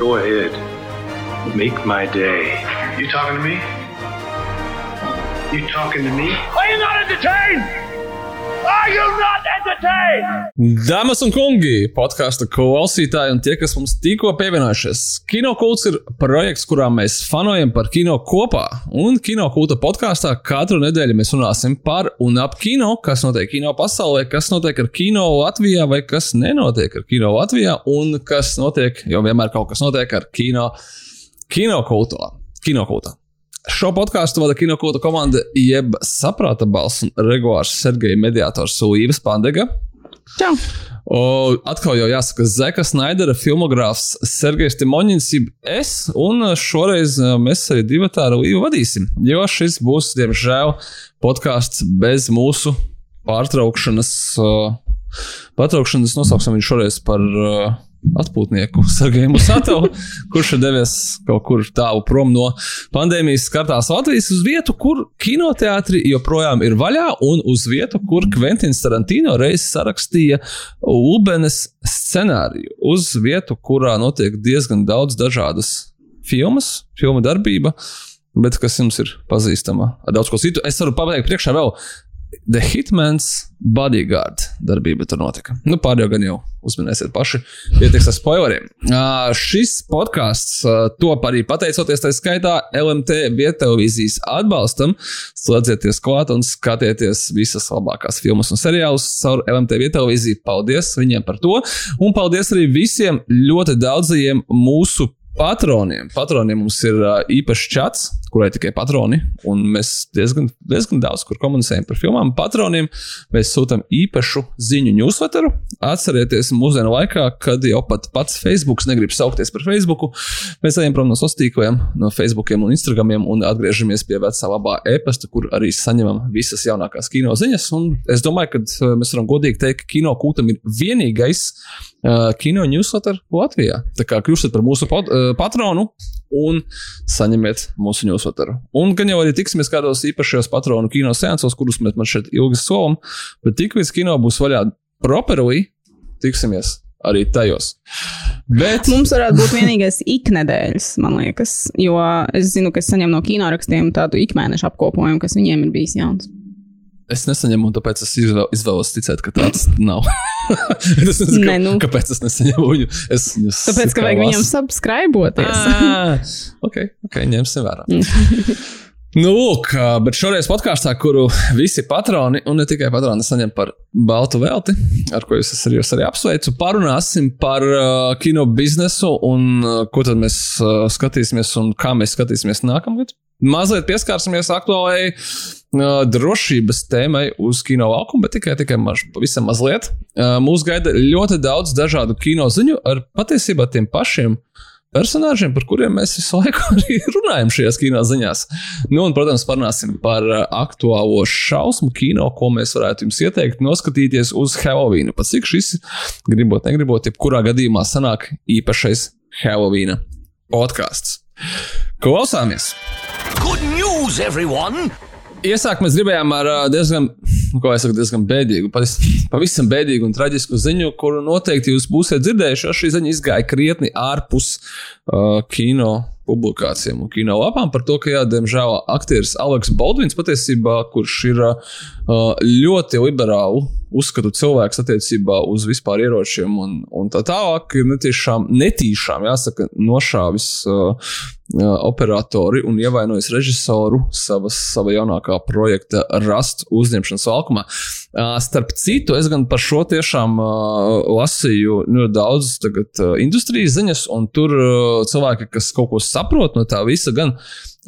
Go ahead. Make my day. You talking to me? You talking to me? Are you not entertained? Dāmas un kungi, podkāstu klausītāji un tie, kas mums tikko pievienojušies. Kinokults ir projekts, kurā mēs fanojam par kino kopā. Un kinokulta podkāstā katru nedēļu mēs runāsim par un ap kino, kas notiek kino pasaulē, kas notiek ar kino Latvijā vai kas nenotiek ar kino Latvijā un kas notiek, jo vienmēr kaut kas notiek ar kino, kinokultā. Kinokultā. Šo podkāstu vada kinokūta komanda, jeb saprāta balss un regulārs Sergeja mediātors Līves Pandega. Čau! O, atkal jau jāsaka, Zeka Snaidera filmogrāfs Sergejs Timoņins, jeb es, un šoreiz mēs arī divi tā ar Līvu vadīsim, jo šis būs, diemžēl, podkāsts bez mūsu pārtraukšanas. Uh, pārtraukšanas nosauksim viņu šoreiz par uh, atpūtnieku Sergeju Musatovu, kurš ir devies kaut kur tālu prom no pandēmijas skartās Latvijas uz vietu, kur kinoteātri joprojām ir vaļā, un uz vietu, kur Kventins Tarantino reiz sarakstīja Ubenes scenāriju. Uz vietu, kurā notiek diezgan daudz dažādas filmas, filmu darbība. Bet kas jums ir pazīstama ar daudz ko citu? Es varu pateikt, priekšā vēl The Hitman's Bodyguard darbība tur notika. Nu, pārējo gan jau uzminēsiet paši, pietiks ar spoileriem. Uh, šis podkāsts uh, top arī pateicoties tā skaitā LMT viettelevīzijas atbalstam. Slēdzieties klāt un skatieties visas labākās filmas un seriālus caur LMT viettelevīziju. Paldies viņiem par to! Un paldies arī visiem ļoti daudzajiem mūsu patroniem. Patroniem mums ir uh, īpašs čats, kurai tikai patroni, un mēs diezgan, diezgan daudz kur komunicējam par filmām. Patroniem mēs sūtām īpašu ziņu newsletteru. Atcerieties, mūsdienu laikā, kad jau pat pats Facebook negrib saukties par Facebook, mēs ejam prom no sociāliem tīkliem, no Facebook un Instagram un atgriežamies pie vecā labā e-pasta, kur arī saņemam visas jaunākās kino ziņas. Un es domāju, ka mēs varam godīgi teikt, ka kino kūtam ir vienīgais uh, kino newsletter Latvijā. Tā kā kļūstat par mūsu pod, uh, patronu un saņemiet mūsu newsletteru. Un gan jau arī tiksimies kādos īpašajos patronu kino seansos, kurus mēs man šeit ilgi solam, bet tik līdz kino būs vaļā properly, tiksimies arī tajos. Bet... Mums varētu būt vienīgais iknedēļas, man liekas, jo es zinu, ka es saņemu no kinorakstiem tādu ikmēneša apkopojumu, kas viņiem ir bijis jauns. Es nesaņemu, un tāpēc es izvēl, izvēlos ticēt, ka tāds nav. es nezinu, Nē, nu. kāpēc es nesaņemu viņu. Es, es, Tāpēc, ka vajag viņam subscriboties. Ah, ok, ok, ņemsim vērā. Nu, lūk, bet šoreiz podkāstā, kuru visi patroni, un ne tikai patroni, saņem par baltu velti, ar ko es arī, arī apsveicu, parunāsim par uh, kino biznesu un uh, ko tad mēs uh, skatīsimies un kā mēs skatīsimies nākamgad. Mazliet pieskārsimies aktuālajai uh, drošības tēmai uz kino laukuma, bet tikai, tikai maž, pavisam mazliet. Uh, mūs gaida ļoti daudz dažādu kino ziņu ar patiesībā tiem pašiem personāžiem, par kuriem mēs visu laiku arī runājam šajās kino ziņās. Nu, un, protams, parunāsim par aktuālo šausmu kino, ko mēs varētu jums ieteikt noskatīties uz Halloween. Pat cik šis, gribot, negribot, jebkurā gadījumā sanāk īpašais Halloween podkāsts. Klausāmies! Good news, everyone! Iesākt mēs gribējām ar diezgan, nu, kā jau teicu, diezgan bēdīgu, pavis- pavisam bēdīgu un traģisku ziņu, kuru noteikti jūs būsiet dzirdējuši, jo šī ziņa izgāja krietni ārpus uh, kino publikācijām un kino lapām par to, ka, jā, diemžēl, aktieris Aleks Baldvins patiesībā, kurš ir ļoti liberālu uzskatu cilvēks attiecībā uz vispār ieročiem un, un tā tālāk, ir netīšām, netīšām, jāsaka, nošāvis uh, operatori un ievainojis režisoru savas, sava jaunākā projekta Rust uzņemšanas valkumā. Uh, starp citu, es gan par šo tiešām uh, lasīju ļoti daudz tagad, uh, industrijas ziņas, un tur uh, cilvēki, kas kaut ko saprot no tā visa, gan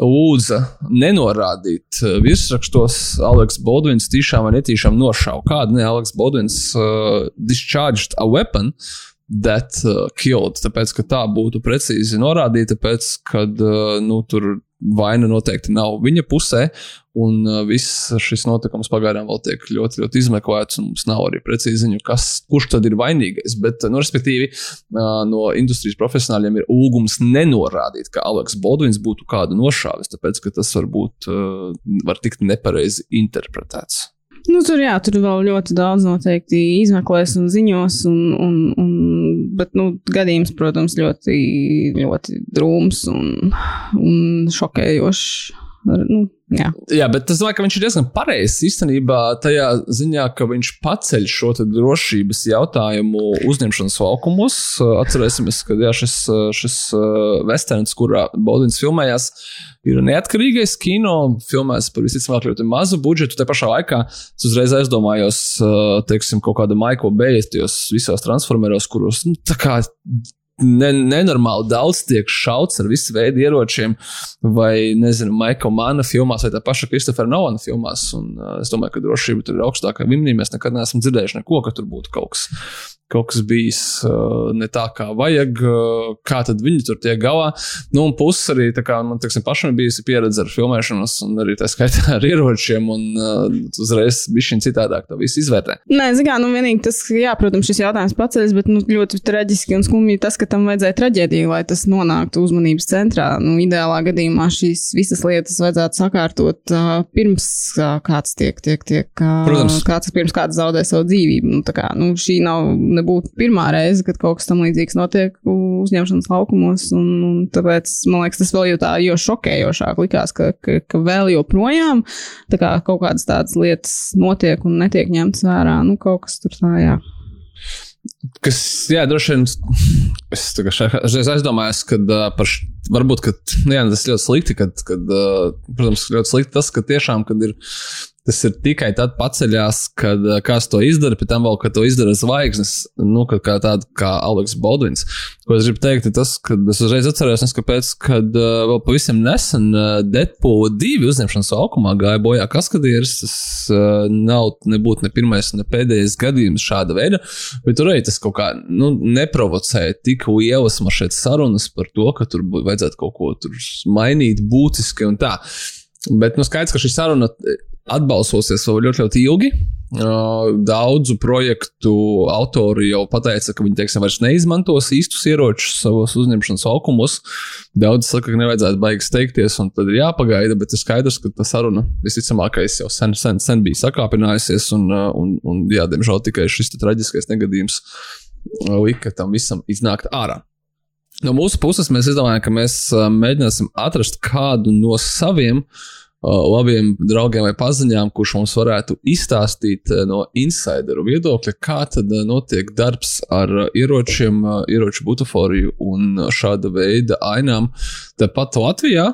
lūdza nenorādīt uh, virsrakstos, Aleks Baldvins tiešām vai netīšām nošāva. Kāda ne Aleks Baldvins uh, discharged a weapon that uh, killed. Tāpēc, ka tā būtu precīzi norādīta, tāpēc, ka uh, nu, tur vaina noteikti nav viņa pusē. Un uh, viss šis notikums pagaidām vēl tiek ļoti, ļoti izmeklēts, un mums nav arī precīzi ziņu, kas, kurš tad ir vainīgais. Bet, uh, nu, respektīvi, uh, no industrijas profesionāļiem ir lūgums nenorādīt, ka Aleks Bodvins būtu kādu nošāvis, tāpēc, ka tas var būt, uh, var tikt nepareizi interpretēts. Nu, tur, jā, tur vēl ļoti daudz noteikti izmeklēs un ziņos, un, un, un bet nu, gadījums, protams, ļoti, ļoti drūms un, un šokējošs. Nu, jā. jā, bet es domāju, ka viņš ir diezgan pareizs īstenībā tajā ziņā, ka viņš paceļ šo drošības jautājumu uzņemšanas laukumos. Atcerēsimies, ka jā, šis, šis westerns, kurā Baudins filmējās, ir neatkarīgais kino, filmēs par visticamāk ļoti mazu budžetu. Te pašā laikā es uzreiz aizdomājos, teiksim, kaut kāda Maiko Bējas, visos transformeros, kuros nu, tā kā ne, nenormāli daudz tiek šauts ar visu veidu ieročiem, vai, nezinu, Maika Mana filmās, vai tā paša Kristofera Novana filmās. Un, uh, es domāju, ka drošība tur ir augstākā līmenī. Mēs nekad neesam dzirdējuši neko, ka tur būtu kaut kas kaut kas bijis uh, ne tā, kā vajag, uh, kā tad viņi tur tiek galā. Nu, un puses arī kā, man teiksim, pašam bijusi pieredze ar filmēšanas, un arī tā skaitā ar ieročiem, un uh, uzreiz bija šī citādāk to visu izvērtē. Nē, zināmā mērā, nu, vienīgi tas, jā, protams, šis jautājums paceļas, bet nu, ļoti traģiski un skumji tas, ka tam vajadzēja traģēdiju, lai tas nonāktu uzmanības centrā. Nu, ideālā gadījumā šīs visas lietas vajadzētu sakārtot uh, pirms uh, kāds tiek, tiek, tiek uh, Protams. kāds pirms kāds zaudē savu dzīvību. Nu, kā, nu, šī nav nebūtu pirmā reize, kad kaut kas tam līdzīgs notiek uzņemšanas laukumos. Un, un tāpēc man liekas, tas vēl jau tā, jo šokējošāk likās, ka, ka, ka vēl joprojām kā kaut kādas tādas lietas notiek un netiek ņemtas vērā. Nu, kaut kas tur tā, jā. Kas, jā, droši vien es, es aizdomājos, ka uh, par š, varbūt, ka, nu jā, tas ļoti slikti, kad, kad uh, protams, ļoti slikti tas, ka tiešām, kad ir Tas ir tikai tad paceļās, kad eh, kāds to izdara, pēc tam vēl, kad to izdara zvaigznes, nu, kā tāda kā Aleks Baldvins. Ko es gribu teikt, ir tas, ka es uzreiz atceros, kāpēc, kad uh, vēl pavisam nesen uh, Deadpool 2 uzņemšanas laukumā gāja bojā kaskadieris. Tas uh, nav nebūtu ne pirmais, ne pēdējais gadījums šāda veida, bet tur arī tas kaut kā nu, neprovocēja tik lielas mašīnas sarunas par to, ka tur vajadzētu kaut ko mainīt būtiski un tā. Bet nu, skaidrs, ka šī saruna atbalsosies vēl ļoti, ļoti ilgi. Daudzu projektu autori jau pateica, ka viņi teiksim, vairs neizmantos īstus ieročus savos uzņemšanas laukumos. Daudz saka, ka nevajadzētu baigi steigties, un tad ir jāpagaida, bet ir skaidrs, ka tā saruna visticamākais jau sen, sen, sen bija sakāpinājusies, un, un, un jā, diemžēl tikai šis traģiskais negadījums lika tam visam iznākt ārā. No mūsu puses mēs izdomājām, ka mēs mēģināsim atrast kādu no saviem uh, labiem draugiem vai paziņām, kurš mums varētu izstāstīt no insideru viedokļa, kā tad notiek darbs ar ieročiem, ieroču butaforiju un šāda veida ainām. Tepat Latvijā,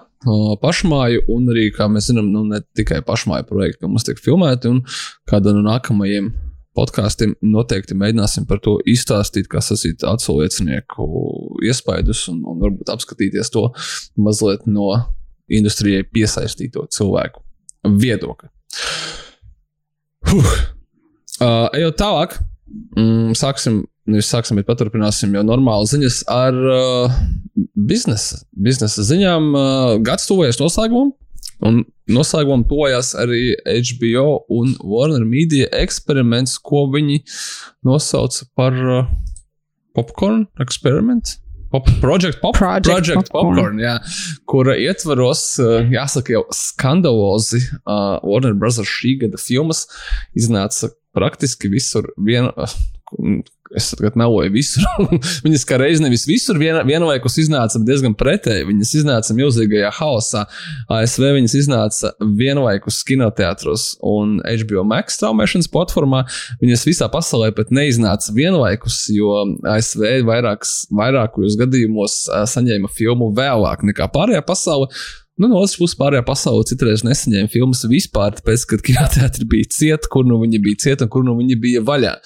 pašmāju, un arī, kā mēs zinām, nu, ne tikai pašmāju projekti, ka mums tiek filmēti, un kāda no nākamajiem podkāstiem noteikti mēģināsim par to izstāstīt, kā sasīt atsauliecinieku iespaidus un, un varbūt apskatīties to mazliet no industrijai piesaistīto cilvēku viedokli. Huh. Uh, ejot tālāk, mm, sāksim, nevis sāksim, bet paturpināsim jau normāli ziņas ar uh, biznesa, biznesa ziņām. Uh, gads tuvojas noslēgumam, un noslēgumam tuvojas arī HBO un Warner Media eksperiments, ko viņi nosauca par uh, popcorn eksperimentu. Pop, Project, Pop, Project, Project Popcorn, Popcorn jā, kura ietvaros, eh, jāsaka, jau skandalozi uh, Warner Bros. šī gada filmas iznāca praktiski visur. Vien, es tagad meloju visur. viņas kā reiz nevis visur vien, vienlaikus iznāca diezgan pretēji. Viņas iznāca milzīgajā haosā. ASV viņas iznāca vienlaikus kinoteātros un HBO Max traumēšanas platformā. Viņas visā pasaulē pat neiznāca vienlaikus, jo ASV vairākus, vairākos gadījumos saņēma filmu vēlāk nekā pārējā pasaule. Nu, no otras puses, pārējā pasaulē citreiz nesaņēma filmas vispār, tāpēc, ka kinoteātris bija cieta, kur nu viņi bija cieta un kur nu viņi bija vaļā.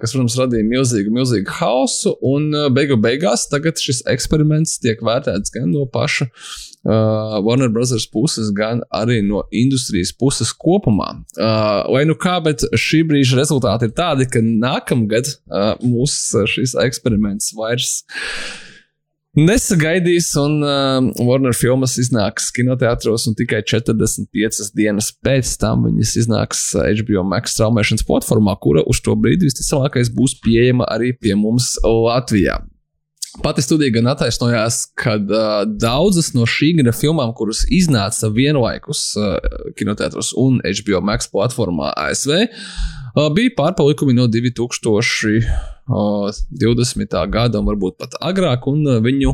Kas, protams, radīja milzīgu, milzīgu hausu. Un beigu beigās tagad šis eksperiments tiek vērtēts gan no paša uh, Warner Brothers puses, gan arī no industrijas puses kopumā. Uh, vai nu kā, bet šī brīža rezultāti ir tādi, ka nākamgad uh, mūsu šis eksperiments vairs nesagaidīs, un uh, Warner filmas iznāks kinoteātros, un tikai 45 dienas pēc tam viņas iznāks HBO Max straumēšanas platformā, kura uz to brīdi visticamākais būs pieejama arī pie mums Latvijā. Pati studija gan attaisnojās, ka uh, daudzas no šī gada filmām, kuras iznāca vienlaikus uh, kinoteātros un HBO Max platformā ASV, Uh, bija pārpalikumi no 2020. gada, un varbūt pat agrāk, un viņu,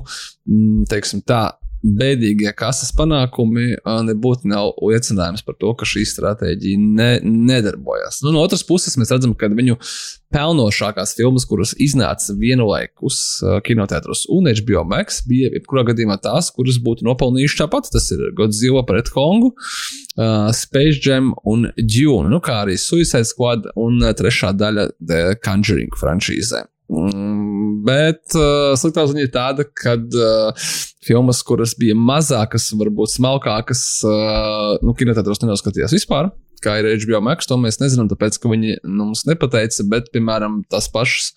mm, teiksim tā, bēdīgie kases panākumi nebūtu nav liecinājums par to, ka šī stratēģija ne, nedarbojas. Nu, no otras puses, mēs redzam, ka viņu pelnošākās filmas, kuras iznāca vienlaikus kinoteātros un HBO Max, bija jebkurā gadījumā tās, kuras būtu nopelnījušas tāpat. Tas ir Godzilla pret Kongu, uh, Space Jam un Dune, nu, kā arī Suicide Squad un trešā daļa The Conjuring franšīzē. Mm, bet uh, sliktā ziņa ir tāda, ka uh, filmas, kuras bija mazākas, varbūt smalkākas, nu, kinotētros nenoskatījās vispār. Kā ir HBO Max, to mēs nezinām, tāpēc, ka viņi nu, mums nepateica, bet, piemēram, tas, pašs,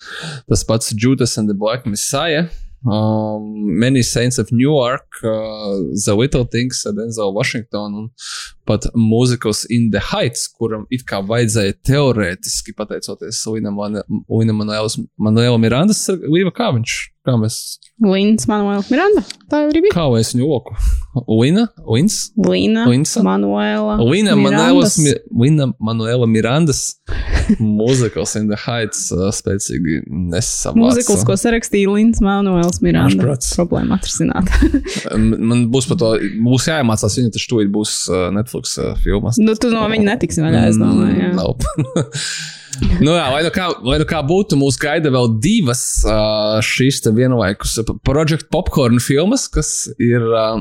tas pats Judas and the Black Messiah um, Many Saints of Newark, uh, The Little Things ar Denzel Washington un pat Musicals in the Heights, kuram it kā vajadzēja teorētiski, pateicoties Linam Manuēlam Mirandas, Līva kā viņš, kā mēs. Lins Manuēls Miranda, tā jau bija. Kā es viņu oku? Lina, Lins? Lina, Linsa? Manuēla. Lina Manuēlas, Lina Manuēla Mirandas. Mūzikls in the Heights uh, spēcīgi nesavāca. Mūzikls, ko sarakstīja Lins Manuēls Miranda. Problēma atrisināt. Man būs par to, būs jāiemācās, viņa taču tūlīt būs uh, Netflix uh, filmas. Nu, tu no viņa netiksi vaļā, es domāju. Jā. Nope. nu, jā, lai, nu kā, lai nu kā būtu, mūs gaida vēl divas uh, šīs vienlaikus Project Popcorn filmas, kas ir uh,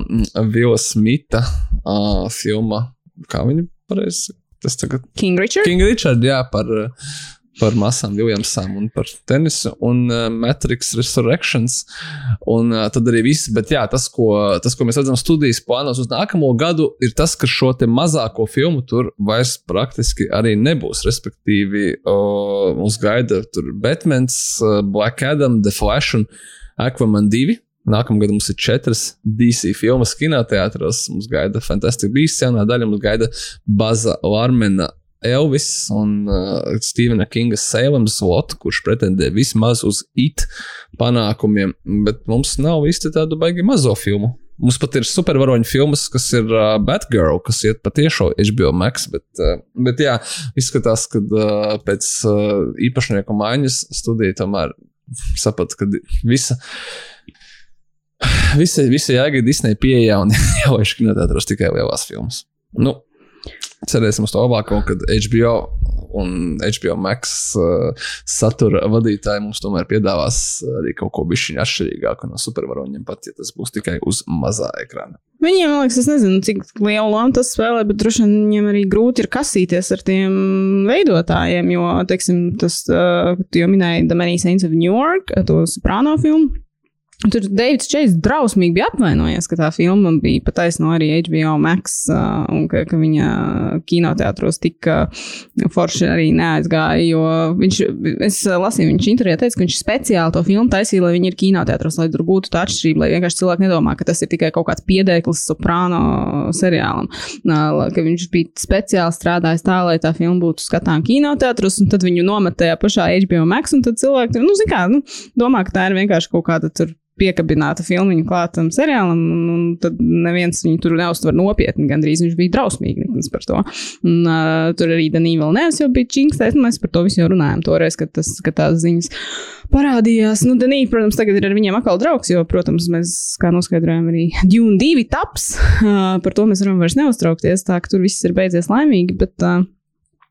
Vila Smita uh, filma. Kā viņa pareizi? Tas tagad. King Richard? King Richard, jā, par. Uh, par masām Viljamsām un par tenisu un uh, Matrix Resurrections. Un uh, tad arī viss, bet jā, tas, ko, tas, ko mēs redzam studijas plānos uz nākamo gadu, ir tas, ka šo te mazāko filmu tur vairs praktiski arī nebūs. Respektīvi, uh, mums gaida tur Batmans, uh, Black Adam, The Flash un Aquaman 2. Nākamgad mums ir četras DC filmas kinoteātros. Mums gaida Fantastic Beasts, jaunā daļa, mums gaida Baza Lārmena Elvis un uh, Stevena Kinga Sēlams Slot, kurš pretendē vismaz uz it panākumiem, bet mums nav īsti tādu baigi mazo filmu. Mums pat ir supervaroņu filmas, kas ir uh, Batgirl, kas iet patiešo HBO Max, bet, uh, bet jā, izskatās, ka uh, pēc uh, īpašnieku maiņas studija tomēr saprata, ka visa. Visa, visa jēga ir Disneja pieeja un jau ir kinotētros tikai lielās filmas. Nu, cerēsim uz to labāko, kad HBO un HBO Max uh, satura vadītāji mums tomēr piedāvās arī kaut ko bišķiņu atšķirīgāku no supervaroņiem, pat ja tas būs tikai uz mazā ekrāna. Viņiem, man liekas, es nezinu, cik lielu lomu tas spēlē, bet droši vien viņiem arī grūti ir kasīties ar tiem veidotājiem, jo, teiksim, tas, uh, tu jau minēji The Many Saints of New York, to soprāno filmu. Tur Deivids Čejs drausmīgi bija apvainojies, ka tā filma bija pataisno arī HBO Max, uh, un ka, ka viņa kinoteātros tik forši arī neaizgāja. Jo viņš, es lasīju, viņš intervijā teica, ka viņš speciāli to filmu taisīja, lai viņi ir kinoteātros, lai tur būtu tā atšķirība, lai vienkārši cilvēki nedomā, ka tas ir tikai kaut kāds piedēklis soprāno seriālam. Uh, ka viņš bija speciāli strādājis tā, lai tā filma būtu skatām kinoteātros, un tad viņu nomet tajā pašā HBO Max, un tad cilvēki, nu, zin kā, nu, domā, ka tā ir vienkārši kaut kāda tur piekabināta filmiņa klātam seriālam, un, un tad neviens viņu tur neuztver nopietni. Gandrīz viņš bija drausmīgi par to. Un, uh, tur arī Danija vēl nevis jau bija čingstēs, un mēs par to visu jau runājām toreiz, kad, tas, kad tās ziņas parādījās. Nu, Danija, protams, tagad ir ar viņiem atkal draugs, jo, protams, mēs, kā noskaidrojām, arī Dune 2 taps. Uh, par to mēs varam vairs neuztraukties, tā ka tur viss ir beidzies laimīgi, bet uh,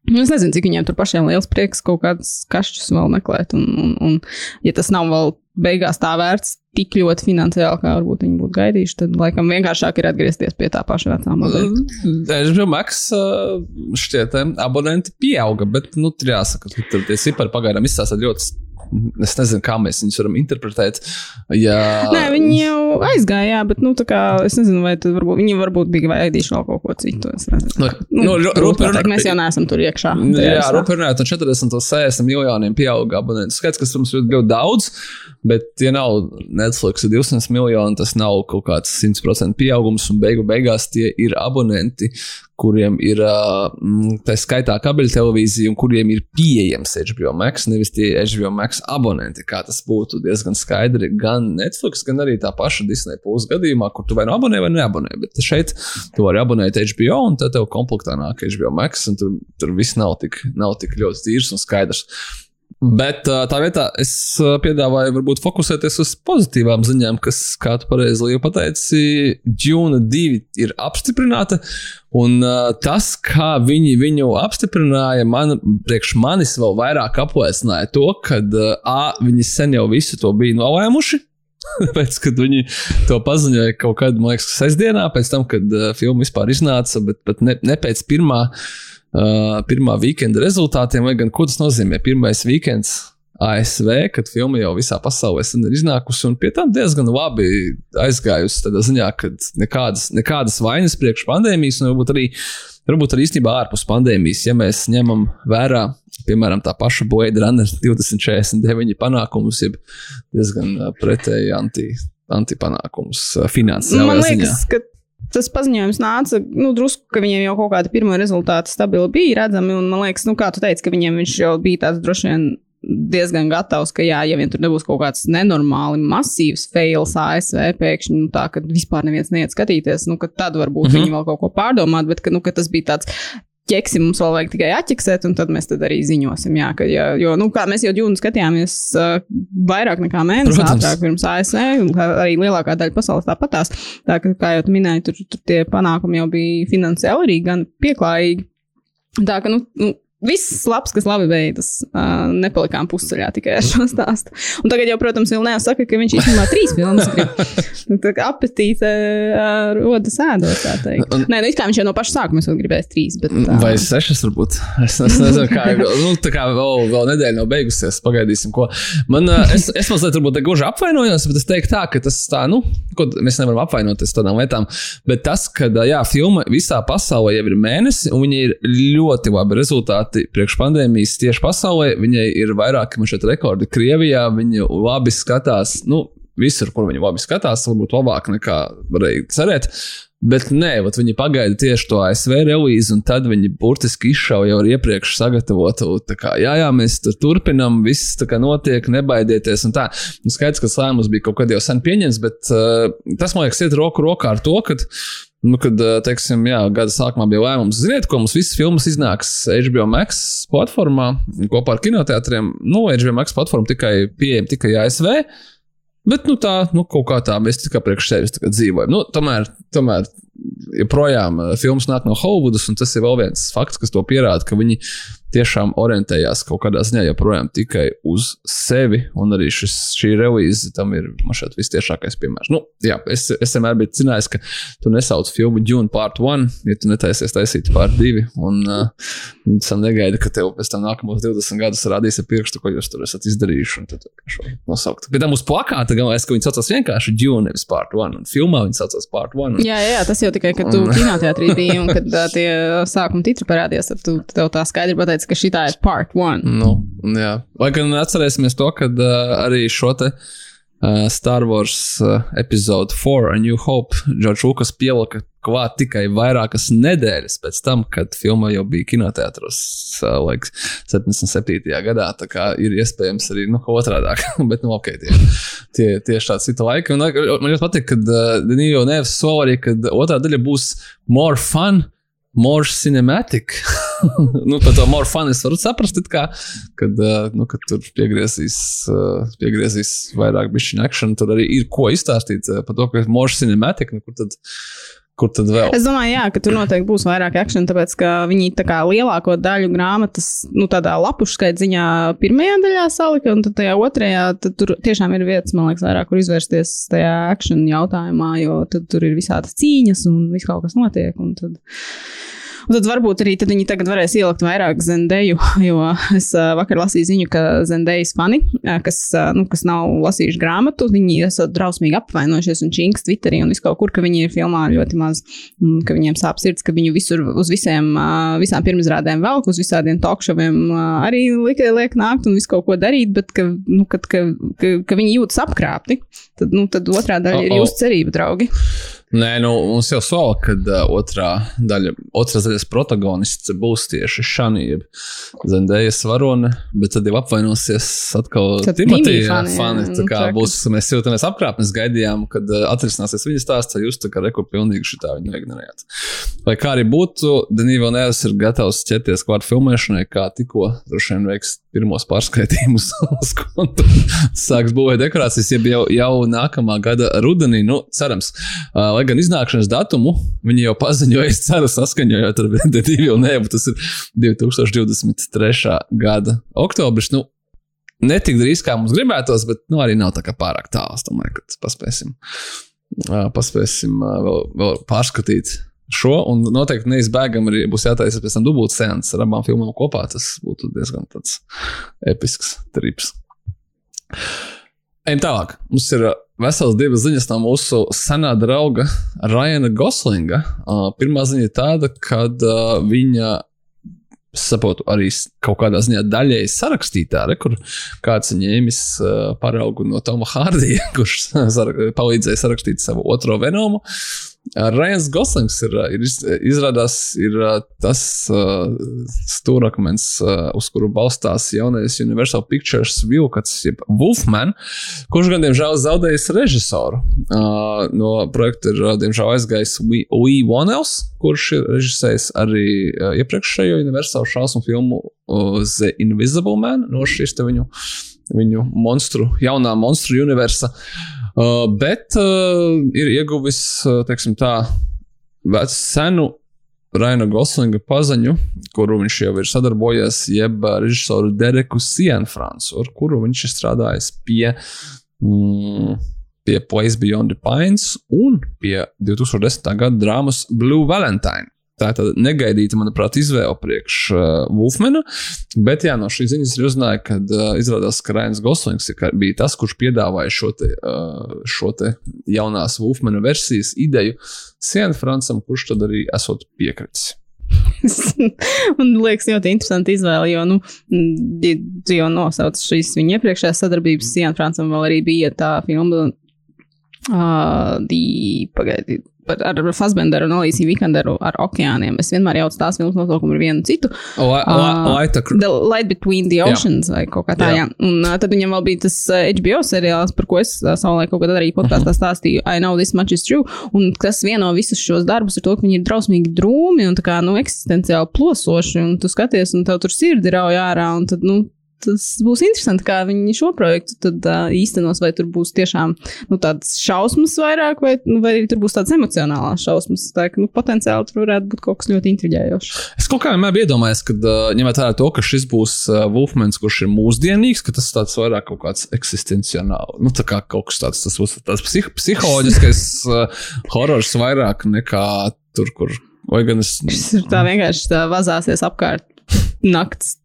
Nu, es nezinu, cik viņiem tur pašiem liels prieks kaut kādus kašķus vēl meklēt. Un, un, un, ja tas nav vēl beigās tā vērts tik ļoti finansiāli, kā varbūt viņi būtu gaidījuši, tad laikam vienkāršāk ir atgriezties pie tā paša vecā modeļa. HBO Max šķiet, abonenti pieauga, bet, nu, tur jāsaka, ka tur tie cipari pagaidām izstāsta ļoti Es nezinu, kā mēs viņus varam interpretēt. Ja... Nē, viņi jau aizgāja, jā, bet, nu, kā es nezinu, vai varbūt, viņi varbūt bija gaidījuši vēl kaut ko citu. Nu, nu, nu, rūpēt, mēs jau neesam tur iekšā. Jā, rūpēt, no 40 līdz 60 miljoniem pieauga abonentu skaits, kas mums ir ļoti daudz, bet, ja nav Netflix 200 miljoni, tas nav kaut kāds 100% pieaugums, un beigu beigās tie ir abonenti, kuriem ir tā skaitā kabeļu televīzija un kuriem ir pieejams HBO Max. Nevis tie HBO Max abonenti, kā tas būtu diezgan skaidri gan Netflix, gan arī tā paša Disney Plus gadījumā, kur tu vai nu abonē vai neabonē. Bet šeit tu vari abonēt HBO, un tad tev komplektā nāk HBO Max, un tur, tur viss nav tik, nav tik ļoti tīrs un skaidrs. Bet tā vietā es piedāvāju, varbūt fokusēties uz pozitīvām ziņām, kas, kā tu pareizi Līja pateici, Džuna 2 ir apstiprināta. Un tas, kā viņi viņu apstiprināja, man, priekš manis vēl vairāk apliecināja to, ka A, viņi sen jau visu to bija nolēmuši. Pēc tam, kad viņi to paziņoja kaut kad, man liekas, sestdienā, pēc tam, kad uh, filma vispār iznāca, bet, bet ne, ne pēc pirmā uh, uh, pirmā weekenda rezultātiem, vai gan ko tas nozīmē. Pirmais weekends ASV, kad filma jau visā pasaulē ir iznākusi un pie tam diezgan labi aizgājusi. Tādā ziņā, ka nekādas, nekādas vainas priekš pandēmijas, un varbūt arī, varbūt arī īstenībā ārpus pandēmijas, ja mēs ņemam vērā, piemēram, tā paša Blade Runner 2049 panākumus, jeb diezgan pretēji anti, antipanākumus finansiālajā Man liekas, ziņā. ka tas paziņojums nāca, nu, drusku, ka viņiem jau kaut kāda pirmā rezultāta stabili bija redzami. Un man liekas, nu, kā tu teici, ka viņiem viņš jau bija tāds droši vien diezgan gatavs, ka, jā, ja vien tur nebūs kaut kāds nenormāli masīvs fails ASV pēkšņi, nu, tā, ka vispār neviens neiet skatīties, nu, tad varbūt mm -hmm. viņi vēl kaut ko pārdomāt, bet, ka, nu, ka tas bija tāds ķeksi mums vēl vajag tikai atķeksēt, un tad mēs tad arī ziņosim. Jā, ka, ja, jo, nu, kā mēs jau jūnijā skatījāmies uh, vairāk nekā mēnesi ātrāk pirms ASV, un arī lielākā daļa pasaules tāpatās. Tā kā, kā jau minēju, tur, tur tie panākumi jau bija finansiāli arī gan pieklājīgi. Tā ka, nu, nu Viss labs, kas labi beidzas. Uh, nepalikām pusceļā tikai ar šo stāstu. Un tagad, jau, protams, vēl nesaka, ka viņš īstenībā trīs filmas grib. Tā kā apetīte uh, rodas ēdot, tā teikt. Un, Nē, nu, kā viņš jau no paša sākuma gribēs trīs. Bet, uh, vai sešas varbūt? Es, es nezinu, kā, nu, tā kā vēl, vēl nedēļa nav beigusies. Pagaidīsim, ko. Man, uh, es, es mazliet varbūt gluži apvainojos, bet es teiktu tā, ka tas tā, nu, ko mēs nevaram apvainoties tādām lietām. Bet tas, ka, jā, filma visā pasaulē jau ir mēnesi, un viņi ir ļoti labi rezultāti rezultāti priekš pandēmijas tieši pasaulē. Viņai ir vairāki šeit rekordi. Krievijā viņi labi skatās, nu, visur, kur viņi labi skatās, varbūt labāk nekā varēja cerēt. Bet nē, viņi pagaida tieši to ASV relīzi, un tad viņi burtiski izšauja jau iepriekš sagatavotu. Kā, jā, jā, mēs tur turpinām, viss tā kā notiek, nebaidieties. Un tā, nu, skaidrs, ka lēmums bija kaut kad jau sen pieņemts, bet uh, tas, man liekas, iet roku rokā ar to, ka Nu, kad, teiksim, jā, gada sākumā bija lēmums, ziniet, ko mums visas filmas iznāks HBO Max platformā kopā ar kinoteātriem. Nu, HBO Max platforma tikai pieejama tikai ASV. Bet nu, tā, nu, kaut kā tā mēs tikai priekš sevis dzīvojam. Nu, tomēr, tomēr joprojām filmas nāk no Hollywoodas, un tas ir vēl viens fakts, kas to pierāda, ka viņi tiešām orientējās kaut kādā ziņā joprojām tikai uz sevi. Un arī šis, šī relīze tam ir šeit vistiešākais piemērs. Nu, jā, es, es vienmēr biju zinājis, ka tu nesauc filmu Dune Part 1, ja tu netaisies taisīt Part 2. Un uh, tas negaida, ka tev pēc tam nākamos 20 gadus radīs pirkstu, ko jūs tur esat izdarījuši. Tad šo nosaukt. Bet tam uz plakāta galvenais, ka viņi saucās vienkārši Dune, nevis Part 1. Un filmā viņi saucās Part 1. Jā, jā, tas jau tikai, kad tu un... kinoteātrī biji un kad uh, tie sākuma titri parādījās, tad tu, tev tā skaidri pateici pateica, ka šī ir part one. Nu, jā. Vai gan atcerēsimies to, ka uh, arī šo te. Uh, Star Wars uh, epizode 4, A New Hope, Džordžs Lukas pielika klāt tikai vairākas nedēļas pēc tam, kad filma jau bija kinoteātros, uh, laiks 77. gadā. Tā kā ir iespējams arī nu, otrādi, bet nu, ok, tie, tie tieši tādi citi laiki. Un, man ļoti patīk, ka uh, Denījo Nevis sola arī, ka otrā daļa būs more fun more cinematic. nu, par to more fun es varu saprast, kā, kad, nu, kad tur piegriezīs, piegriezīs vairāk bišķiņu action. Tur arī ir ko izstāstīt par to, ka more cinematic. Nu, kur tad, Kur tad vēl? Es domāju, jā, ka tur noteikti būs vairāk akciju, tāpēc ka viņi tā kā lielāko daļu grāmatas, nu, tādā lapušu skaita ziņā pirmajā daļā salika, un tad tajā otrajā, tad tur tiešām ir vietas, man liekas, vairāk, kur izvērsties tajā akciju jautājumā, jo tad tur ir visādas cīņas un viss kaut kas notiek. Tad Un tad varbūt arī tad viņi tagad varēs ielikt vairāk Zendeju, jo es vakar lasīju ziņu, ka Zendejas fani, kas, nu, kas nav lasījuši grāmatu, viņi esat drausmīgi apvainojušies un činks Twitterī un viskaur kur, ka viņi ir filmā ļoti maz, un ka viņiem sāp sirds, ka viņu visur uz visiem, visām pirmizrādēm velk, uz visādiem talkšoviem uh, arī liek, liek nākt un visu kaut ko darīt, bet ka, nu, kad, ka, ka, ka viņi jūtas apkrāpti, tad, nu, tad otrā daļa ir jūsu cerība, draugi. Nē, nu, mums jau sola, ka uh, otrā daļa, otras daļas protagonists būs tieši Šanija, Zendējas varone, bet tad jau apvainosies atkal Timija fani. Tā nu, kā čakas. būs, mēs jūtamies apkrāpnes, gaidījām, kad uh, atrisināsies viņa stāsts, jūs tā kā reku pilnīgi šitā viņu ignorējāt. Lai kā arī būtu, Denīva Nevis ir gatavs ķerties klāt filmēšanai, kā tikko droši vien veiks pirmos pārskaitījumus uz konta. Sāks būvēt dekorācijas, jau, jau nākamā gada rudenī, nu, cerams. Lai gan iznākšanas datumu viņi jau paziņoja, es ceru, saskaņojot ar Denīvu Nevis, bet tas ir 2023. gada oktobris. Nu, Netik drīz kā mums gribētos, bet nu, arī nav tā kā pārāk tālu. Es domāju, ka paspēsim, paspēsim vēl, vēl pārskatīt šo. Un noteikti neizbēgami arī būs jātaisa pēc tam dubult sēnes ar abām filmām kopā. Tas būtu diezgan tāds episks trips. Ejam tālāk. Mums ir uh, vesels divas ziņas no mūsu senā drauga Ryana Goslinga. Uh, pirmā ziņa ir tāda, ka uh, viņa saprotu, arī kaut kādā ziņā daļēji sarakstītā, re, kur kāds ņēmis uh, paraugu no Toma Hārdija, kurš sarak, palīdzēja sarakstīt savu otro venomu. Rajans Goslings ir, ir iz- izrādās ir tas uh, stūrakmens, uh, uz kuru balstās jaunais Universal Pictures vilkats, jeb Wolfman, kurš gan, diemžēl, zaudējis režisoru. Uh, no projekta ir, diemžēl, aizgājis Lee Wonels, kurš ir režisējis arī uh, iepriekšējo Universal šausmu filmu uh, The Invisible Man no šīs te viņu, viņu monstru, jaunā monstru universa. Uh, bet uh, ir ieguvis, uh, teiksim tā, senu Raina Goslinga paziņu, kuru viņš jau ir sadarbojies, jeb režisoru Dereku Sienfrancu, ar kuru viņš ir strādājis pie, mm, pie Place Beyond the Pines un pie 2010. gada drāmas Blue Valentine. Tā ir tāda negaidīta, manuprāt, izvēle priekš uh, Wolfmana. Bet jā, no šīs ziņas ir uzzināja, ka uh, izrādās, ka Rains Goslings bija tas, kurš piedāvāja šo, te, uh, šo te jaunās Wolfmana versijas ideju Sienu Francam, kurš tad arī esot piekritis. Man liekas, ļoti interesanti izvēle, jo, nu, jau nosauc šīs viņa iepriekšējās sadarbības. Sienā Francam vēl arī bija tā filma, uh, die, pagaidi, par- ar Fasbenderu un Alīsiju Vikanderu ar okeāniem. Es vienmēr jaucu tās filmas nosaukumu ar vienu citu. Lai, Ā, lai, lai tā The Light Between the Oceans jā. vai kaut kā tā. Jā. Jā. Un uh, tad viņam vēl bija tas uh, HBO seriāls, par ko es uh, savulaik kaut kad arī podkāstā stāstīju. I know this much is true. Un kas vieno visus šos darbus ir to, ka viņi ir drausmīgi drūmi un tā kā, nu, eksistenciāli plosoši. Un tu skaties, un tev tur sirdi rauj ārā. Un tad, nu, tas būs interesanti, kā viņi šo projektu tad uh, īstenos, vai tur būs tiešām nu, tādas šausmas vairāk, vai, nu, vai arī tur būs tādas emocionālās šausmas. Tā ka nu, potenciāli tur varētu būt kaut kas ļoti intriģējošs. Es kaut kā vienmēr biju iedomājies, ka, uh, ņemot vērā to, ka šis būs uh, Wolfmans, kurš ir mūsdienīgs, ka tas tāds vairāk kaut kāds eksistenciāls, nu, tā kā kaut kas tāds, tas būs tāds psih psiholoģiskais uh, horors vairāk nekā tur, kur. Vai gan es. Šis ir tā vienkārši tā vazāsies apkārt nakts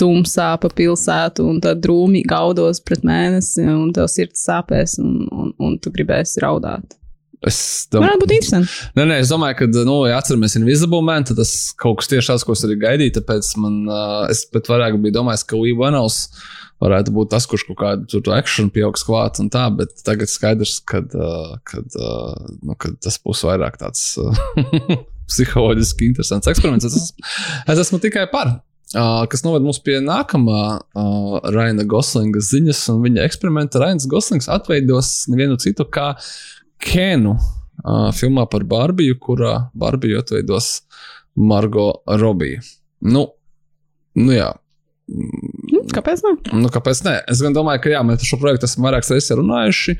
tumsā pa pilsētu, un tad drūmi gaudos pret mēnesi, un tev sirds sāpēs, un, un, un tu gribēsi raudāt. Es domāju, Varētu būt interesanti. Nē, nē, es domāju, ka, nu, ja atceramies Invisible Man, tad tas kaut kas tieši tāds, ko es arī gaidīju. Tāpēc man, uh, es pat vairāk biju domājis, ka Vanels varētu būt tas, kurš kaut kādu tur akciju pieaugs klāt un tā, bet tagad skaidrs, ka uh, kad, uh, nu, kad tas būs vairāk tāds uh, psiholoģiski interesants eksperiments. Es, es esmu tikai par. Uh, kas noved mums pie nākamā uh, Raina Goslinga ziņas, un viņa eksperimenta Rains Goslings atveidos nevienu citu kā Kenu uh, filmā par Barbiju, kurā Barbiju atveidos Margo Robija. Nu, nu jā. Nu, kāpēc? Ne? Nu, kāpēc ne? Es domāju, ka jā, mēs par šo projektu esam vairākas reizes runājuši.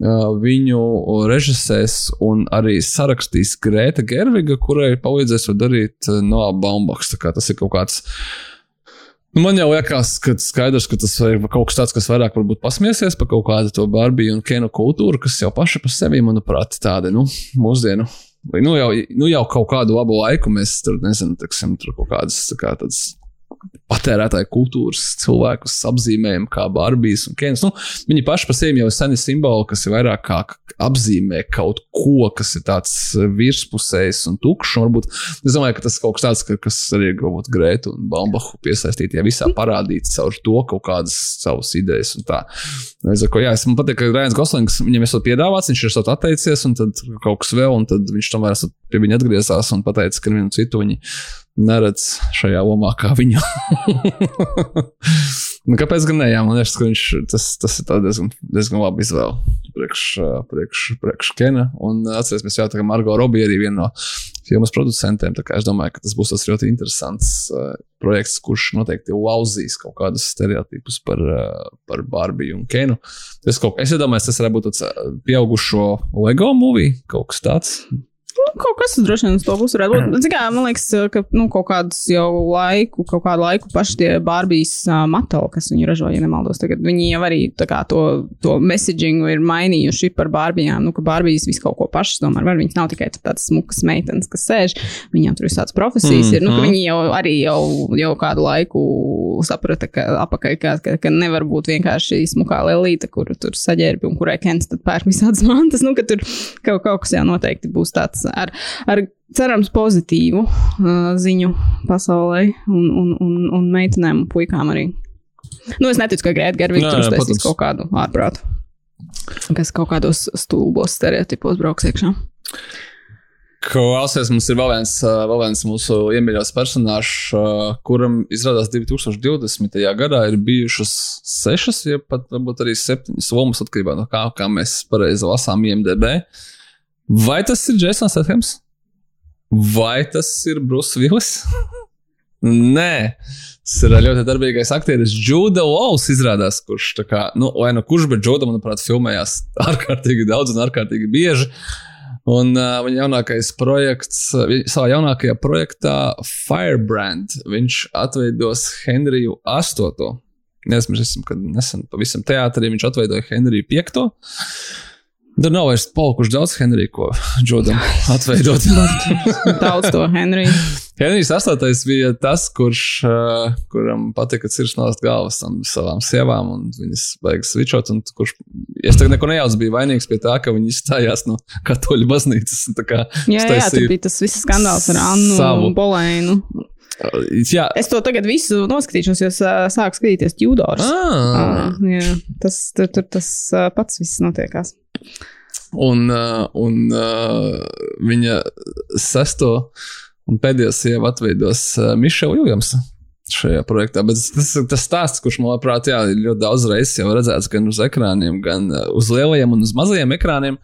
Uh, Viņu režisēs un arī sarakstīs Grēta Gerviga, kurai palīdzēs to darīt Noā Baumbachs. Tā kā Tas ir kaut kāds. Nu, man jau liekas, ka skaidrs, ka tas ir kaut kas tāds, kas vairāk varbūt pasmiesies par kaut kādu to Barbiju un Kenu kultūru, kas jau paši par sevi, manuprāt, tādi nu, mūsdienu. Nu, jau, nu jau kaut kādu labu laiku mēs tur, nezinu, teksim, tur kaut kādas tā kā, tādas patērētāju kultūras cilvēkus apzīmējam kā Barbijas un Kenas. Nu, viņi paši par sevi jau ir seni simboli, kas ir vairāk kā apzīmē kaut ko, kas ir tāds virspusējs un tukšs. Un varbūt es domāju, ka tas ir kaut kas tāds, ka, kas arī varbūt Grētu un Bambahu piesaistīt, ja visā parādīt caur to kaut kādas savas idejas un tā. Es, ko, jā, es man patīk, ka Rēns Goslings viņam esot piedāvāts, viņš ir atteicies un tad kaut kas vēl, un tad viņš tomēr pie viņa atgriezās un pateica, ka vienu citu viņi neredz šajā lomā kā viņu. nu, kāpēc gan ne? Jā, man liekas, ka viņš, tas, tas ir diezgan, diezgan labi izvēle priekš, priekš, priekš Kena. Un atcerēsimies, jau tā kā Margo Robija arī viena no filmas producentiem. Es domāju, ka tas būs tas ļoti interesants uh, projekts, kurš noteikti lauzīs kaut kādus stereotipus par, uh, par Barbiju un Kenu. Es, kaut, es domāju, tas varētu būt tāds pieaugušo Lego movie, kaut kas tāds. Nu, kaut kas droši vien uz to būs. Kā, man liekas, ka nu, kaut kādus jau laiku, kaut kādu laiku paši tie Barbijas uh, matali, kas viņi ražo, ja nemaldos, tagad viņi jau arī kā, to, to messagingu ir mainījuši par Barbijām. Nu, ka Barbijas visu kaut ko pašas tomēr var. Viņas nav tikai tādas smukas meitenes, kas sēž. Viņām tur visādas profesijas mm, ir. Nu, mm. Viņi jau arī jau, jau kādu laiku saprata, ka apakaļ, ka, ka, ka nevar būt vienkārši smukā lelīte, kuru tur saģērbi un kurai Kens tad pērk visādas mantas. Nu, ka tur kaut, kaut kas jau noteikti būs tāds ar, ar cerams pozitīvu uh, ziņu pasaulē un, un, un, un meitenēm un puikām arī. Nu, es neticu, ka Grēta Gervīga tur uztaisīs kaut kādu ārprātu, kas kaut kādos stulbos stereotipos brauks iekšā. Klausies, mums ir vēl viens, vēl viens mūsu iemīļots personāžs, kuram izrādās 2020. gadā ir bijušas sešas, ja pat varbūt arī septiņas lomas atkarībā no kā, kā mēs pareizi lasām IMDB. Uh, Vai tas ir Jasons Athams? Vai tas ir Bruce Willis? Nē, tas ir ļoti darbīgais aktieris. Džuda Lows izrādās, kurš tā kā, nu, vai nu kurš, bet Džuda, manuprāt, filmējās ārkārtīgi daudz un ārkārtīgi bieži. Un uh, viņa jaunākais projekts, viņa, savā jaunākajā projektā Firebrand, viņš atveidos Henriju VIII. Neesmu, kad nesen pavisam teātrī viņš atveidoja Henriju V. Tur nav vairs palikuši daudz Henrija, ko Džodam atveidot. daudz to Henrija. Henrijs astotais bija tas, kurš, uh, kuram patika cirst nost galvas tam savām sievām, un viņas beigas svičot, un kurš, es tagad neko nejaucu, bija vainīgs pie tā, ka viņi izstājās no katoļu baznīcas. Jā, jā, tur bija tas viss skandāls ar Annu savu. un Bolēnu. Jā. Es to tagad visu noskatīšos, jo sāku skatīties Tudors. Ah. Uh, jā, tas tur, tur tas pats viss notiekās. Un, uh, un uh, viņa sesto un pēdējo sievu atveidos uh, Mišela Viljamsa šajā projektā. Bet tas ir tas stāsts, kurš, manuprāt, jā, ļoti daudz reizes jau redzēts gan uz ekrāniem, gan uz lielajiem un uz mazajiem ekrāniem.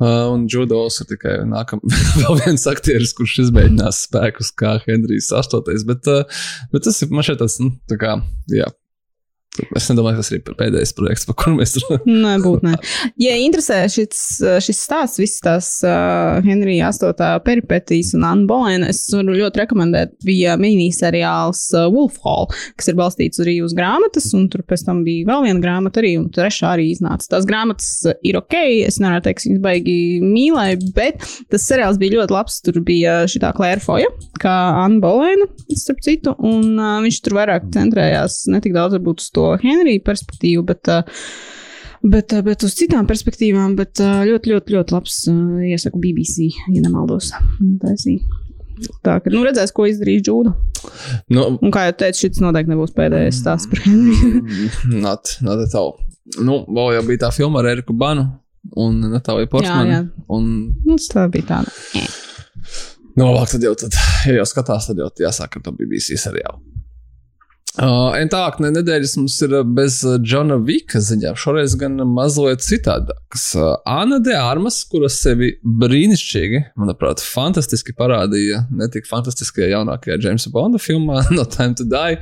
Uh, un Džudos ir tikai nākamais, vēl viens aktieris, kurš izmēģinās spēkus kā Henrijs VIII. Bet, uh, bet tas ir man šeit tāds, nu, tā kā, jā, Es nedomāju, tas ir pēdējais projekts, par kuru mēs runājam. Nē, būtu nē. Ja interesē šis, šis stāsts, visas tās uh, Henrija 8. peripetijas un Anna Bolēna, es varu ļoti rekomendēt. Bija miniseriāls Wolf Hall, kas ir balstīts arī uz grāmatas, un tur pēc tam bija vēl viena grāmata arī, un trešā arī iznāca. Tās grāmatas ir ok, es nevaru teikt, viņas baigi mīlēju, bet tas seriāls bija ļoti labs. Tur bija šī tā Klēra Foja, kā Anna Bolēna, starp citu, un uh, viņš tur vairāk centrējās ne tik daudz varbūt uz to to Henrija perspektīvu, bet, bet, bet uz citām perspektīvām. Bet ļoti, ļoti, ļoti labs. Iesaku BBC, ja nemaldos. Taisī. Tā kā nu, redzēs, ko izdarīs Džūda. Nu, un kā jau teicu, šis noteikti nebūs pēdējais stāsts par Henriju. not, not at all. Nu, vēl jau bija tā filma ar Eriku Banu un Natāliju Portmanu. Jā, jā. Un... Nu, tā bija tāda. Nu, labāk tad jau, tad, ja jau skatās, tad jau jāsāk ar to BBC seriālu. Uh, tālāk, ne nedēļas mums ir bez Džona Vika ziņām. Šoreiz gan mazliet citādākas. Uh, Anna de Armas, kuras sevi brīnišķīgi, manuprāt, fantastiski parādīja ne tik fantastiskajā jaunākajā Jamesa Bonda filmā No Time to Die.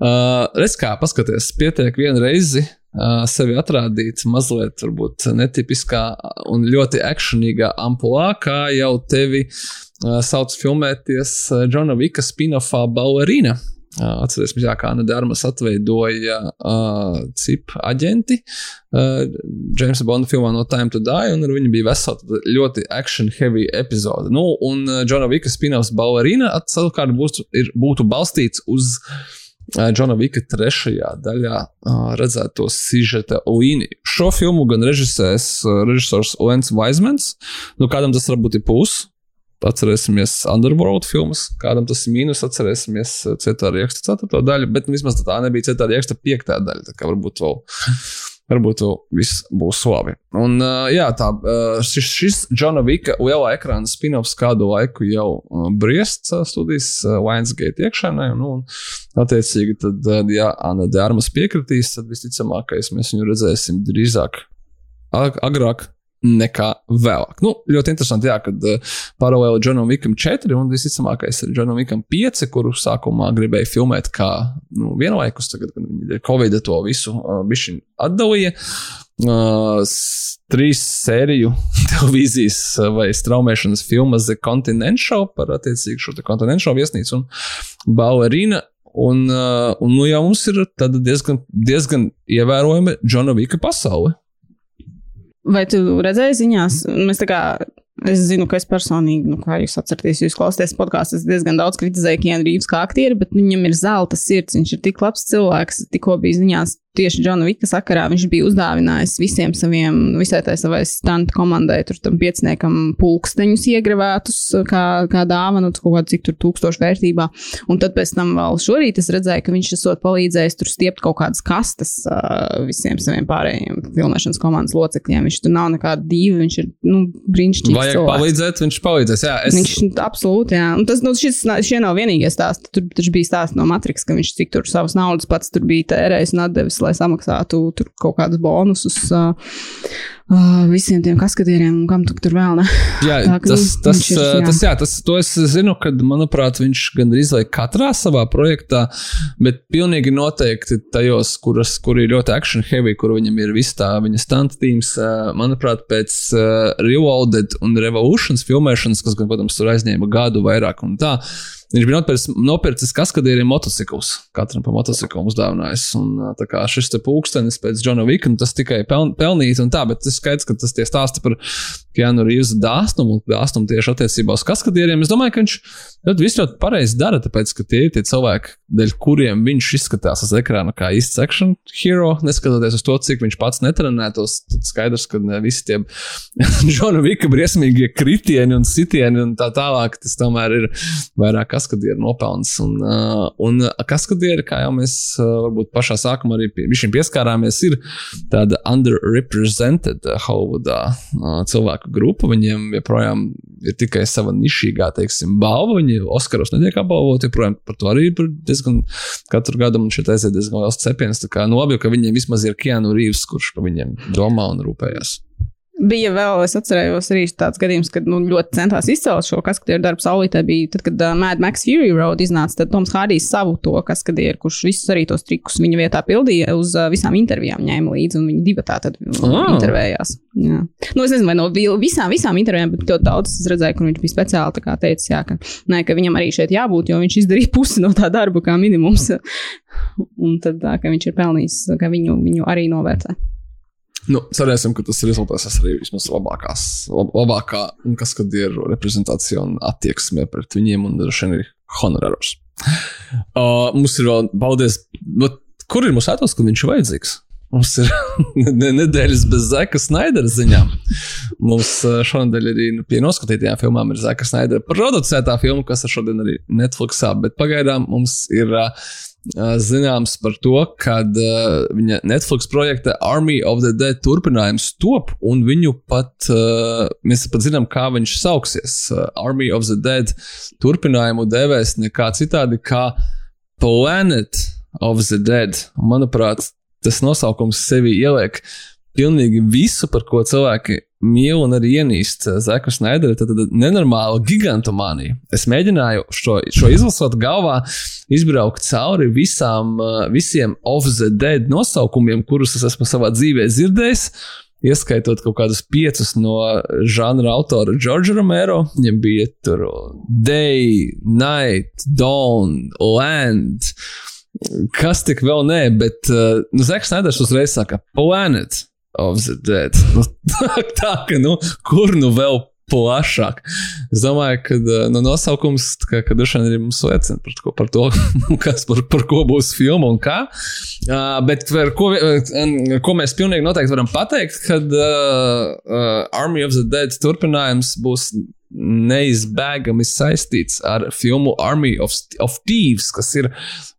Uh, Redz, kā paskaties, pietiek vienu reizi uh, sevi atrādīt mazliet, varbūt netipiskā un ļoti akcionīgā amplitūdā, kā jau tevi sauc filmēties Džona Vika spin-offā Ballerina Atcerēsimies, kā Anna Dārmas atveidoja uh, CIP aģenti uh, Jamesa Bonda filmā No Time to Die, un ar viņu bija vesela ļoti action-heavy epizode. Nu, un uh, Džona Vika spin-offs Ballerina savukārt būtu, ir, būtu balstīts uz uh, Džona Vika trešajā daļā uh, redzēto sižeta līniju. Šo filmu gan režisēs uh, režisors Lens Weizmans, nu kādam tas varbūt ir pūs, Atcerēsimies Underworld filmas, kādam tas ir mīnus, atcerēsimies uh, Cietā rieksta 4. daļu, bet nu, vismaz tā nebija Cietā rieksta 5. daļa. Tā kā varbūt vēl, varbūt vēl viss būs labi. Un uh, jā, tā, uh, šis, šis Džona Vika lielā ekrāna spin-offs kādu laiku jau briest studijas Lionsgate iekšēnē. Nu, un attiecīgi, tad, ja Anna Dārmas piekritīs, tad visticamākais mēs viņu redzēsim drīzāk agrāk nekā vēlāk. Nu, ļoti interesanti, jā, kad uh, paralēli Džonam Vikam 4 un visticamākais ir Džonam Vikam 5, kuru sākumā gribēja filmēt kā nu, vienlaikus, tagad, kad viņi Covid to visu uh, bišķiņu atdalīja. Uh, trīs sēriju televīzijas vai straumēšanas filmas The Continental par attiecīgu šo Continental viesnīcu un Ballerina. Un, uh, un nu jau mums ir diezgan, diezgan ievērojama Džona Vika pasaule. Vai tu redzēji ziņās? Mēs tā kā Es zinu, ka es personīgi, nu, kā jūs atceraties, jūs klausāties podkāstu, es diezgan daudz kritizēju Kienu Rīvs kā aktieri, bet viņam ir zelta sirds. Viņš ir tik labs cilvēks. Tikko bija ziņās tieši Džona Vika sakarā. Viņš bija uzdāvinājis visiem saviem, visai tai savai stantu komandai, tur tam pieciniekam pulksteņus iegravētus kā, kā dāvanu, kaut kādu cik tur tūkstošu vērtībā. Un tad pēc tam vēl šorīt es redzēju, ka viņš esot palīdzējis tur stiept kaut kādas kastes uh, visiem saviem pārējiem filmēšanas komandas locekļiem. Viņš tur nav nekāda diva, viņš ir, nu, brīnišķīgs vajag cilvēks. palīdzēt, viņš palīdzēs. Jā, es... Viņš absolūti, jā. Un tas, nu, šis, šie nav vienīgie stāsti. Tur taču bija stāsts no Matrix, ka viņš cik tur savas naudas pats tur bija tērējis un atdevis, lai samaksātu tur kaut kādus bonusus. Uh, uh, visiem tiem kaskadieriem, un kam tu tur vēl ne. Jā, tā, tas, tas, ir, jā. tas, jā, tas, to es zinu, kad, manuprāt, viņš gandrīz vai katrā savā projektā, bet pilnīgi noteikti tajos, kuras, kur ir ļoti action heavy, kur viņam ir viss tā viņa stunt teams, uh, manuprāt, pēc uh, Reloaded un Revolutions filmēšanas, kas, gan, protams, tur aizņēma gadu vairāk un tā. Viņš bija nopircis, nopircis kaskadieriem motociklus. Katram pa motociklu uzdāvinājis. Un, tā kā šis te pūkstenis pēc Džona Vika, tas tikai peln, pelnīt un tā, bet tas skaidrs, ka tas tie stāsta par Keanu Reeves dāsnumu un dāsnumu tieši attiecībā uz kaskadieriem. Es domāju, ka viņš ļoti visu ļoti pareizi dara, tāpēc, ka tie ir tie cilvēki, dēļ kuriem viņš izskatās uz ekrāna kā īsts action hero, neskatoties uz to, cik viņš pats netrenētos. Tad skaidrs, ka visi tie Džona Vika briesmīgie kritieni un sitieni un tā tālāk, tas tomēr ir vairāk kaskadieru nopelns. Un, uh, un kaskadieri, kā jau mēs uh, varbūt pašā sākumā arī pie, pieskārāmies, ir tāda underrepresented Hollywoodā cilvēku grupa. Viņiem joprojām ir tikai sava nišīgā, teiksim, balva. Viņi Oskaros netiek apbalvoti, joprojām par to arī ir diezgan katru gadu man šeit aiziet diezgan liels cepiens. Tā kā nobi, ka viņiem vismaz ir Keanu Reeves, kurš par viņiem domā un rūpējas. Bija vēl, es atceros, arī tāds gadījums, kad nu, ļoti centās izcelt šo kaskadieru darbu saulītē. Bija tad, kad uh, Mad Max Fury Road iznāca, tad Toms Hārdijs savu to kaskadieru, kurš visus arī tos trikus viņa vietā pildīja, uz uh, visām intervijām ņēma līdzi, un viņi divi tā tad oh. intervējās. Jā. Nu, es nezinu, vai no visām, visām intervijām, bet ļoti daudz es redzēju, kur viņš bija speciāli teicis, jā, ka, ne, ka viņam arī šeit jābūt, jo viņš izdarīja pusi no tā darba kā minimums. un tad, tā, ka viņš ir pelnījis, ka viņu, viņu arī novērtē. Nu, cerēsim, ka tas rezultāts arī vismaz labākās, lab, labākā, un kas kad ir reprezentācija un attieksme pret viņiem un droši vien arī honorārus. Uh, mums ir vēl, paldies, nu, kur ir mūsu ētos, kad viņš ir vajadzīgs? Mums ir nedēļas bez Zeka Snaidera ziņām. Mums šonadēļ arī nu, pie noskatītajām filmām ir Zeka Snaidera producētā filma, kas ir šodien arī Netflixā, bet pagaidām mums ir zināms par to, ka viņa Netflix projekta Army of the Dead turpinājums top, un viņu pat, mēs pat zinām, kā viņš sauksies. Army of the Dead turpinājumu devēs nekā citādi kā Planet of the Dead. Manuprāt, tas nosaukums sevi ieliek pilnīgi visu, par ko cilvēki mīl un arī ienīst Zeku Snaideru, tad, tad nenormāla gigantomānija. Es mēģināju šo, šo izlasot galvā, izbraukt cauri visām, visiem off the dead nosaukumiem, kurus es esmu savā dzīvē dzirdējis. ieskaitot kaut kādus piecus no žanra autora Džordža Romero. Viņam bija tur Day, Night, Dawn, Land. Kas tik vēl nē, bet uh, nu, Zeks Neders uzreiz saka, Planet of the Dead. Nu, tā, tā ka, nu, kur nu vēl plašāk. Es domāju, ka nu, nosaukums, ka, ka droši vien arī mums liecina par, ko, par to, kas par, par ko būs filma un kā. Uh, bet par ko, uh, ko mēs pilnīgi noteikti varam pateikt, kad uh, uh, Army of the Dead turpinājums būs neizbēgami saistīts ar filmu Army of, of Thieves, kas ir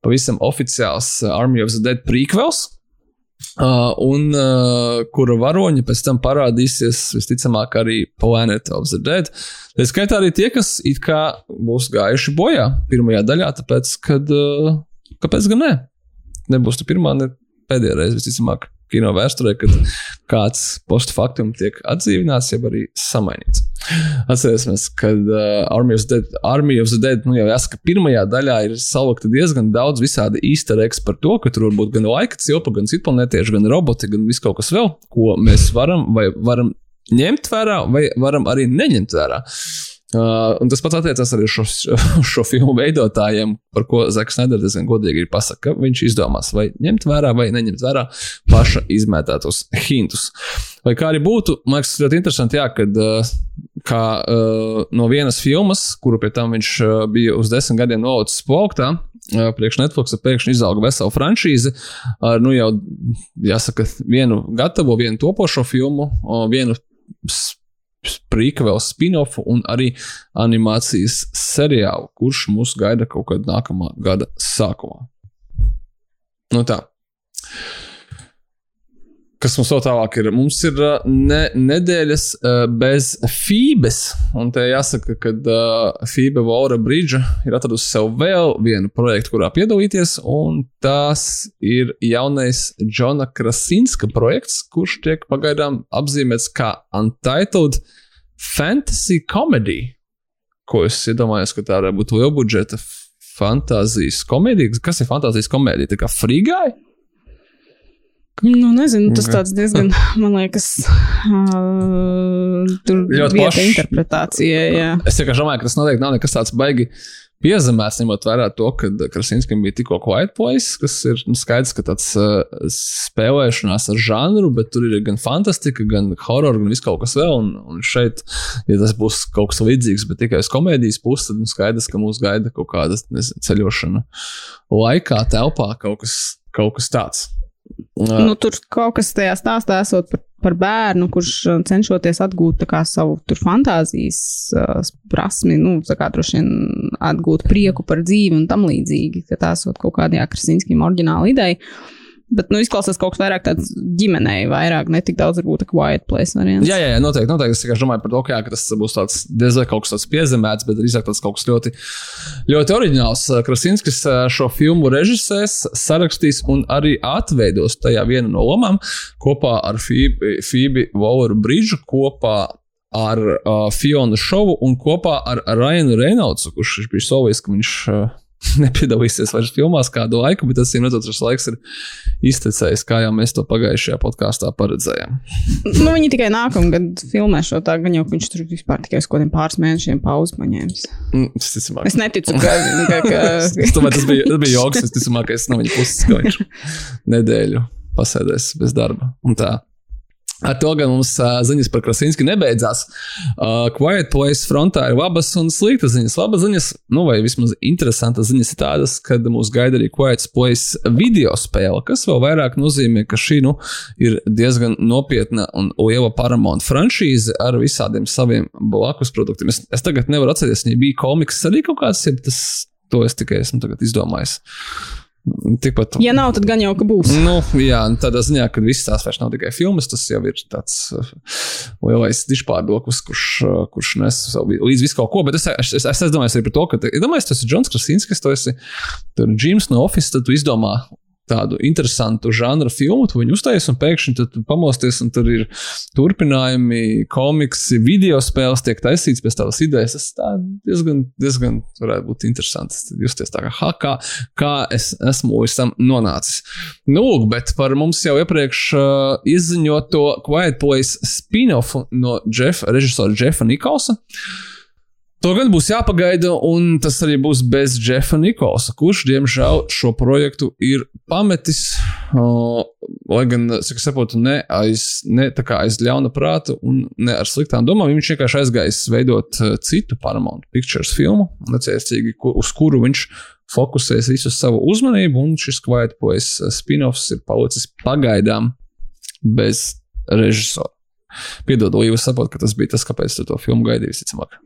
pavisam oficiāls Army of the Dead prequels. Uh, un uh, kura varoņi pēc tam parādīsies visticamāk arī Planet of the Dead. Tā skaitā arī tie, kas it kā būs gājuši bojā pirmajā daļā, tāpēc, kad, uh, kāpēc gan ne? Nebūs ne pirmā, ne pēdējā reize, visticamāk kino vēsturē, kad kāds postfaktum tiek atdzīvināts, jeb arī samainīts. Atcerēsimies, ka uh, Army, of Dead, Army of the Dead, nu jau jāsaka, pirmajā daļā ir salikta diezgan daudz visādi easter eggs par to, ka tur var būt gan laika cilpa, gan citplanētieši, gan roboti, gan viss kaut kas vēl, ko mēs varam vai varam ņemt vērā, vai varam arī neņemt vērā. Uh, un tas pats attiecās arī šo, šo filmu veidotājiem, par ko Zaks Neders diezgan godīgi ir pasakījis, ka viņš izdomās, vai ņemt vērā, vai neņemt vērā paša izmētātos hintus. Lai kā arī būtu, man liekas, ļoti interesanti, jā, kad uh, kā, uh, no vienas filmas, kuru pie tam viņš uh, bija uz desmit gadiem nolicis plauktā, uh, priekš Netflix pēkšņi izauga vesela franšīze ar, nu jau, jāsaka, vienu gatavo, vienu topošo filmu, vienu prequel spin-off un arī animācijas seriālu, kurš mūs gaida kaut kad nākamā gada sākumā. Nu tā. Kas mums vēl tālāk ir? Mums ir ne, nedēļas uh, bez Fībes. Un te jāsaka, ka uh, Fībe Vaura Bridža ir atradusi sev vēl vienu projektu, kurā piedalīties. Un tas ir jaunais Džona Krasinska projekts, kurš tiek pagaidām apzīmēts kā Untitled Fantasy Comedy. Ko es iedomājos, ka tā varētu būt liela budžeta fantāzijas komēdija. Kas ir fantāzijas komēdija? Tā kā frīgai? Nu, nezinu, tas tāds diezgan, man liekas, uh, tur ļoti plaša interpretācija. Jā. Es vienkārši domāju, ka tas noteikti nav nekas tāds baigi piezemēts, ņemot vērā to, ka Krasinskim bija tikko Quiet Place, kas ir nu, skaidrs, ka tāds uh, spēlēšanās ar žanru, bet tur ir gan fantastika, gan horror, gan viss kaut kas vēl. Un, un šeit, ja tas būs kaut kas līdzīgs, bet tikai uz komēdijas puses, tad nu, skaidrs, ka mūs gaida kaut kāda nezinu, ceļošana laikā, telpā, kaut kas, kaut kas tāds. Nu, tur kaut kas tajā stāstā esot par, par bērnu, kurš uh, cenšoties atgūt kā, savu fantāzijas uh, prasmi, nu, kā droši vien atgūt prieku par dzīvi un tam līdzīgi, ka tā esot kaut kādā Krasinskijam oriģināla ideja. Bet, nu, izklausās kaut kas vairāk tāds ģimenei, vairāk ne tik daudz, varbūt, quiet place variants. Jā, jā, jā noteikti, noteikti. Es tikai domāju par to, ka, jā, ka tas būs tāds diezgan kaut kas tāds piezemēts, bet drīzāk tas kaut kas ļoti, ļoti oriģināls. Krasinskis šo filmu režisēs, sarakstīs un arī atveidos tajā vienu no lomām kopā ar Fībi Voleru Bridžu, kopā ar uh, Fionu Šovu un kopā ar Ryanu Reynoldu, kurš bija solījis, ka viņš. Uh, nepiedalīsies vairs filmās kādu laiku, bet tas, redzot, šis laiks ir iztecējis, kā jau mēs to pagājušajā podkāstā paredzējām. nu, viņi tikai nākamgad filmē šo tā, gan jau viņš tur vispār tikai uz kaut kādiem pāris mēnešiem pauzi paņēmis. Mm, es, neticu, ka, ka, ka... es domāju, tas bija, tas bija joks, es ticamāk, ka es no viņa puses, ka viņš nedēļu pasēdēs bez darba. Un tā. Ar to gan mums uh, ziņas par Krasinski nebeidzās. Uh, Quiet Place frontā ir labas un sliktas ziņas. Labas ziņas, nu, vai vismaz interesantas ziņas ir tādas, ka mūs gaida arī Quiet Place video spēle, kas vēl vairāk nozīmē, ka šī nu, ir diezgan nopietna un liela Paramount franšīze ar visādiem saviem blakus produktiem. Es, es tagad nevaru atcerēties, ja bija komiks arī kaut kāds, ja tas, to es tikai esmu izdomājis. Tikpat. Ja nav, tad gan jau ka būs. Nu, jā, tādā ziņā, ka viss tās vairs nav tikai filmas, tas jau ir tāds uh, lielais dišpārdoklis, kurš, uh, kurš nes līdz visu kaut ko. Bet es, es, es, es domāju arī par to, ka, ja domāju, tas ir Džons Krasinskis, tas ir Džims no Office, tad tu izdomā tādu interesantu žanru filmu, tu viņu uztaisīsi, un pēkšņi tu pamosties, un tur ir turpinājumi, komiksi, video spēles tiek taisīts pēc tavas idejas. Tas diezgan, diezgan varētu būt interesants. Justies tā kā, ha, kā, kā es esmu līdz tam nonācis. Nu, bet par mums jau iepriekš uh, izziņoto Quiet Place spin-off no Jeff, režisora Jeffa Nikolsa. Uh, To gan būs jāpagaida, un tas arī būs bez Jeffa Nikolsa, kurš, diemžēl, šo projektu ir pametis. Uh, lai gan, cik saprotu, ne aiz, ne aiz ļauna prāta un ne ar sliktām domām. Viņš vienkārši aizgājis veidot uh, citu Paramount Pictures filmu, necēsīgi, uz kuru viņš fokusēs visu savu uzmanību, un šis Quiet Place spin-offs ir palicis pagaidām bez režisora. Piedod, Līva, saprotu, ka tas bija tas, kāpēc tu to filmu gaidīji, visticamāk.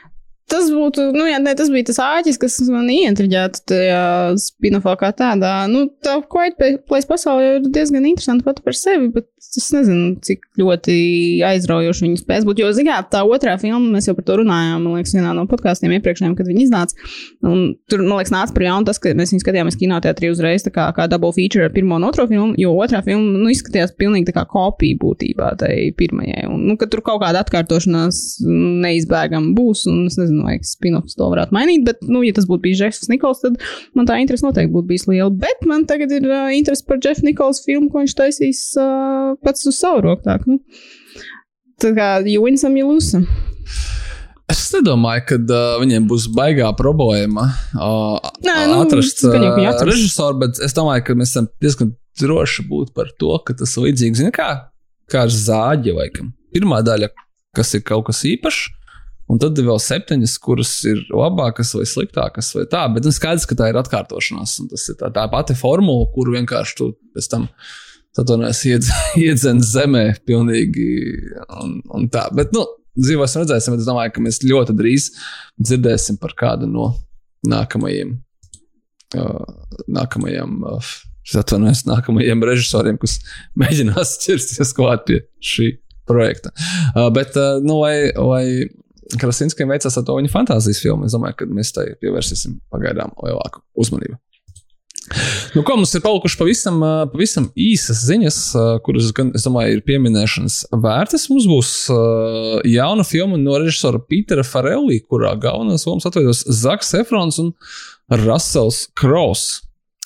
Tas būtu, nu, jā, ne, tas bija tas āķis, kas man ieintriģēta tajā spinofā kā tādā. Nu, tā Quiet Place pasaule ir diezgan interesanta pati par sevi, bet es nezinu, cik ļoti aizraujoši viņi spēs būt. Jo, zināt, tā otrā filma, mēs jau par to runājām, man liekas, vienā no podkāstiem iepriekšējiem, kad viņi iznāca. Un tur, man liekas, nāca par jaunu tas, ka mēs viņu skatījāmies kinoteātrī uzreiz kā, kā double feature ar pirmo un otro filmu, jo otrā filma, nu, izskatījās pilnīgi tā kā kopija būtībā tai pirmajai. Un, nu, ka tur kaut kāda atkārtošanās neizbēgama būs, un es nezinu, vai spin-offs to varētu mainīt. Bet, nu, ja tas būtu bijis Jeffs Nikols, tad man tā interese noteikti būtu bijusi liela. Bet man tagad ir uh, interese par Jeffa Nikols filmu, ko viņš taisīs uh, pats uz savu roku. Tā, nu. tā kā lose some. Es nedomāju, ka uh, viņiem būs baigā problēma uh, Nē, nu, atrast uh, režisoru, bet es domāju, ka mēs esam diezgan droši būt par to, ka tas ir līdzīgs kā, kā ar zāģi vai kam. Pirmā daļa, kas ir kaut kas īpašs, Un tad ir vēl septiņas, kuras ir labākas vai sliktākas, vai tā. Bet nu, skaidrs, ka tā ir atkārtošanās. Tas ir tā, tā pati formula, kuru vienkārši tu pēc tam iedz, iedzenas zemē. Pilnīgi, un, un tā. Bet, nu, dzīvosim, redzēsim. Es domāju, ka mēs ļoti drīz dzirdēsim par kādu no nākamajiem. Uh, nākamajiem uh, atvainojos nākamajiem režisoriem, kas mēģinās ķersties klāt pie šī projekta. Uh, bet, uh, nu, lai, lai Krasinskim veicās ar to viņa fantāzijas filmu. Es domāju, ka mēs tai pievērsīsim pagaidām lielāku uzmanību. Nu, ko mums ir palikušas pavisam, pavisam īsas ziņas, kuras, gan, es domāju, ir pieminēšanas vērtas. Mums būs jauna filma no režisora Pītera Farelī, kurā galvenās lomas atveidos Zaks Efrons un Russells Kross.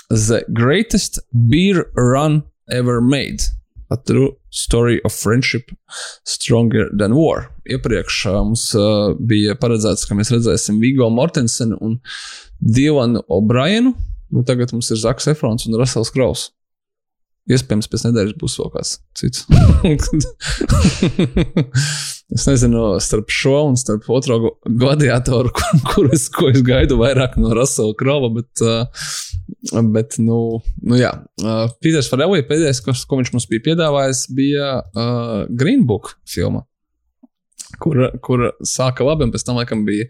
The Greatest Beer Run Ever Made. A True Story of Friendship Stronger Than War. Iepriekš mums uh, bija paredzēts, ka mēs redzēsim Vigo Mortensenu un Dievanu O'Brienu. Nu, tagad mums ir Zaks Efrons un Rasels Kraus. Iespējams, pēc nedēļas būs vēl kāds cits. es nezinu, starp šo un starp otro gladiatoru, kur, kur es, ko es gaidu vairāk no Rasela Krava, bet, uh, bet nu, nu jā. Uh, Pīters Farelī pēdējais, ko, ko viņš mums bija piedāvājis, bija uh, Green Book filma kur, kur sāka labi, un pēc tam, laikam, bija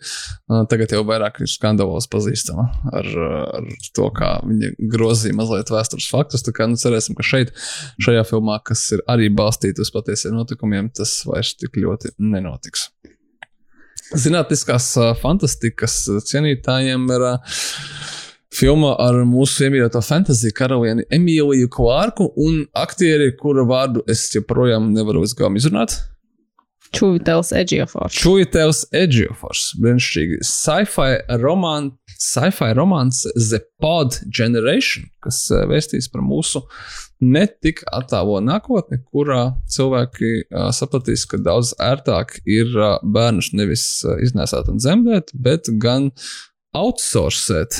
tagad jau vairāk skandalos pazīstama ar, ar to, kā viņa grozīja mazliet vēstures faktus. Tā kā nu, cerēsim, ka šeit, šajā filmā, kas ir arī balstīta uz patiesiem notikumiem, tas vairs tik ļoti nenotiks. Zinātniskās fantastikas cienītājiem ir filma ar mūsu iemīļoto fantāziju karalieni Emīliju Klārku un aktieri, kura vārdu es joprojām nevaru izgaum izrunāt. Čūvitēls Edžiofors. Čūvitēls Edžiofors. Brīnišķīgi. Sci-fi romāns, sci-fi romāns The Pod Generation, kas eh, vēstīs par mūsu netik attālo nākotni, kurā cilvēki uh, sapratīs, ka daudz ērtāk ir uh, bērnus nevis uh, iznēsāt un dzemdēt, bet gan outsourcēt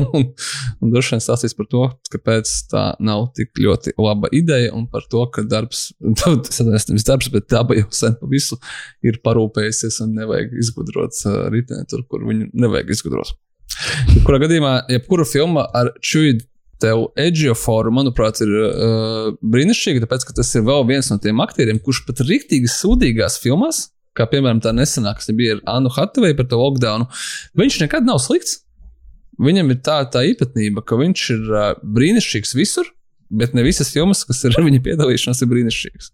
un, un droši vien stāstīs par to, kāpēc tā nav tik ļoti laba ideja, un par to, ka darbs, tas nevis darbs, bet daba jau sen pa visu ir parūpējusies un nevajag izgudrot uh, riteni tur, kur viņu nevajag izgudrot. Jebkurā gadījumā, jebkura filma ar čūju tev Edgeoforu, manuprāt, ir uh, brīnišķīgi, tāpēc, ka tas ir vēl viens no tiem aktieriem, kurš pat rīktīgi sūdīgās filmās, kā piemēram tā nesenā, kas bija ar Anu Hatvei par to lockdownu, viņš nekad nav slikts. Viņam ir tā, tā īpatnība, ka viņš ir uh, brīnišķīgs visur, bet ne visas filmas, kas ir viņa piedalīšanos, ir brīnišķīgas.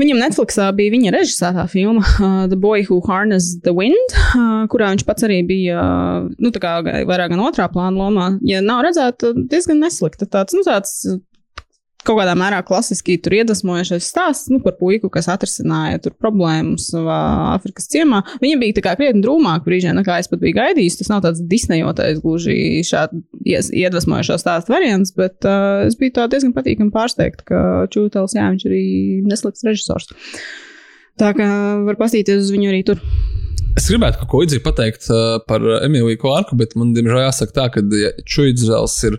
Viņam Netflixā bija viņa režisētā filma uh, The Boy Who Harnessed the Wind, uh, kurā viņš pats arī bija uh, nu, kā, vairāk gan otrā plāna lomā. Ja nav redzēta, diezgan neslikta. Tāds, nu, tāds kaut kādā mērā klasiski tur iedvesmojošais stāsts nu, par puiku, kas atrisināja problēmas savā Āfrikas ciemā. Viņa bija tā kā krietni drūmāka brīžā, nekā es pat biju gaidījis. Tas nav tāds disnejotais, gluži šāds iedvesmojošo stāstu variants, bet uh, es biju diezgan patīkami pārsteigts, ka Čūtels, jā, viņš arī neslikts režisors. Tā kā var pastīties uz viņu arī tur. Es gribētu kaut ko līdzīgu pateikt par Emīliju Klārku, bet man, diemžēl, jāsaka tā, ka Čuidzels ir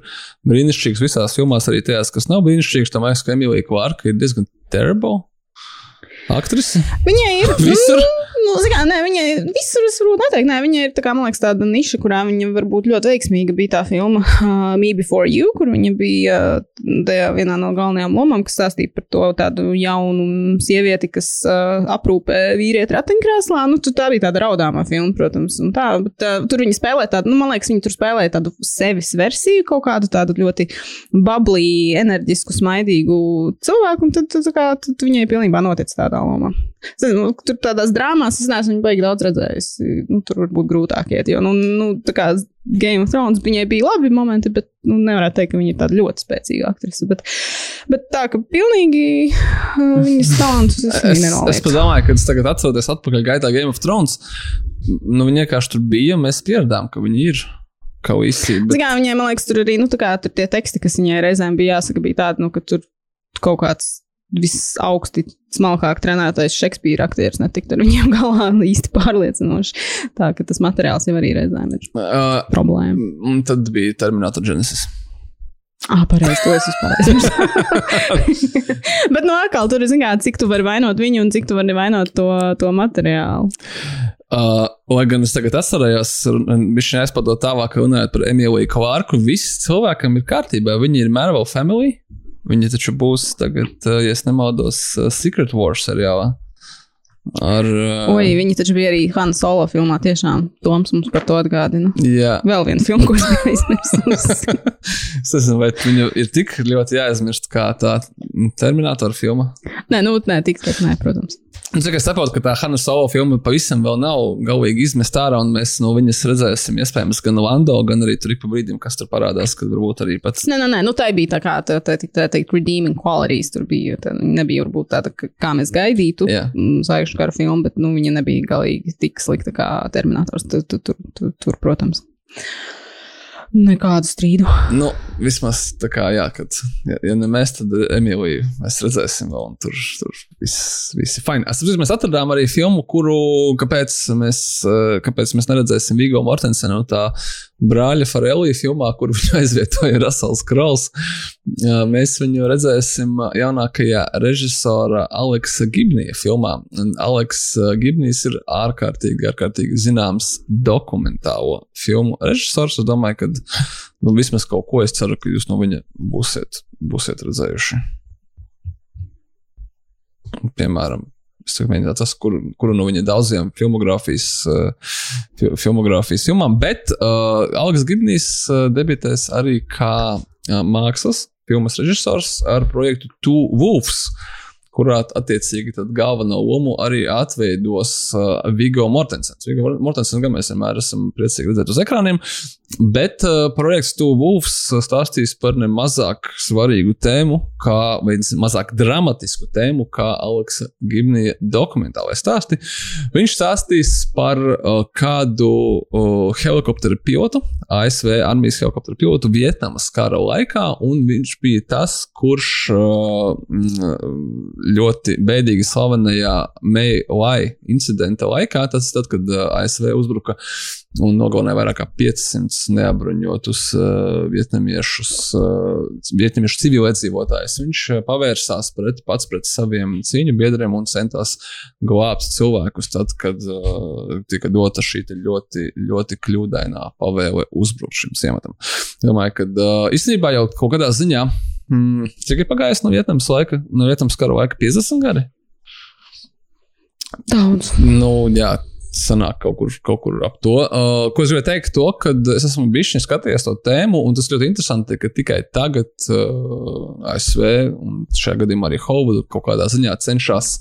brīnišķīgs visās filmās, arī tajās, kas nav brīnišķīgs. Tam liekas, ka Emīlija Klārka ir diezgan terrible aktrise. Viņai ir visur. Nu, kā, nē, viņai visur es varu neteikt, nē, viņa ir kā, liekas, tāda niša, kurā viņa var būt ļoti veiksmīga. Bija tā filma uh, Me Before You, kur viņa bija uh, tajā vienā no galvenajām lomām, kas stāstīja par to tādu jaunu sievieti, kas uh, aprūpē vīrieti ratiņkrēslā. Nu, tā bija tāda raudāmā filma, protams, un tā, bet uh, tur viņa spēlē tādu, nu, man liekas, viņa tur spēlē tādu sevis versiju, kaut kādu tādu ļoti bablī, enerģisku, smaidīgu cilvēku, un tad, tad, tad, tad viņai pilnībā notic tādā lomā. Zinu, tur tādās drāmās es neesmu baigi daudz redzējis. Nu, tur varbūt grūtāk iet, jo, nu, nu tā kā Game of Thrones viņai bija labi momenti, bet nu, nevarētu teikt, ka viņa ir tāda ļoti spēcīga aktrise. Bet, bet tā, ka pilnīgi uh, viņas talantus es, es nenoliedzu. Es pat domāju, ka es tagad atceros atpakaļ gaitā Game of Thrones. Nu, viņi vienkārši tur bija, mēs pieradām, ka viņi ir. Kā visi. Bet... Kā viņai, man liekas, tur arī nu, kā, tur tie teksti, kas viņai reizēm bija jāsaka, bija tādi, nu, ka tur kaut kāds visaugsti smalkāk trenētais Šekspīra aktieris netiktu ar viņiem galā īsti pārliecinoši. Tā ka tas materiāls jau arī reizēm ir uh, problēma. Un tad bija Terminator Genesis. Ah, pareizi, to es vispār. Bet, nu, atkal, tur ir zināms, cik tu vari vainot viņu un cik tu vari vainot to, to materiālu. Uh, lai gan es tagad atcerējos, viņš neaizpadot tālāk runājot par Emīliju Klārku, visi cilvēkam ir kārtībā. Viņi ir Marvel Family. Viņi taču būs tagad, eh, ja nemaldos, eh, Secret Wars seriālā. Ar, uh, Oi, viņi taču bija arī Hanna Solo filmā. Tiešām Toms mums par to atgādina. Jā, vēl viena filma, ko es aizmirsis. es nezinu, vai viņa ir tik ļoti jāaizmirst kā tā Terminatora filma. Nē, nu, nē, tik tā, nē, protams. Nu, cik es saprotu, ka tā Hanna Solo filma pavisam vēl nav galīgi izmesta ārā, un mēs no viņas redzēsim, iespējams, gan Lando, gan arī tur ik pa brīdim, kas tur parādās, kad varbūt arī pats. Nē, nē, nē, nu tā bija tā kā tā, tā, tā, tā redeeming qualities, tur bija, tā nebija varbūt tāda, kā mēs gaidītu, sākšu kara filmu, bet, nu, viņa nebija galīgi tik slikta kā Terminators, tur, tur, tur, tur, tur protams. Nekādu strīdu. Nu, vismaz tā kā, jā, kad, ja, ja ne mēs, tad Emīliju mēs redzēsim vēl, un tur, tur viss, viss ir fini. Es saprotu, mēs atradām arī filmu, kuru, kāpēc mēs, kāpēc mēs neredzēsim Vigo Mortensenu, tā brāļa Farelija filmā, kur viņu aizvietoja Rasels Krols. Mēs viņu redzēsim jaunākajā režisora Aleksa Gibnija filmā. Aleks Gibnijs ir ārkārtīgi, ārkārtīgi zināms dokumentālo filmu režisors. Es domāju, ka nu, vismaz kaut ko es ceru, ka jūs no viņa būsiet, būsiet redzējuši. Piemēram, domāju, tas, kur, kuru no viņa daudziem filmogrāfijas, uh, filmogrāfijas filmām, bet uh, Aleks Gibnīs uh, debitēs arī kā uh, mākslas filmas režisors ar projektu Two Wolves. Kurā attiecīgi galveno lomu arī atveidos uh, Vigo Mortensens. Vigo Mortensens gan mēs vienmēr esam priecīgi redzēt uz ekrāniem, bet uh, projekts Two Wolves stāstīs par nemazāk svarīgu tēmu, kā, vai mazāk dramatisku tēmu, kā Aleksa Gimnija dokumentālais stāsti. Viņš stāstīs par uh, kādu uh, helikopteru pilotu, ASV armijas helikopteru pilotu Vietnamas kara laikā, un viņš bija tas, kurš uh, ļoti bēdīgi slavenajā May-Lai incidenta laikā. Tas tad, kad uh, ASV uzbruka un nogalināja vairāk kā 500 neapbruņotus uh, vietnamiešus, uh, vietnamiešu civiliedzīvotājus. Viņš uh, pavērsās pret, pats pret saviem cīņu biedriem un centās glābt cilvēkus tad, kad uh, tika dota šī ļoti, ļoti kļūdainā pavēle uzbrukt šim ciematam. Domāju, ka uh, īstenībā jau kaut kādā ziņā Mm, cik ir pagājis no Vietnamas laika, no Vietnamas kara laika 50 gadi? Daudz. Nu, jā, sanāk kaut kur, kaut kur ap to. Uh, ko es gribēju teikt, to, ka es esmu bijis skatījies to tēmu, un tas ļoti interesanti, ka tikai tagad uh, ASV un šajā gadījumā arī Hovudu kaut kādā ziņā cenšas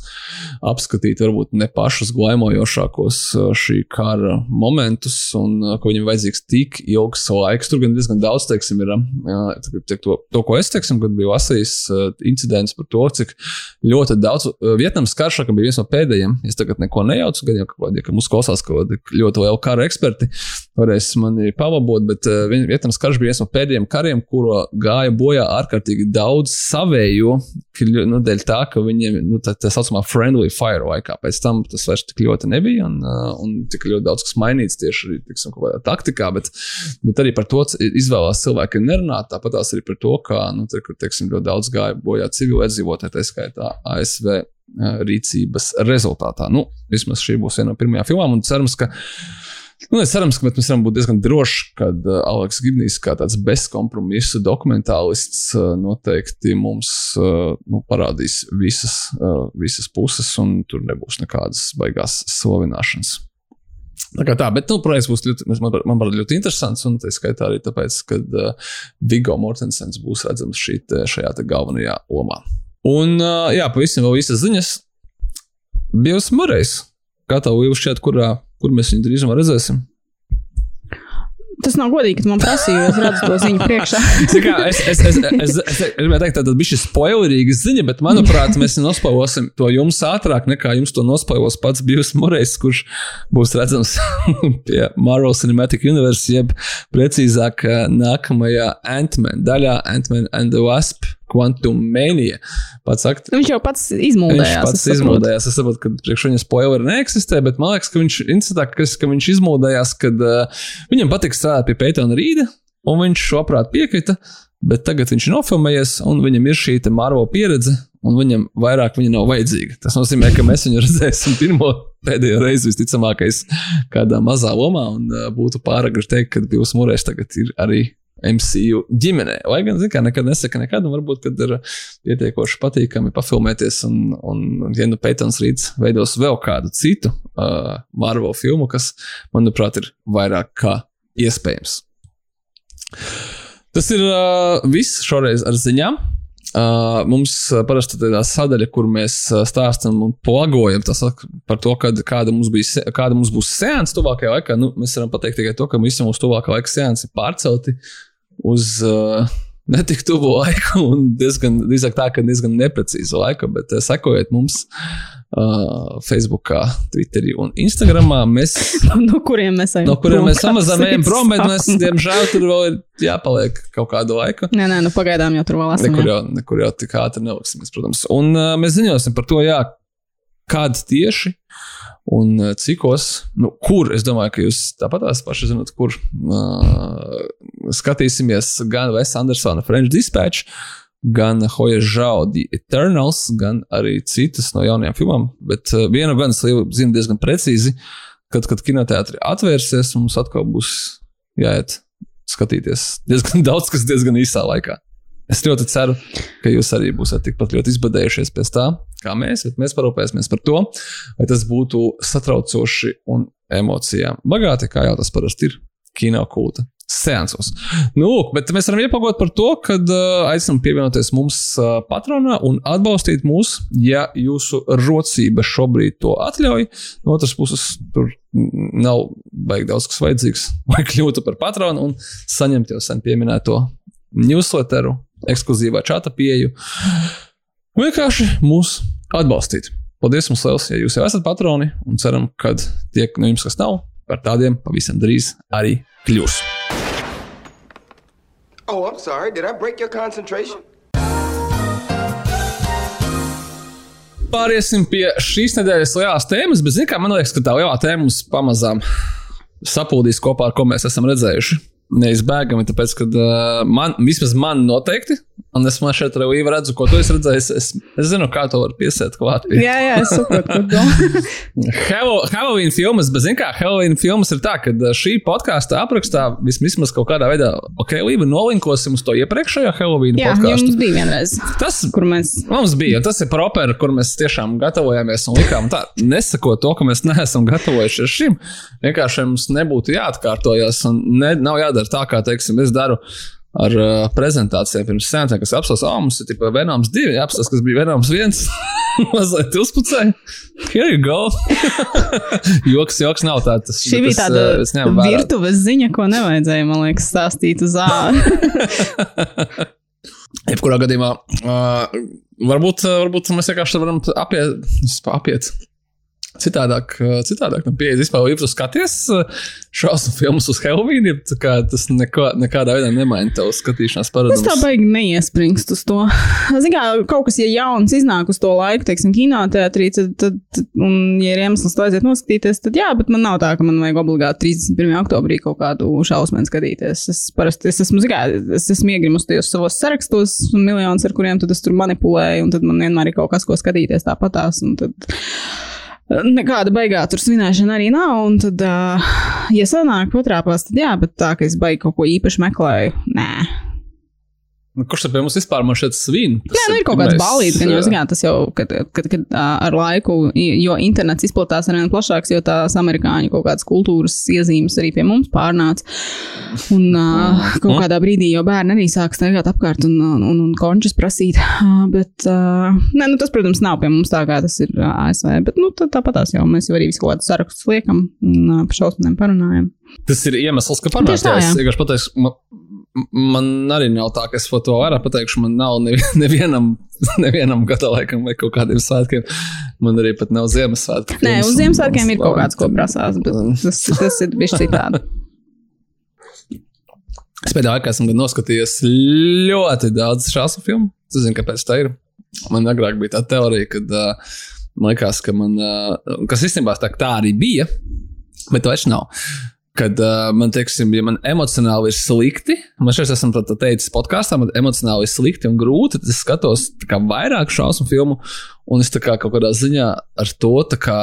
apskatīt varbūt ne pašus glaimojošākos uh, šī kara momentus, un uh, ka viņam vajadzīgs tik ilgs laiks. Tur gan diezgan daudz, teiksim, ir uh, to, to, ko es teiksim, kad bija Vasijas uh, incidents par to, cik ļoti daudz uh, Vietnams karš, ka bija viens no pēdējiem. Es tagad neko nejaucu, gan jau kaut kādā, ka mums klausās kādi ļoti lieli kara eksperti, varēs mani pavabot, bet uh, Vietnams karš bija viens no pēdējiem kariem, kuro gāja bojā ārkārtīgi daudz savējo, nu, dēļ tā, ka viņiem nu, tā, tā saucamā friendly fire laikā pēc tam tas vairs tik ļoti nebija un, uh, un tik ļoti daudz kas mainīts tieši tiksim, taktikā, bet, bet arī par to izvēlās cilvēki nerunāt, tāpat arī par to, ka, nu, tur, kur, teiksim, ļoti daudz gāja bojā civiliedzīvotāji, tā skaitā ASV rīcības rezultātā. Nu, vismaz šī būs viena no pirmajām filmām, un cerams, ka. Nu, es cerams, ka mēs varam būt diezgan droši, ka uh, Aleks Gibnīs, kā tāds bezkompromisu dokumentālists, uh, noteikti mums uh, nu, parādīs visas, uh, visas puses, un tur nebūs nekādas baigās slavināšanas. Tā kā tā, bet, nu, projekts būs ļoti, man, man ļoti interesants, un tā skaitā arī tāpēc, ka uh, Vigo Mortensens būs redzams šī, šajā galvenajā lomā. Un, jā, pavisam vēl visas ziņas. Bijis Murejs. Kā tev jau šķiet, kurā, kur mēs viņu drīzumā redzēsim? Tas nav godīgi, ka man prasīja, es redzu to ziņu priekšā. kā, es, es, es, es, es, gribēju teikt, tā bija šī spoilerīga ziņa, bet, manuprāt, mēs nospēlosim to jums ātrāk, nekā jums to nospēlos pats Bijus Morejs, kurš būs redzams pie Marvel Cinematic Universe, jeb precīzāk nākamajā Ant-Man daļā, Ant-Man and the Wasp Sakt, nu, viņš jau pats izmoldējās. Viņš pats es izmoldējās. Es saprotu, ka priekš viņa spoileri neeksistē, bet man liekas, ka viņš, ka, ka viņš izmoldējās, kad uh, viņam patīk strādāt pie Pētona Rīda, un viņš šoprāt piekrita. Bet tagad viņš ir nofilmējies, un viņam ir šī Marvel pieredze, un viņam vairāk viņa nav vajadzīga. Tas nozīmē, ka mēs viņu redzēsim pirmo pēdējo reizi, visticamākais, kādā mazā lomā, un uh, būtu pāragri teikt, ka Bills Mūrēs tagad ir arī MCU ģimenē. Lai gan, zināmā mērā, nekad nesaka, nekad, un varbūt, kad ir pietiekoši patīkami pafilmēties, un, un ja nu Pētons rīts veidos vēl kādu citu uh, Marvel filmu, kas, manuprāt, ir vairāk kā iespējams. Tas ir uh, viss šoreiz ar ziņām. Uh, mums parasti ir tā sadaļa, kur mēs stāstām un plagojam par to, kad, kāda, mums bija, kāda mums būs sēnes tuvākajā laikā. Nu, mēs varam pateikt tikai to, ka visi mūsu tuvākā laika sēnes ir pārcelti uz uh, netik tuvu laiku, un diezgan, drīzāk tā, ka diezgan neprecīzu laiku, bet uh, sekojiet mums. Uh, Facebook, Twitterī un Instagramā. Mēs, no kuriem mēs ejam? No kuriem mēs samazām ejam prom, bet mēs, diemžēl, tur vēl ir jāpaliek kaut kādu laiku. Nē, nē, nu pagaidām jau tur vēl esam. Nekur jau, nekur jau tik ātri neliksimies, protams. Un uh, mēs ziņosim par to, jā, kāda tieši Un eh, cikos, nu, kur es domāju, ka jūs tāpat paši zinat, kur uh, skatīsimies gan Vesa Andersona French Dispatch, gan Hoja The Eternals, gan arī citas no jaunajām filmām. Bet uh, vienu gan es zinu diezgan precīzi, kad, kad kinoteātris atvērsies, mums atkal būs jāiet skatīties diezgan daudz, kas diezgan īsā laikā. Es ļoti ceru, ka jūs arī būsiet tikpat ļoti izbadējušies pēc tā, kā mēs, bet mēs parūpēsimies par to, lai tas būtu satraucoši un emocijām bagāti, kā jau tas parasti ir kino kulta seansos. Nu, lūk, bet mēs varam iepagot par to, ka uh, aicinām pievienoties mums uh, patronā un atbalstīt mūs, ja jūsu rocība šobrīd to atļauj. No otras puses, tur nav baigi daudz kas vajadzīgs, lai kļūtu par patronu un saņemtu jau sen pieminēto newsletteru ekskluzīvā čata pieeju. Vienkārši mūs atbalstīt. Paldies jums liels, ja jūs jau esat patroni, un ceram, ka tie no jums, kas nav, par tādiem pavisam drīz arī kļūs. Oh, I'm sorry. Did I break your concentration? Pāriesim pie šīs nedēļas lielās tēmas, bet, zināmā mērā, man liekas, ka tā lielā tēma mums pamazām sapūdīs kopā ar ko mēs esam redzējuši neizbēgami, tāpēc, ka uh, man, vismaz man noteikti Un es man šeit arī redzu, ko tu esi redzējis. Es, es zinu, kā to var piesēt klāt. Pie. Jā, jā, es saprotu. Halloween filmas, bet zini, kā Halloween filmas ir tā, ka šī podkāstu aprakstā vismaz kaut kādā veidā, ok, Līva, nolinkosim uz to iepriekšējo Halloween jā, podkāstu. mums bija vienreiz. Tas, kur mēs. Mums bija, tas ir proper, kur mēs tiešām gatavojāmies un likām tā, nesakot to, ka mēs neesam gatavojušies šim. Vienkārši mums nebūtu jāatkārtojas un ne, nav jādara tā, kā, teiksim, es daru ar uh, prezentācijām pirms sēnēm, kas apstāsta, ah, mums ir tikai Venoms 2, apstāsta, kas bija Venoms 1. Mazliet uzpucēja. Here you go. joks, joks nav tāds. Šī bija tāda virtuves ziņa, ko nevajadzēja, man liekas, stāstīt uz āru. Jebkurā gadījumā, uh, varbūt, varbūt mēs vienkārši varam apiet, apiet Citādāk, citādāk tam pieeja. Vispār, ja tu skaties šausmu filmas uz ir, kā, tas neko, nekādā veidā nemaina tavu skatīšanās paradumus. Es tā baigi neiespringstu uz to. Zini, kā kaut kas, ja jauns iznāk uz to laiku, teiksim, kinoteātrī, tad, tad, un, ja ir iemesls to aiziet noskatīties, tad jā, bet man nav tā, ka man vajag obligāti 31. oktobrī kaut kādu šausmu skatīties. Es parasti es esmu, zigā, es esmu iegrimus tajos savos sarakstos, miljonus, ar kuriem tad es tur manipulēju, un tad man vienmēr ir kaut kas, ko skatīties tāpatās. Tad nekāda baigā tur svinēšana arī nav. Un tad, uh, ja sanāk patrāpās, tad jā, bet tā, ka es baigi kaut ko īpaši meklēju, nē. Nu, kurš tad pie mums vispār šeit svin? Jā, nu ir kaut kāds balīts, gan jau zināt, tas jau, kad, kad, kad ar laiku, jo internets izplatās ar vien plašāks, jo tās amerikāņu kaut kādas kultūras iezīmes arī pie mums pārnāca. Un uh, kaut kādā brīdī jau bērni arī sāk staigāt apkārt un, un, un, končus prasīt. Bet, uh, ne, nu, tas, protams, nav pie mums tā, kā tas ir ASV, bet, nu, tāpatās jau mēs jau arī visu kaut kādus sarakstus liekam un uh, par šausmiem parunājam. Tas ir iemesls, ka parunājam. Es vienkārši pateikšu, man arī nav tā, ka es par to vairāk pateikšu. Man nav nevienam, nevienam gada laikam vai kaut kādiem svētkiem. Man arī pat nav Ziemassvētku. Nē, uz Ziemassvētkiem ir kaut kāds, ko prasās, bet tas, tas ir bijis citādi. Es pēdējā laikā esmu noskatījies ļoti daudz šādu filmu. Es zinu, kāpēc tā ir. Man agrāk bija tā teorija, kad uh, man liekas, ka man, uh, kas īstenībā tā, tā arī bija, bet to vairs nav. Kad uh, man, teiksim, ja man emocionāli ir slikti, man šeit esmu teicis podkāstā, man emocionāli ir slikti un grūti, tad es skatos kā, vairāk šausmu filmu, un es kā, kaut kādā ziņā ar to kā,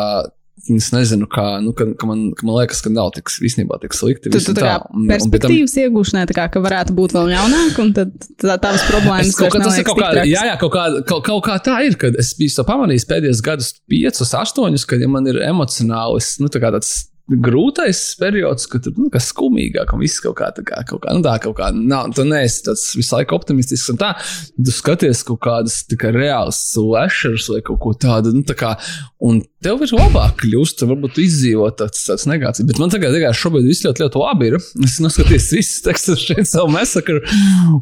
Es nezinu, kā, nu, ka, ka, man, ka man liekas, ka nav tik, īstenībā tik slikti. Tu, tu tā kā un, perspektīvas tam... iegūšanai, tā kā, ka varētu būt vēl ļaunāk, un tad tā, tās problēmas. Es kaut kā, tas ir kaut kā, jā, jā, kaut kā, kaut, kaut kā tā ir, kad es biju to pamanījis pēdējos gadus, piecus, astoņus, kad ja man ir emocionāls, nu, tā kā tāds grūtais periods, kad tur nu, kas skumīgāk, un viss kaut kā tā, kā, kaut kā, nu, tā, kaut kā, nav, tu neesi tāds visu laiku optimistisks, un tā, tu skaties kaut kādas kā, reālas slashers vai kaut ko tādu, nu, tā kā, un tev ir labāk kļūst, varbūt izdzīvot tāds, tāds negācijas, bet man tagad, tagad šobrīd viss ļoti, ļoti labi ir. Es noskaties visus tekstus šeit savu mesakru,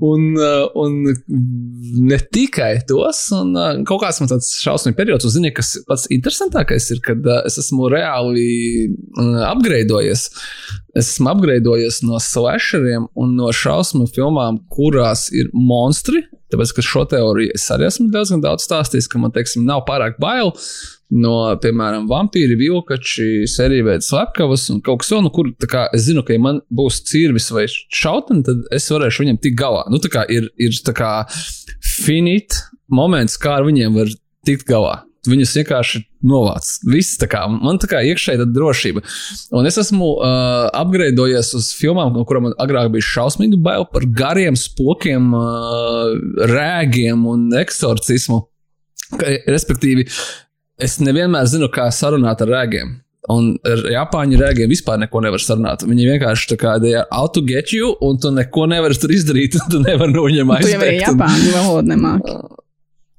un, un ne tikai tos, un kaut kāds man tāds šausmīgi periods, un zini, kas pats interesantākais ir, kad es esmu reāli apgraidojies. Es esmu apgraidojies no slasheriem un no šausmu filmām, kurās ir monstri. Tāpēc, ka šo teoriju es arī esmu diezgan daudz stāstījis, ka man, teiksim, nav pārāk bail no, piemēram, vampīri, vilkači, serijas slepkavas un kaut kas tāds, nu, kur kā, es zinu, ka, ja man būs cirvis vai šautni, tad es varēšu viņam tikt galā. Nu, tā kā ir, ir tā kā finīt moments, kā ar viņiem var tikt galā. Viņus vienkārši novāc. Viss tā kā man tā kā iekšēji ir drošība. Un es esmu uh, apgraidojies uz filmām, no kurām man agrāk bija šausmīgi bail par gariem spokiem, uh, rēgiem un eksorcismu. Respektīvi, es nevienmēr zinu, kā sarunāt ar rēgiem. Un ar Japāņu rēgiem vispār neko nevar sarunāt. Viņi vienkārši tā kā ir auto get you, un tu neko nevari tur izdarīt. Tu nevari no viņiem aizbēgt. Tu jau arī Japāņu valodu nemāki.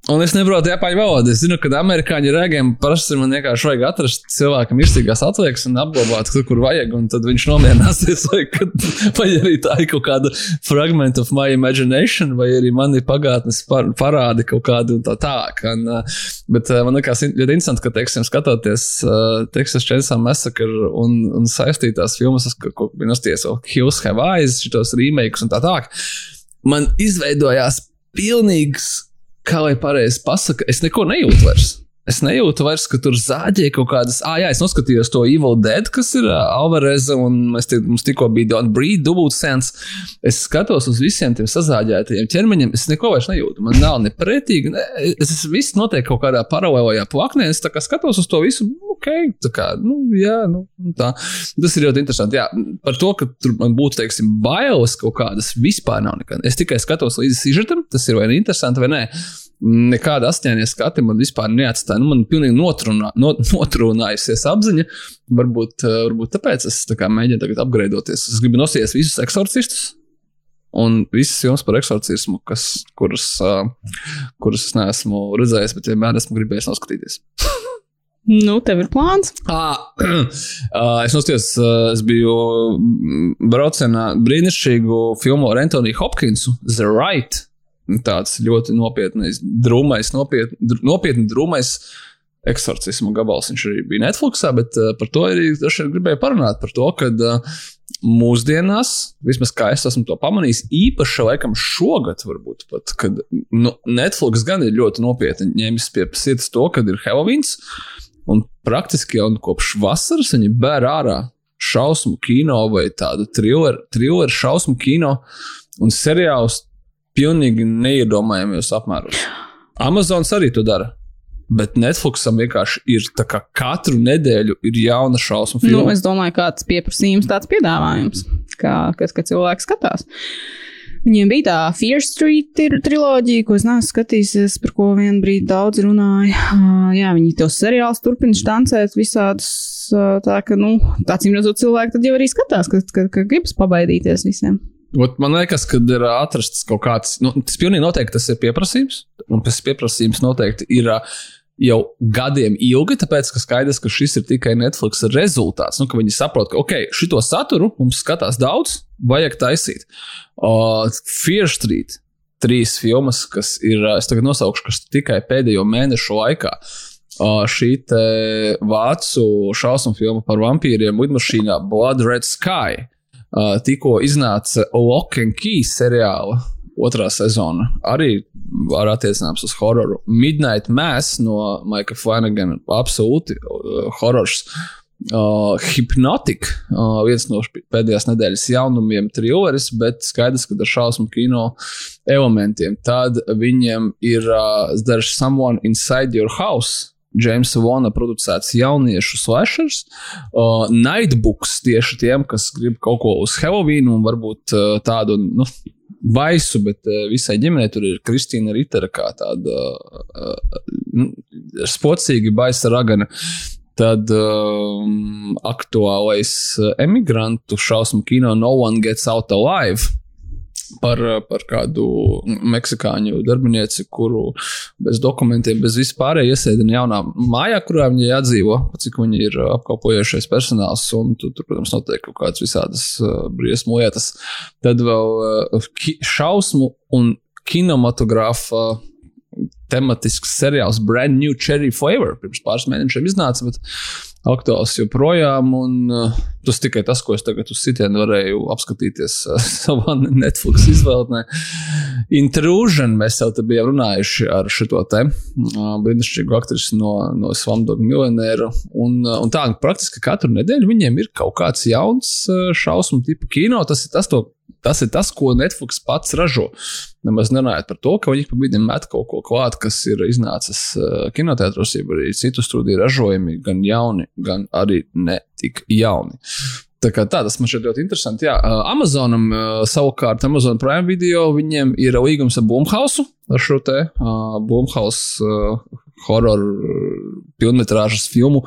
Un es neprotu japāņu valodu. Es zinu, ka amerikāņu rēgiem parasti man vienkārši vajag atrast cilvēkam izsīgās atliekas un apglabāt tur, kur vajag, un tad viņš nomierināsies. Vai, kad, vai arī tā ir kaut kāda fragment of my imagination, vai arī man ir pagātnes par, parādi kaut kādi un tā tālāk. Uh, bet uh, man liekas ļoti interesanti, ka, teiksim, skatoties uh, Texas Chainsaw Massacre un, un saistītās filmas, ko bija nostājies Hills Have Eyes, šitos remakes un tā tālāk, man izveidojās pilnīgs kā lai pareizi pasakā, es neko nejūtu vairs. Es nejūtu vairs, ka tur zāģē kaut kādas. Ah, jā, es noskatījos to Evil Dead, kas ir Alvareza, un mēs te, mums tikko bija Don't Breed, dubultsens. Es skatos uz visiem tiem sazāģētajiem ķermeņiem, es neko vairs nejūtu. Man nav nepretīgi. Ne, es esmu viss notiek kaut kādā paralēlajā plaknē. Es skatos uz to visu, ok, tā kā, nu, jā, nu, tā. Tas ir ļoti interesanti. Jā, par to, ka tur man būtu, teiksim, bailes kaut kādas vispār nav nekad. Es tikai skatos līdzi sižetam, tas ir vai ne interesanti vai nē nekāda asņēnie skati man vispār neatstāja. Nu, man pilnīgi notrunā, not, notrunājusies apziņa. Varbūt, eh, varbūt tāpēc es tā mēģinu tagad apgraidoties. Es gribu nosties visus eksorcistus. Un visas jums par eksorcismu, kas, kuras, uh, kuras es neesmu redzējis, bet vienmēr esmu gribējis noskatīties. Nu, tev ir plāns. Uh, es nostājos, uh, es biju braucienā brīnišķīgu filmu ar Antoniju Hopkinsu, The Right tāds ļoti nopietnais, drūmais, nopietni, nopietni drūmais eksorcismu gabals. Viņš arī bija Netflixā, bet uh, par to arī gribēju parunāt. Par to, ka uh, mūsdienās, vismaz kā es esmu to pamanījis, īpaši laikam šogad, varbūt pat, kad nu, Netflix gan ir ļoti nopietni ņēmis pie sirds to, kad ir Halloweens. Un praktiski jau kopš vasaras viņi bēr ārā šausmu kino vai tādu trilleru, šausmu kino un seriālus pilnīgi neiedomājamos apmēros. Amazons arī to dara. Bet Netflixam vienkārši ir tā, ka katru nedēļu ir jauna šausmu filma. Nu, es domāju, kāds pieprasījums, tāds piedāvājums, kā, kas, kad cilvēks skatās. Viņiem bija tā Fear Street triloģija, ko es neesmu skatījies, par ko vienu brīdi daudz runāja. Uh, jā, viņi tos seriālus turpina štancēt visādus. Uh, tā ka, nu, acīm redzot, cilvēki tad jau arī skatās, ka, ka, ka gribas pabaidīties visiem. Ot, man liekas, ka ir atrasts kaut kāds, nu, tas pilnīgi noteikti tas ir pieprasījums, un tas pieprasījums noteikti ir jau gadiem ilgi, tāpēc, ka skaidrs, ka šis ir tikai Netflix rezultāts. Nu, viņi saprot, ka, ok, šito saturu mums skatās daudz, vajag taisīt. Uh, Fear Street, trīs filmas, kas ir, es tagad nosaukšu, kas tikai pēdējo mēnešu laikā. Uh, šī vācu šausmu filma par vampīriem lidmašīnā Blood Red Sky Uh, tikko iznāca Lock and Key seriāla otrā sezona. Arī var attiecināms uz hororu. Midnight Mass no Maika Flanagana. Absolūti horors. Uh, Hypnotic, uh, viens no pēdējās nedēļas jaunumiem, trilleris, bet skaidrs, ka ar šausmu kino elementiem. Tad viņiem ir uh, There's Someone Inside Your House, Jamesa Vona producēts jauniešu slashers, uh, Nightbooks tieši tiem, kas grib kaut ko uz Halloween un varbūt uh, tādu. Nu, Baisu, bet uh, visai ģimenei tur ir Kristīna Ritera, kā tāda uh, nu, spocīga, baisa ragana. Tad um, aktuālais emigrantu šausmu kino No One Gets Out Alive par, par kādu meksikāņu darbinieci, kuru bez dokumentiem, bez vispār iesēdina jaunā mājā, kurā viņi atdzīvo, cik viņi ir apkalpojušies personāls. Un tur, tur protams, notiek kaut kādas visādas uh, briesmu lietas. Tad vēl uh, šausmu un kinematogrāfa tematisks seriāls Brand New Cherry Flavor. Pirms pāris mēnešiem iznāca, bet aktuāls joprojām. Un, uh, tas tikai tas, ko es tagad uz sitienu varēju apskatīties uh, savā Netflix izvēlē. Intrusion mēs jau te bijām runājuši ar šo te uh, brīnišķīgu aktrisu no, no Svamdog miljonēru. Un, uh, un tā, praktiski katru nedēļu viņiem ir kaut kāds jauns uh, šausmu tipu kino. Tas ir tas, to, tas ir tas, ko Netflix pats ražo. Nemaz nerunājot par to, ka viņi pa brīdim met kaut ko klāt, kas ir iznācis uh, kinoteātros, jau arī citu studiju ražojumi, gan jauni, gan arī ne tik jauni. Tā kā tā, tas man šķiet ļoti interesanti. Jā, uh, Amazonam uh, savukārt, Amazon Prime video, viņiem ir līgums ar Boomhausu, ar šo te uh, Boomhausu uh, horroru pilnmetrāžas filmu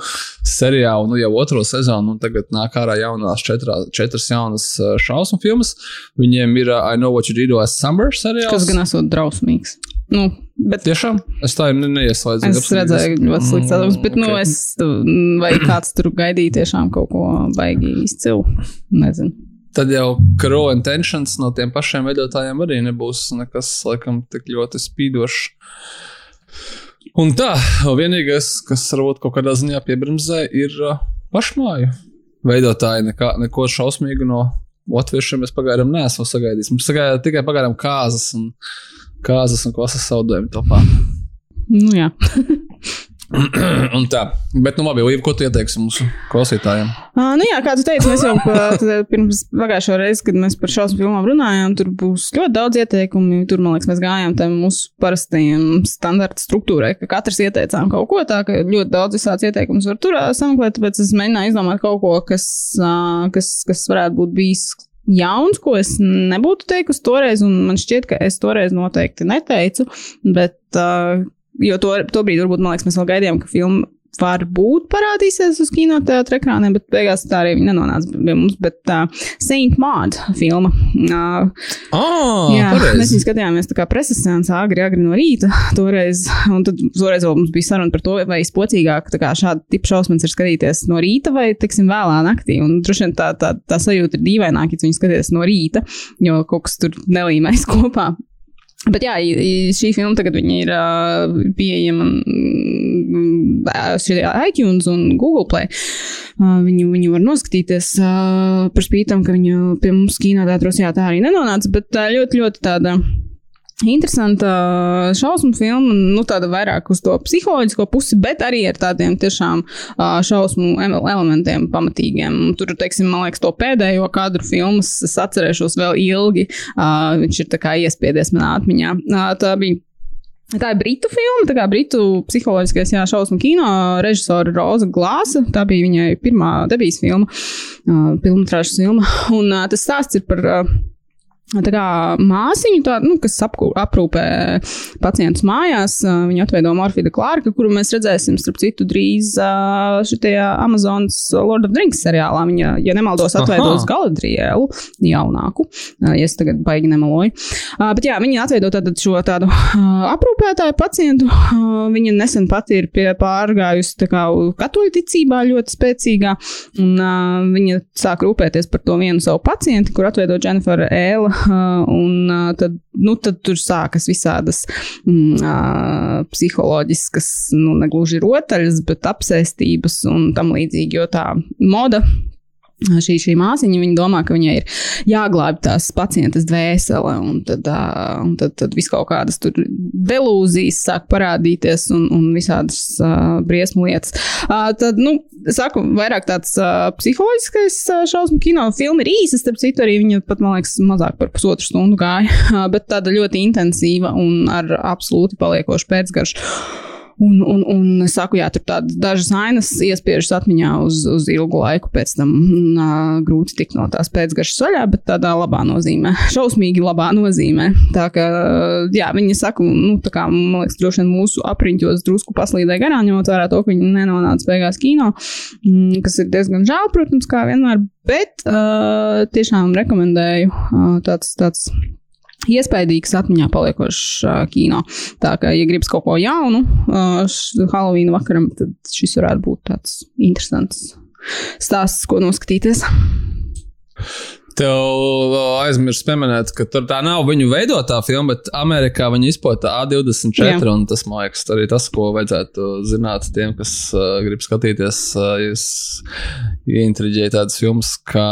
seriālu, nu jau otro sezonu, un tagad nāk ārā jaunās četrā, četras jaunas šausmu filmas. Viņiem ir I Know What You Did Last Summer seriāls. Kas gan esot drausmīgs. Nu, bet tiešām es tā ne, neieslēdzu. Es redzēju, ļoti slikts atzīmes, bet, nu, okay. nu, es, vai kāds tur gaidīja tiešām kaut ko baigi izcilu, nezinu. Tad jau Crow Intentions no tiem pašiem veidotājiem arī nebūs nekas, laikam, tik ļoti spīdošs. Un tā, vienīgais, kas varbūt kaut kādā ziņā piebremzē, ir pašmāju veidotāji. Nekā, neko šausmīgu no latviešiem mēs pagaidām neesam sagaidījuši. Mums sagaidīja tikai pagaidām kāzas un kāzas un klases zaudējumi topā. Nu, jā. Un tā, bet, nu, labi, Līva, ko tu ieteiksi mūsu klausītājiem? Uh, nu jā, kā tu teici, mēs jau pa- pirms pagājušā reizes, kad mēs par šausmu filmām runājām, tur būs ļoti daudz ieteikumu. Tur, man liekas, mēs gājām tam mūsu parastajiem standarta struktūrai, ka katrs ieteicām kaut ko tā, ka ļoti daudz visāds ieteikumus var tur sameklēt, tāpēc es mēģināju izdomāt kaut ko, kas, ā, kas, kas varētu būt bijis jauns, ko es nebūtu teikusi toreiz, un man šķiet, ka es toreiz noteikti neteicu, bet, uh, jo to, to brīdi varbūt, man liekas, mēs vēl gaidījām, ka filma varbūt parādīsies uz kinoteātra ekrāniem, bet beigās tā arī nenonāca pie mums. Bet uh, Saint Maud filma. Uh, Oh, jā, mēs pareizi. viņu skatījāmies tā kā preses sēnesā agri, agri no rīta toreiz. Un tad toreiz vēl mums bija saruna par to, vai spocīgāk tā kā šāda tipa šausmas ir skatīties no rīta vai, teiksim, vēlā naktī. Un droši vien tā, tā, tā sajūta ir dīvaināka, ja tu viņu skaties no rīta, jo kaut kas tur nelīmēs kopā. Bet jā, šī filma tagad ir uh, pieejama šajā iTunes un Google Play. Uh, viņu, viņu var noskatīties uh, par spītam, ka viņa pie mums kinoteātros jā, tā arī nenonāca, bet tā ļoti, ļoti tāda. Interesanta šausmu filma, nu tāda vairāk uz to psiholoģisko pusi, bet arī ar tādiem tiešām ā, šausmu em- elementiem pamatīgiem. Tur, teiksim, man liekas, to pēdējo kadru filmas es atcerēšos vēl ilgi. Ā, Viņš ir tā kā iespiedies manā atmiņā. Tā bija Tā ir britu filma, tā kā britu psiholoģiskais jā, šausmu kino režisora Roza Glāsa. Tā bija viņai pirmā debijas filma, uh, filmas filma. Un uh, tas stāsts ir par. Uh, Tā kā māsiņu, tā, nu, kas apkū, aprūpē pacientus mājās, viņa atveido Morfīda Klārka, kuru mēs redzēsim, starp citu, drīz šajā Amazonas Lord of the Rings seriālā. Viņa, ja nemaldos, atveidos. Galadrielu jaunāku, ja es tagad baigi nemeloju. Ā, Bet jā, viņa atveido tātad šo tādu aprūpētāju pacientu. Viņa nesen pati ir pie pārgājusi tā kā katoļu ticībā ļoti spēcīgā, un viņa sāk rūpēties par to vienu savu pacienti, kur atveido Jennifer Ēla. Un tad, nu, tad tur sākas visādas mm, psiholoģiskas, nu, negluži rotaļas, bet apsēstības un tam līdzīgi, jo tā moda. Šī, šī māsiņa viņa domā, ka viņai ir jāglābj tās pacientas dvēsele, un tad, uh, un tad, tad vis kaut kādas delūzijas sāk parādīties, un, un visādas uh, briesmu lietas. Uh, tad, nu, saku, vairāk tāds uh, psiholoģiskais uh, šausmu kino filma ir īsa, starp citu, arī viņa pat, man liekas, mazāk par pusotru stundu gāja, uh, bet tāda ļoti intensīva un ar absolūti paliekošu pēcgaršu. Un, un, un es saku, jā, tur tādas dažas ainas iespiežas atmiņā uz, uz ilgu laiku, pēc tam nā, grūti tikt no tās pēcgaršas vaļā, bet tādā labā nozīmē, šausmīgi labā nozīmē. Tā kā, jā, viņi saka, nu, tā kā, man liekas, droši vien mūsu apriņķos drusku paslīdēja garām, ņemot vērā to, ka viņi nenonāca beigās kino, mm, kas ir diezgan žēl, protams, kā vienmēr, bet uh, tiešām rekomendēju uh, tāds, tāds iespaidīgs, atmiņā paliekošs uh, kino. Tā kā, ja gribas kaut ko jaunu, uh, Halloween vakaram, tad šis varētu būt tāds interesants stāsts, ko noskatīties. Tev aizmirst pieminēt, ka tur tā nav viņu veidotā filma, bet Amerikā viņi izplatā A24. Jā. Un tas, man liekas, arī tas, ko vajadzētu zināt tiem, kas uh, grib skatīties. Uh, jūs ieintriģēja tādas filmas kā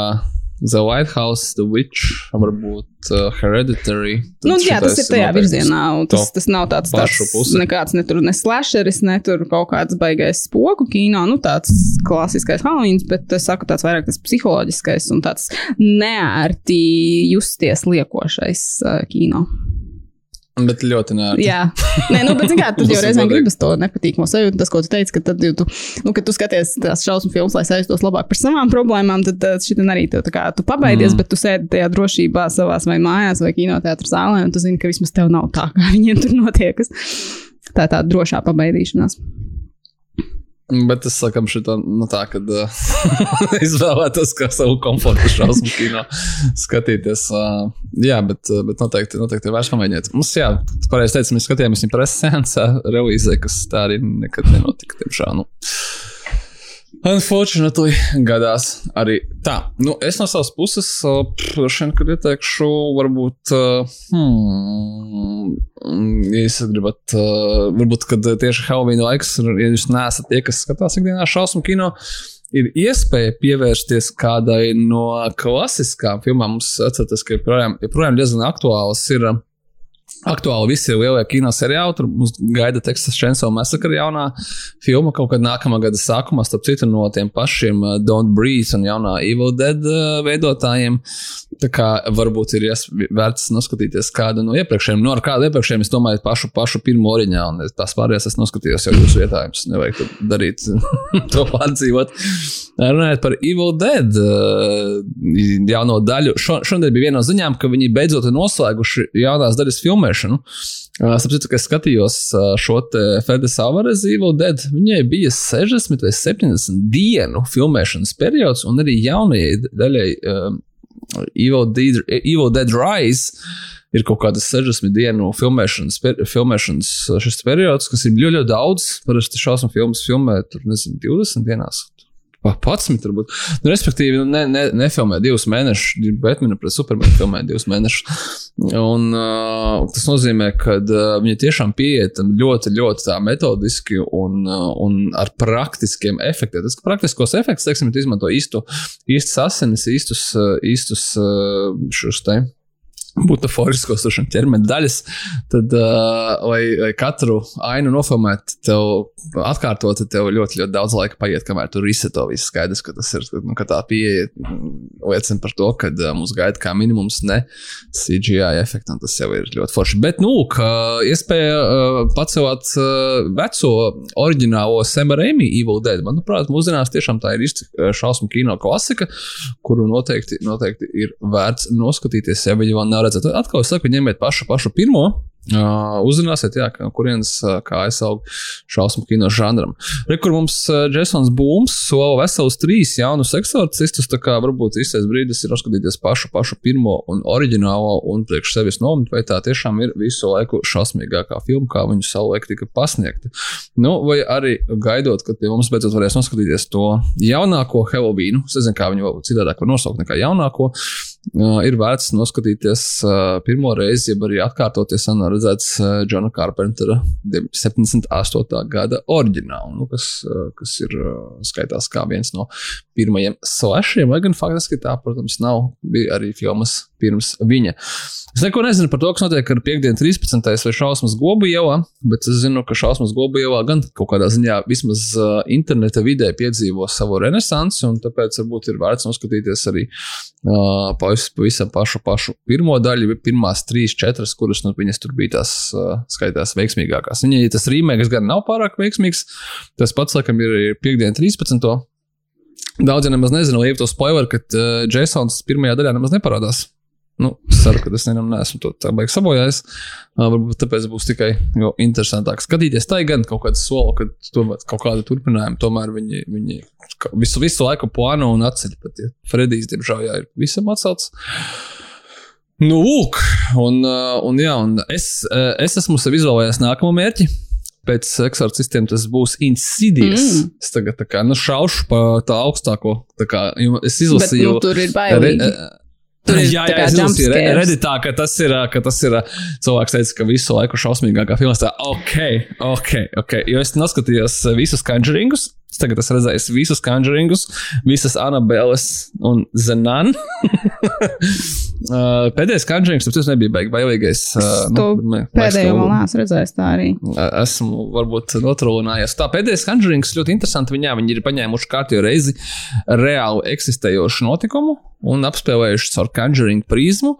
The White House, The Witch, varbūt uh, Hereditary. Nu, jā, tas ir tajā virzienā. un Tas, tas nav tāds pusi. nekāds, ne tur ne slasheris, ne tur kaut kāds baigais spoku kino. Nu, tāds klasiskais Halloween, bet es saku, tāds vairāk tas psiholoģiskais un tāds neērti justies liekošais uh, kino. Bet ļoti nērti. Jā, Nē, nu, bet, kā, tad jau godīgi. gribas to nepatīkamu sajūtu. Tas, ko tu teici, ka tad, ja tu, nu, kad tu skaties tās šausmu filmas, lai sajustos labāk par savām problēmām, tad šī arī tev tā kā tu pabaidies, mm. bet tu sēdi tajā drošībā savās vai mājās vai kinoteātrā zālē, un tu zini, ka vismaz tev nav tā, kā viņiem tur notiekas. Tā ir tā drošā pabaidīšanās. Bet es sakam, šitā, nu tā, kad uh, izvēlētos kā savu komforta šausmu kino skatīties. Uh, jā, bet, bet noteikti, noteikti ir vērts pamēģināt. Mums, jā, pareizi teici, mēs skatījāmies viņu preses sensā revīzē, kas tā arī nekad nenotika, tiemžēl. Nu. Unfortunately, gadās arī tā. Nu, es no savas puses, vien, kad ieteikšu, varbūt, hmm, ja jūs gribat, varbūt, kad tieši Halloween laiks, ja jūs neesat tie, kas skatās ikdienā šausmu kino, ir iespēja pievērsties kādai no klasiskām filmām. Mums atcerieties, ka joprojām, joprojām diezgan aktuāls ir Aktuāli visi lielie kino seriāli. Tur mums gaida Texas Chainsaw Massacre jaunā filma kaut kad nākamā gada sākumā, starp citu, no tiem pašiem uh, Don't Breathe un jaunā Evil Dead uh, veidotājiem. Tā kā varbūt ir vērts noskatīties kādu no iepriekšējiem. No nu, kāda iepriekšējiem es domāju pašu, pašu pirmo oriģinālu. Tās pārējās es noskatījos jau jūsu vietā. Jums nevajag darīt to pārdzīvot. Runājot par Evil Dead uh, jauno daļu. Šo, šodien bija viena no ziņām, ka viņi beidzot ir noslēguši jaunās daļas filmēšanu. Sapratu, ka es skatījos šo Fedes Alvarez Evil Dead. Viņai bija 60 vai 70 dienu filmēšanas periods, un arī jaunajai daļai um, Evil, Dead, Evil Dead Rise ir kaut kādas 60 dienu filmēšanas, per, filmēšanas periods, kas ir ļoti, ļoti daudz. Parasti šausmu filmas filmē tur, nezinu, 20 dienās. 11, varbūt. Nu, respektīvi, ne, ne, nefilmē divus mēnešus, Batmanu pret Supermanu filmē divus mēnešus. Un, uh, tas nozīmē, ka uh, viņi tiešām pieiet ļoti, ļoti tā metodiski un, uh, un ar praktiskiem efektiem. Tas praktiskos efektus, teiksim, izmanto īstu, īstus asinis, īstus, uh, īstus uh, šos te butaforiskos ķermeņa daļas, tad, uh, lai, lai katru ainu nofilmētu, tev atkārtot, tev ļoti, ļoti daudz laika paiet, kamēr tur izseto viss skaidrs, ka tas ir, nu, ka tā pieeja liecina par to, ka uh, mums gaida kā minimums ne CGI efekti, un tas jau ir ļoti forši. Bet, nu, ka iespēja uh, pacelt uh, veco oriģinālo Sema Raimi Evil Dead, manuprāt, mūsdienās tiešām tā ir īsta šausmu kino klasika, kuru noteikti, noteikti ir vērts noskatīties, ja viņi vēl nav redzēt. Atkal es saku, ņemiet pašu, pašu pirmo. Uh, uzzināsiet, jā, no kurienes uh, kā aizsaukt šausmu kino žanram. Re, kur mums uh, Jasons Būms sola vesels trīs jaunus eksorcistus, tā kā varbūt īstais brīdis ir uzskatīties pašu, pašu pirmo un oriģinālo un priekš sevis nomet, vai tā tiešām ir visu laiku šausmīgākā filma, kā viņu savulaik tika pasniegta. Nu, vai arī gaidot, kad pie mums beidzot varēs noskatīties to jaunāko Helovīnu. Es nezinu, kā viņu citādāk var nosaukt nekā jaunāko. Ir vērts noskatīties pirmo reizi, jeb arī atkārtoties un redzēts uh, Džona Carpentera 78. gada oriģinālu, nu, kas, kas ir skaitās kā viens no pirmajiem slashiem, lai gan faktiski tā, protams, nav. Bija arī filmas pirms viņa. Es neko nezinu par to, kas notiek ar piekdienu 13. vai šausmas gobu ielā, bet es zinu, ka šausmas gobu ielā gan kaut kādā ziņā vismaz uh, interneta vidē piedzīvo savu renesansi, un tāpēc varbūt ir vērts noskatīties arī uh, pavisam pašu, pašu pirmo daļu, pirmās trīs, četras, kuras nu, viņas tur bija tās uh, skaitās veiksmīgākās. Viņai ja tas rīmēks gan nav pārāk veiksmīgs, tas pats, laikam, ir, ir piekdiena 13. Daudziem nemaz nezinu, jau to spoileru, ka uh, Jasons pirmajā daļā nemaz neparādās. Nu, ceru, ka es nevienam neesmu to tā baigi sabojājis. Uh, varbūt tāpēc būs tikai interesantāk skatīties. Tā ir gan kaut kāda sola, ka tomēr kaut kāda turpinājuma, tomēr viņi, viņi visu, visu laiku plāno un atceļ. Pat, ja Fredijs, diemžēl, jā, ir visam atcelts. Nu, lūk, un, un, jā, un es, es esmu sev izvēlējies nākamo mērķi. Pēc eksorcistiem tas būs insidies. Mm. Es tagad kā, nu, šaušu pa tā augstāko. Tā kā, es izlasīju. Bet, nu, tur ir bailīgi. Re, Tur jā, jā, es izlasīju re, reditā, ka tas ir, ka tas ir cilvēks teica, ka visu laiku šausmīgākā filmā. Tā, ok, ok, ok. Jo es noskatījos visus Conjuringus, Es tagad esmu redzējis visus Conjuringus, visas Anabeles un Zenan. pēdējais Conjurings, tas nebija beigas bailīgais. Nu, pēdējo vēl neesmu redzējis tā arī. Esmu varbūt notrūlinājies. Tā pēdējais Conjurings ļoti interesanti. Viņā viņi ir paņēmuši kārtīgi reizi reāli eksistējošu notikumu un apspēlējuši caur Conjuring prizmu.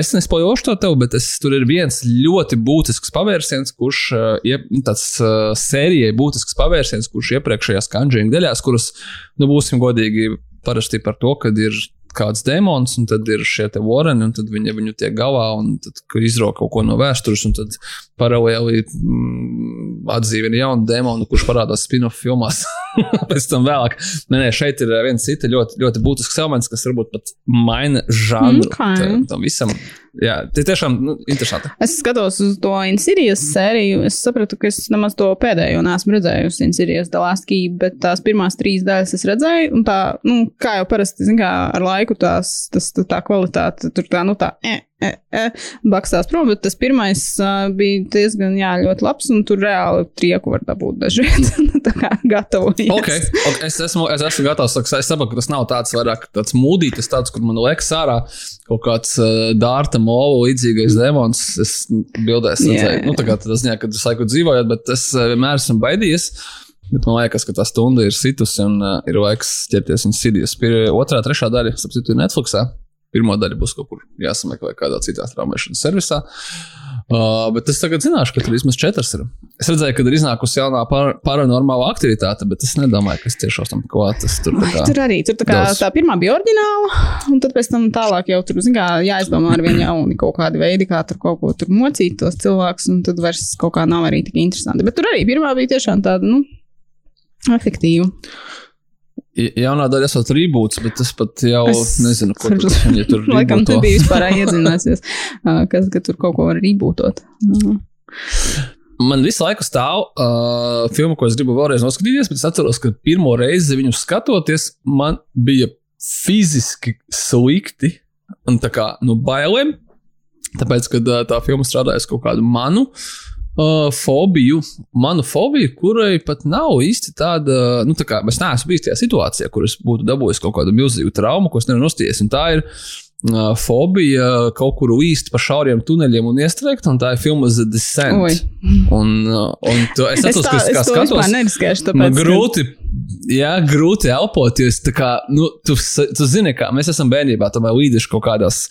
Es nespojošu to tev, bet es, tur ir viens ļoti būtisks pavērsiens, kurš uh, tāds sērijai būtisks pavērsiens, kurš iepriekšējās Conjuring daļās, kuras, nu, būsim godīgi, parasti par to, kad ir kāds demons, un tad ir šie wareni, un tad viņi viņu tiek galā, un tad izrauga kaut ko no vēstures, un tad paralēli mm, atzīmē jaunu demonu, kurš parādās spin-off filmās. Pēc tam vēlāk. Nē, nē, šeit ir viens cits ļoti, ļoti būtisks elements, kas varbūt pat maina žanru okay. tam visam. Jā, tas tiešām nu, interesanti. Es skatos uz to Insidious sēriju. Es sapratu, ka es nemaz to pēdējo neesmu redzējusi Last Key, bet tās pirmās trīs daļas es redzēju. Un tā, nu, kā jau parasti, zin, kā ar laiku tās, tas, tā kvalitāte tur tā, nu tā. Eh e, e, bakstās prom, bet tas pirmais uh, bija diezgan, jā, ļoti labs, un tur reāli trieku var dabūt dažreiz. tā kā gatavojies. Okay, okay, es, esmu, es esmu gatavs, es saprotu, ka tas nav tāds vairāk tāds mūdītis, tāds, kur man liekas ārā kaut kāds uh, dārta molu līdzīgais demons. Es bildēs redzēju, yeah. nu tā kā tas ziņā, kad jūs laiku dzīvojat, bet es vienmēr esmu baidījies. Bet man liekas, ka tā stunda ir situsi un uh, ir laiks ķerties viņas sirdīs. Otrā, trešā daļa, sapratu, ir Netflixā. Pirmā daļa būs kaut kur jāsameklē kādā citā traumēšanas servisā. Uh, bet es tagad zināšu, ka tur vismaz četras ir. Es redzēju, ka ir iznākusi jaunā par, paranormāla aktivitāte, bet es nedomāju, ka es tieši tam klāt. Tur, kā, tur arī tur kā, daudz. tā pirmā bija oriģināla, un tad pēc tam tālāk jau tur kā, jāizdomā ar vienu jaunu kaut kādu veidu, kā tur kaut ko tur mocīt tos cilvēkus, un tad vairs kaut kā nav arī tik interesanti. Bet tur arī pirmā bija tiešām tāda, nu, efektīva. Jaunā daļa esot reboots, bet es pat jau es nezinu, ko tur ja tur Laikam tu biji vispār iedzināsies, kas, ka tur kaut ko var rebootot. Man visu laiku stāv uh, filma, ko es gribu vēlreiz noskatīties, bet es atceros, ka pirmo reizi viņu skatoties, man bija fiziski slikti un tā kā no nu, bailēm. Tāpēc, kad uh, tā filma strādājas kaut kādu manu uh, fobiju, manu fobiju, kurai pat nav īsti tāda, nu, tā kā es neesmu bijis tajā situācijā, kur es būtu dabūjis kaut kādu milzīgu traumu, ko es nevaru nosties. Un tā ir uh, fobija kaut kur īsti pa šauriem tuneļiem un iestrēgt, un tā ir filma The Descent. Oi. Un, uh, un to, es atceros, ka skatos, tāpēc, man grūti. Jā, grūti elpot, jo es kā, nu, tu, tu zini, kā mēs esam bērnībā, tomēr līdzi kaut kādās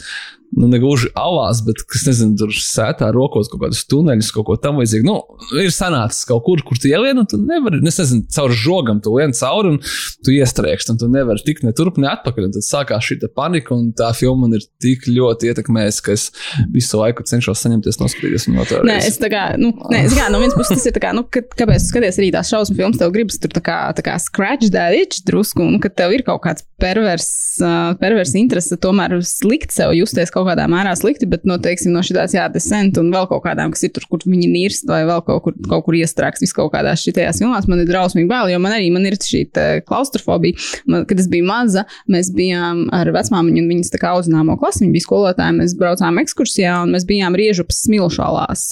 nu, ne gluži alās, bet, kas nezinu, tur sētā rokos kaut kādus tuneļus, kaut ko tam līdzīgu. Nu, ir sanācis kaut kur, kur tu ielien, un tu nevari, es nezinu, caur žogam tu lien cauri, un tu iestrēgst, un tu nevari tikt ne turp, ne atpakaļ. Un tad sākās šī panika, un tā filma man ir tik ļoti ietekmējusi, ka es visu laiku cenšos saņemties noskatīties no tā. Nē, es tā kā, nu, nē, es kā, no vienas puses tas ir tā kā, nu, kāpēc skaties arī tās šausmu filmas, tev gribas tur tā kā, tā kā scratch that itch drusku, un ka tev ir kaut kāds pervers, uh, pervers interese tomēr slikt sev justies kaut kādā mērā slikti, bet, nu, teiksim, no šīs jādescent un vēl kaut kādām, kas ir tur, kur viņi nirst vai vēl kaut kur, kaut kur iestrēgs vis kaut kādās šitās filmās, man ir drausmīgi bail, jo man arī man ir šī klaustrofobija. Man, kad es biju maza, mēs bijām ar vecmāmiņu un viņas tā kā audzināmo klasi, viņa bija skolotāja, mēs braucām ekskursijā un mēs bijām riežupas smilšalās,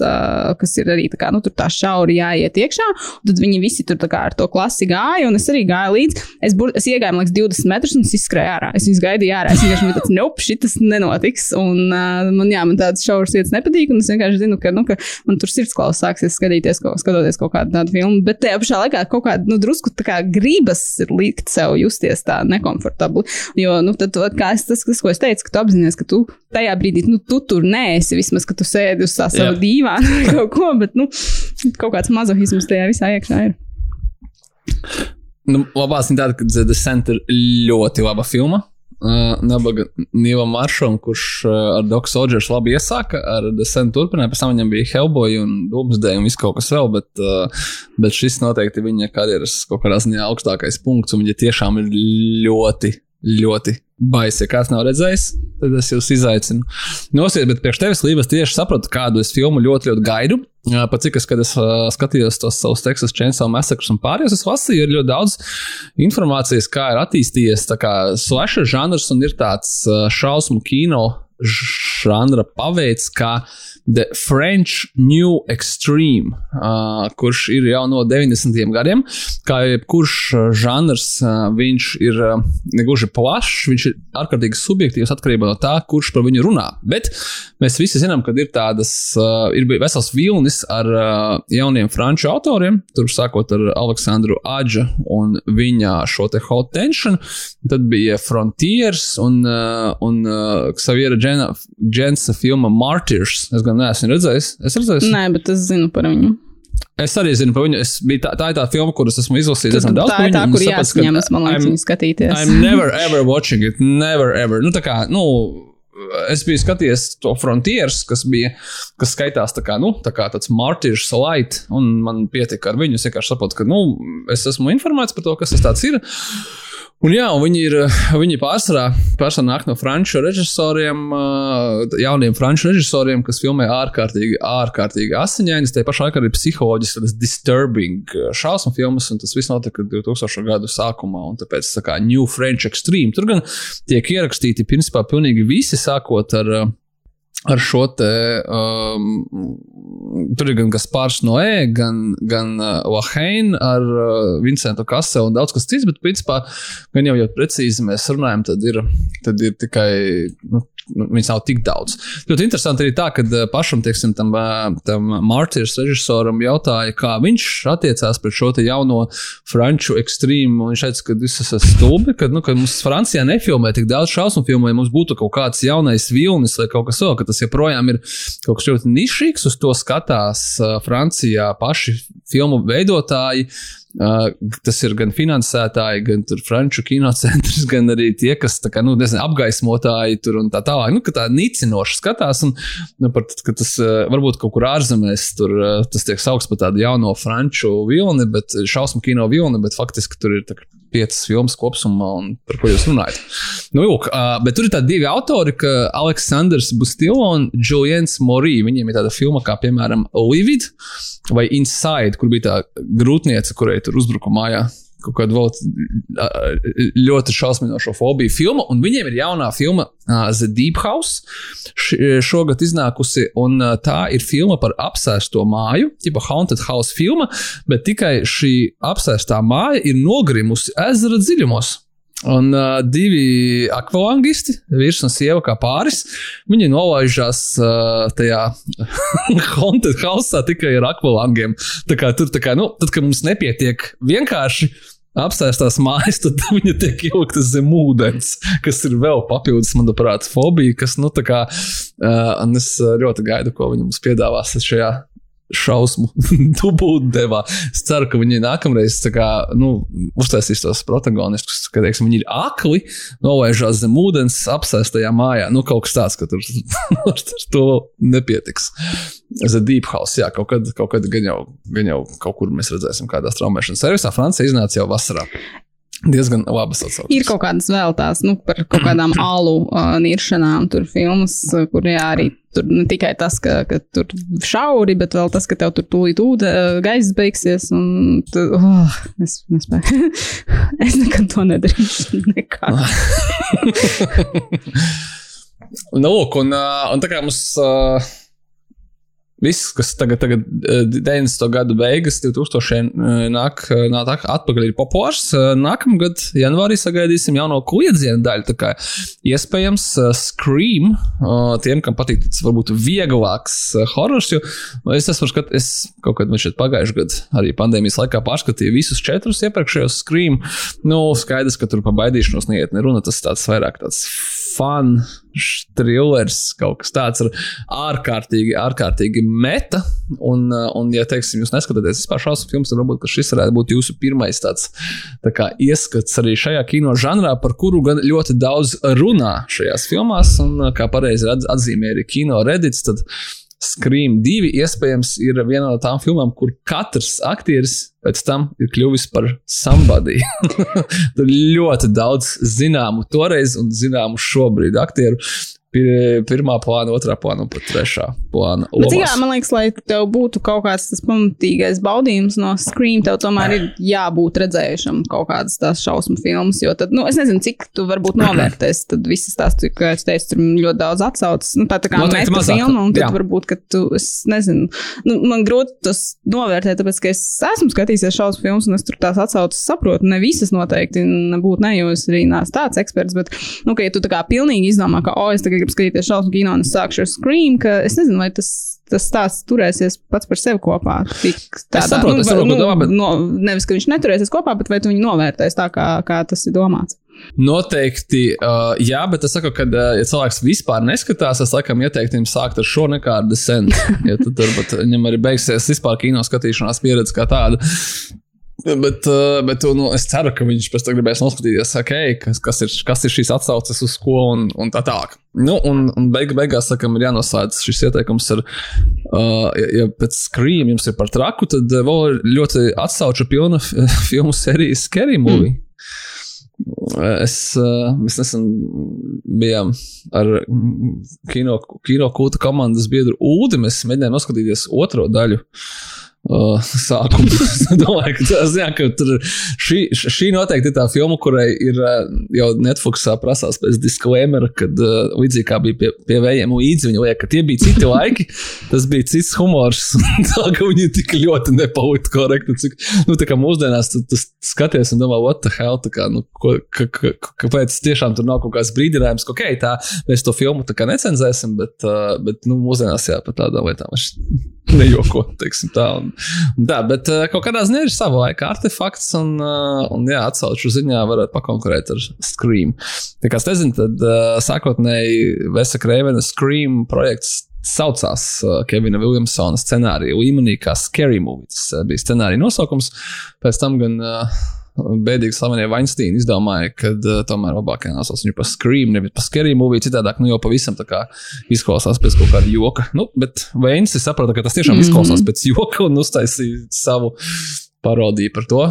kas ir arī tā kā, nu, tur tā šauri jāiet iekšā, un tad viņi visi tur tā kā ar to klasi gāja, un es arī gāju līdzi. Es, bur, es iegāju, man liekas, 20 metrus un es izskrēju ārā. Es viņus gaidīju ārā. Es vienkārši tāds, nope, šitas nenotiks. Un uh, man, jā, man tādas šauras vietas nepatīk. Es vienkārši zinu, ka, nu, ka man tur sirdsklaus sāksies skatīties, kaut, skatoties kaut kādu tādu filmu. Bet tajā pašā laikā kaut kāda nu, drusku kā gribas likt sev justies tā nekomfortabli. Jo, nu, tad, kā es, tas, tas, ko es teicu, ka tu apzinājies, ka tu tajā brīdī, nu, tu tur neesi, vismaz, ka tu sēdi uz tā savu dīvānu vai kaut ko, bet, nu, kaut kāds mazohisms tajā visā iekšā ir. Nu, labā ziņa tāda, ka The Center ļoti laba filma. Uh, nabaga Nīlam Maršam, kurš uh, ar Doku Soldiers labi iesāka, ar Descent turpināja, pēc tam viņam bija Hellboy un Doomsday un viss kaut kas vēl, bet, uh, bet šis noteikti viņa karjeras kaut kādā ziņā augstākais punkts, un viņa tiešām ir ļoti, ļoti baisi. Ja kāds nav redzējis, tad es jūs izaicinu. Nosiet, bet priekš tevis, Līvas, tieši sapratu, kādu es filmu ļoti, ļoti gaidu. Pat cik es, kad es uh, skatījos tos savus Texas Chainsaw Massacres un pārējos, es lasīju, ir ļoti daudz informācijas, kā ir attīstījies slasher žanrs un ir tāds uh, šausmu kino žanra paveids, kā The French New Extreme, uh, kurš ir jau no 90. gadiem. Kā jebkurš žanrs, uh, viņš ir uh, negluži plašs, viņš ir ārkārtīgi subjektīvs atkarībā no tā, kurš par viņu runā. Bet mēs visi zinām, ka ir tādas, uh, ir vesels vilnis ar uh, jauniem franču autoriem, tur sākot ar Aleksandru Adžu un viņa šo te hot tension, tad bija Frontiers un, uh, un uh, Xaviera Jensa filma Martyrs. Es gan neesmu redzējis. Es redzēju, Nē, bet es zinu par viņu. Es arī zinu par viņu. Tā, tā ir tā filma, kuras esmu izlasījis. Tad, daudz, tā ir tā, kur jāsaņemas, man liekas, viņu skatīties. I'm never ever watching it. Never ever. Nu, tā kā, nu, es biju skatījies to Frontiers, kas bija, kas skaitās tā kā, nu, tā kā tāds martīrs light, un man pietika ar viņu. Es vienkārši saprotu, ka, nu, es esmu informēts par to, kas tas tāds ir. Un jā, un viņi ir viņi pārsvarā, pārsvarā nāk no franču režisoriem, jauniem franču režisoriem, kas filmē ārkārtīgi, ārkārtīgi asiņainas, tie pašā laikā arī psiholoģiski tādas disturbing šausmu filmas, un tas viss notika 2000. gadu sākumā, tāpēc tā kā New French Extreme. Tur gan tiek ierakstīti principā pilnīgi visi, sākot ar ar šo te. Um, tur ir gan Gaspārs Noē, gan, gan uh, Laheina ar uh, Vincentu Kaselu un daudz kas cits, bet principā, gan jau, jau precīzi mēs runājam, tad ir, tad ir tikai nu, viņas nav tik daudz. Ļoti interesanti arī tā, ka pašam, teiksim, tam, tam Mārtiņš režisoram jautāja, kā viņš attiecās pret šo jauno franču ekstrēmu. Viņš teica, ka tas ir stulbi, ka, nu, ka mums Francijā nefilmē tik daudz šausmu filmu, ja mums būtu kaut kāds jaunais vilnis vai kaut kas vēl, ka tas joprojām ir kaut kas ļoti nišīgs, uz to skatās Francijā paši filmu veidotāji. Uh, tas ir gan finansētāji, gan franču kinocentrs, gan arī tie, kas kā, nu, nezinu, apgaismotāji tur un tā tālāk. Nu, tā nicinoši skatās, un nu, par, tas uh, varbūt kaut kur ārzemēs tur uh, tas tiek saukts par tādu jauno franču vilni, bet šausmu kino vilni, bet faktiski tur ir piecas filmas kopumā, un par ko jūs runājat. Nu, jūk, uh, bet tur ir tādi divi autori, ka Aleksandrs Bustilo un Julians Morī. Viņiem ir tāda filma, kā piemēram Livid vai Inside, kur bija tā grūtniece, kurai tur uzbruka mājā kaut kādu vēl ļoti šausminošu fobiju filmu, un viņiem ir jaunā filma uh, The Deep House, š, šogad iznākusi, un uh, tā ir filma par apsēsto māju, tipa Haunted House filma, bet tikai šī apsēstā māja ir nogrimusi ezera dziļumos. Un uh, divi akvalangisti, vīrs un sieva kā pāris, viņi nolaižās uh, tajā haunted house tikai ar akvalangiem. Tā kā tur, tā kā, nu, tad, kad mums nepietiek vienkārši apsēstās mājas, tad viņa tiek ieliktā zem ūdens, kas ir vēl papildus, manuprāt, fobija, kas, nu, tā kā, uh, un es ļoti gaidu, ko viņi mums piedāvās šajā šausmu dubultdevā. Es ceru, ka viņi nākamreiz kā, nu, uztaisīs tos protagonistus, ka teiksim, viņi ir akli, novēršās zem ūdens, apsēstajā mājā. Nu, kaut kas tāds, ka tur ar to nepietiks. The Deep House, jā, kaut kad, kaut kad gan, jau, gan jau kaut kur mēs redzēsim, kādā straumēšanas servisā. Francija iznāca jau vasarā diezgan labas atsauksmes. Ir kaut kādas vēl tās, nu, par kaut kādām alu uh, niršanām, tur filmas, kur jā, arī tur ne tikai tas, ka, ka tur šauri, bet vēl tas, ka tev tur tūlīt ūde, gaisa beigsies, un tu, oh, es nespēju. es nekad to nedarīšu. Nekad. nu, lūk, un, un tā kā mums. Uh, Viss, kas tagad, tagad 90. Eh, gada beigas, 2000. Eh, nāk, eh, nāk atpakaļ, ir populārs. Nākamgad, janvārī, sagaidīsim jauno kliedzienu daļu. Tā kā iespējams, Scream, tiem, kam patīk tas varbūt vieglāks horors, jo es esmu skat, es kaut kad šeit pagājušajā gadā, arī pandēmijas laikā pārskatīju visus četrus iepriekšējos Scream. Nu, skaidrs, ka tur pa baidīšanos neiet neruna, tas tāds vairāk tāds fun, thrillers, kaut kas tāds ar ārkārtīgi, ārkārtīgi meta. Un, uh, un ja, teiksim, jūs neskatāties vispār šausmu filmas, tad varbūt šis varētu būt jūsu pirmais tāds tā kā, ieskats arī šajā kino žanrā, par kuru gan ļoti daudz runā šajās filmās. Un, uh, kā pareizi atzīmē arī kino redīts, tad Scream 2 iespējams ir viena no tām filmām, kur katrs aktieris pēc tam ir kļuvis par somebody. Tur ļoti daudz zināmu toreiz un zināmu šobrīd aktieru pirmā plāna, otrā plāna un pat trešā plāna. Bet, jā, man liekas, lai tev būtu kaut kāds tas pamatīgais baudījums no Scream, tev tomēr ir jābūt redzējušam kaut kādas tās šausmu filmas, jo tad, nu, es nezinu, cik tu varbūt novērtēs, tad visas tās, kā es teicu, tur ļoti daudz atsaucas, nu, tā, tā kā Noteikti meta filma, un tad jā. varbūt, ka tu, es nezinu, nu, man grūti tas novērtēt, tāpēc, ka es esmu skatījies šausmu filmas, un es tur tās atsaucas saprotu, ne visas noteikti nebūtu ne, jo es arī neesmu tāds eksperts, bet, nu, ka ja tu tā kā pilnīgi izdomā, ka, o, oh, es tagad gribu skatīties šausmu kino un es sākšu ar Scream, ka es nezinu, vai tas, tas stāsts turēsies pats par sevi kopā. Tik tādā, es saprotu, nu, es saprotu, nu, domā, bet... no, nevis, ka viņš neturēsies kopā, bet vai tu viņu novērtēsi tā, kā, kā tas ir domāts. Noteikti, uh, jā, bet es saku, ka, uh, ja cilvēks vispār neskatās, es laikam ieteiktu viņam sākt ar šo nekādu descentu. Ja tad turbūt viņam arī beigsies vispār kino skatīšanās pieredze kā tāda. Bet, uh, bet nu, es ceru, ka viņš pēc tam gribēs noskatīties, okay, kas, kas, ir, kas ir šīs atsauces uz ko un, un tā tālāk. Nu, un, un beig, beigās sakam, ir jānoslēdz šis ieteikums ar, uh, ja, ja pēc skrījuma jums ir par traku, tad vēl ir ļoti atsauču pilna filmu sērijas Scary Movie. Mm. Es, mēs nesen bijām ar kino, kino kulta komandas biedru Ulu. Mēs mēģinājām noskatīties otro daļu. uh, sākumu. es domāju, ka, tas, jā, ka tur, šī, šī noteikti ir tā filma, kurai ir uh, jau Netflixā prasās pēc disclaimera, kad uh, līdzīgi kā bija pie, pie vējiem līdzi, viņi liek, ka tie bija citi laiki, tas bija cits humors. tā kā viņi tik ļoti nepalika korekti. Cik, nu, tā kā mūsdienās tu, tu skaties un domā, what the hell, tā kā, nu, ko, ka, ka, kāpēc tiešām tur nav kaut kāds brīdinājums, ka, ok, tā, mēs to filmu tā kā necenzēsim, bet, uh, bet nu, mūsdienās jā, par tādām lietām nejoko, teiksim tā. Un, un tā bet uh, kaut kādā ziņā ir sava laika artefakts, un, uh, un jā, atsauču ziņā varētu pakonkurēt ar Scream. Tā kā es nezinu, tad uh, sākotnēji Vesa Kreivena Scream projekts saucās Kevina Williamsona scenārija līmenī, kā Scary Movie. Tas bija scenārija nosaukums. Pēc tam gan uh, bēdīgi slavenie Weinsteini izdomāja, ka uh, tomēr labāk jānosauc viņu par Scream, nevis par Scary Movie. Citādāk, nu jau pavisam tā kā izklausās pēc kaut kāda joka. Nu, bet Veins saprata, ka tas tiešām mm -hmm. izklausās pēc joka un uztaisīja savu parodiju par to.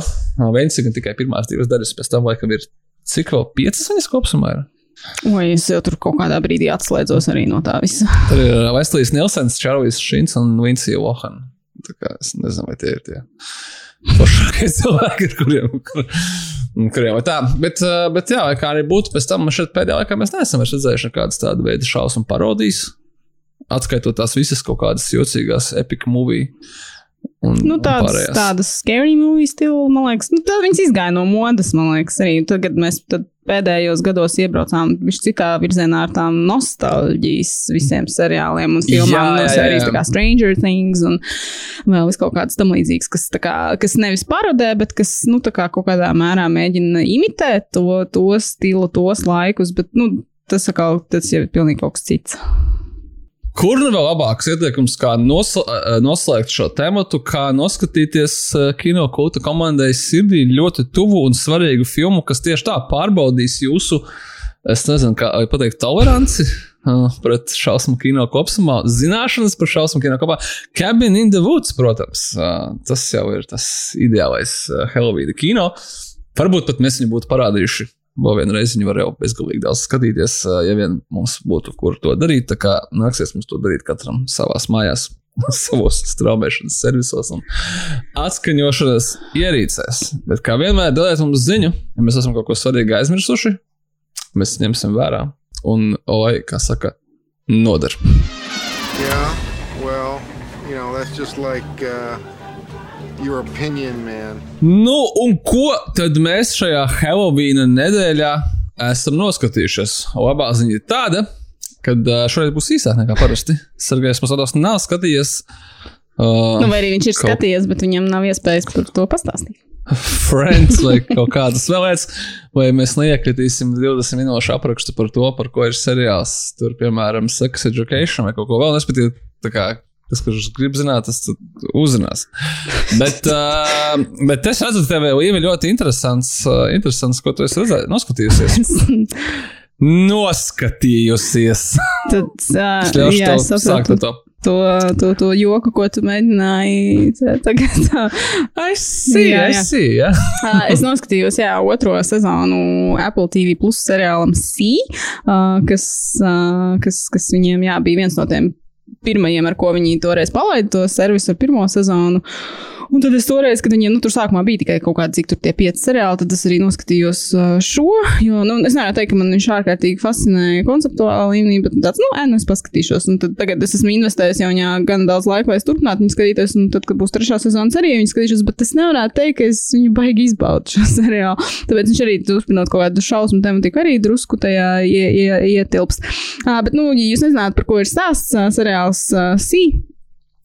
Veins ir tikai pirmās divas daļas, pēc tam laikam ir cik vēl piecas viņas kopumā. Ir? Oi, es jau tur kaut kādā brīdī atslēdzos arī no tā visa. Tur ir Veslīs Nilsens, Čārlis Šins un Vincija Lohana. Tā kā es nezinu, vai tie ir tie foršākie cilvēki, ar kuriem. Kur, kuriem tā. Bet, bet jā, kā arī būtu, pēc tam šeit pēdējā laikā mēs neesam redzējuši nekādas tādas veida šausmu parodijas. Atskaitot tās visas kaut kādas jocīgās epic movie. Un, nu, tādas, un tādas scary movie stila, man liekas, nu, tad viņas izgāja no modes, man liekas, arī. Tagad mēs tad pēdējos gados iebraucām viņš citā virzienā ar tām nostalģijas visiem seriāliem un filmām. No sērijas tā kā Stranger Things un vēl kaut kādas tam līdzīgas, kas, kā, kas nevis parodē, bet kas, nu, tā kā kaut kādā mērā mēģina imitēt to, to stilu, tos laikus, bet, nu, tas atkal, tas jau ir pilnīgi kaut kas cits. Kur nu vēl labāks ieteikums, kā nosl eh, noslēgt šo tematu, kā noskatīties eh, kino kulta komandai sirdī ļoti tuvu un svarīgu filmu, kas tieši tā pārbaudīs jūsu, es nezinu, kā pateikt, toleranci uh, pret šausmu kino kopumā, zināšanas par šausmu kino kopumā. Cabin in the Woods, protams, tas jau ir tas ideālais Halloween kino. Varbūt pat mēs viņu būtu parādījuši vēl vienu reizi viņu var jau bezgalīgi daudz skatīties, ja vien mums būtu kur to darīt. Tā kā nāksies mums to darīt katram savās mājās. savos straumēšanas servisos un atskaņošanas ierīcēs. Bet kā vienmēr, dodiet mums ziņu, ja mēs esam kaut ko svarīgu aizmirsuši, mēs ņemsim vērā. Un, oi, kā saka, noder. Yeah, well, you know, that's just like. Uh... Your opinion, man. Nu, un ko tad mēs šajā Halloween nedēļā esam noskatījušies? Labā ziņa ir tāda, ka šoreiz būs īsāk nekā parasti. Sergejs Masados nav skatījies. Uh, nu, vai arī viņš ir kaut... skatījies, bet viņam nav iespējas par to pastāstīt. Friends vai kaut kādas vēl lietas, vai mēs neiekritīsim 20 minūšu aprakstu par to, par ko ir seriāls. Tur, piemēram, Sex Education vai kaut ko vēl. Respektīvi, tā kā Tas, kurš grib zināt, tas uzzinās. bet, uh, bet es redzu, ka tev ir ļoti interesants, uh, interesants, ko tu esi redzējis, noskatījusies. Noskatījusies. Tad, uh, jā, es saprotu. To. To, to, to joku, ko tu mēģināji tagad. es jā. uh, es noskatījos, jā, otro sezonu Apple TV plus seriālam C, uh, kas, uh, kas, kas viņiem, jā, bija viens no tiem pirmajiem, ar ko viņi toreiz palaida to servisu ar pirmo sezonu. Un tad es toreiz, kad viņiem nu, tur sākumā bija tikai kaut kādi, cik tur tie pieci seriāli, tad es arī noskatījos šo. Jo, nu, es nevaru teikt, ka man viņš ārkārtīgi fascinēja konceptuālā līmenī, bet tāds, nu, ē, nu, es paskatīšos. Un tad tagad es esmu investējis jau viņā gan daudz laika, lai es turpinātu viņu skatīties. Un tad, kad būs trešā sezona, arī viņu skatīšos, bet es nevaru teikt, ka es viņu baigi izbaudu šo seriālu. Tāpēc viņš arī turpinot kaut kādu šausmu tematiku, arī drusku tajā ie, ie, ietilps. Uh, bet, nu, ja jūs nezināt, par ko ir stāsts, uh, seriāls uh, C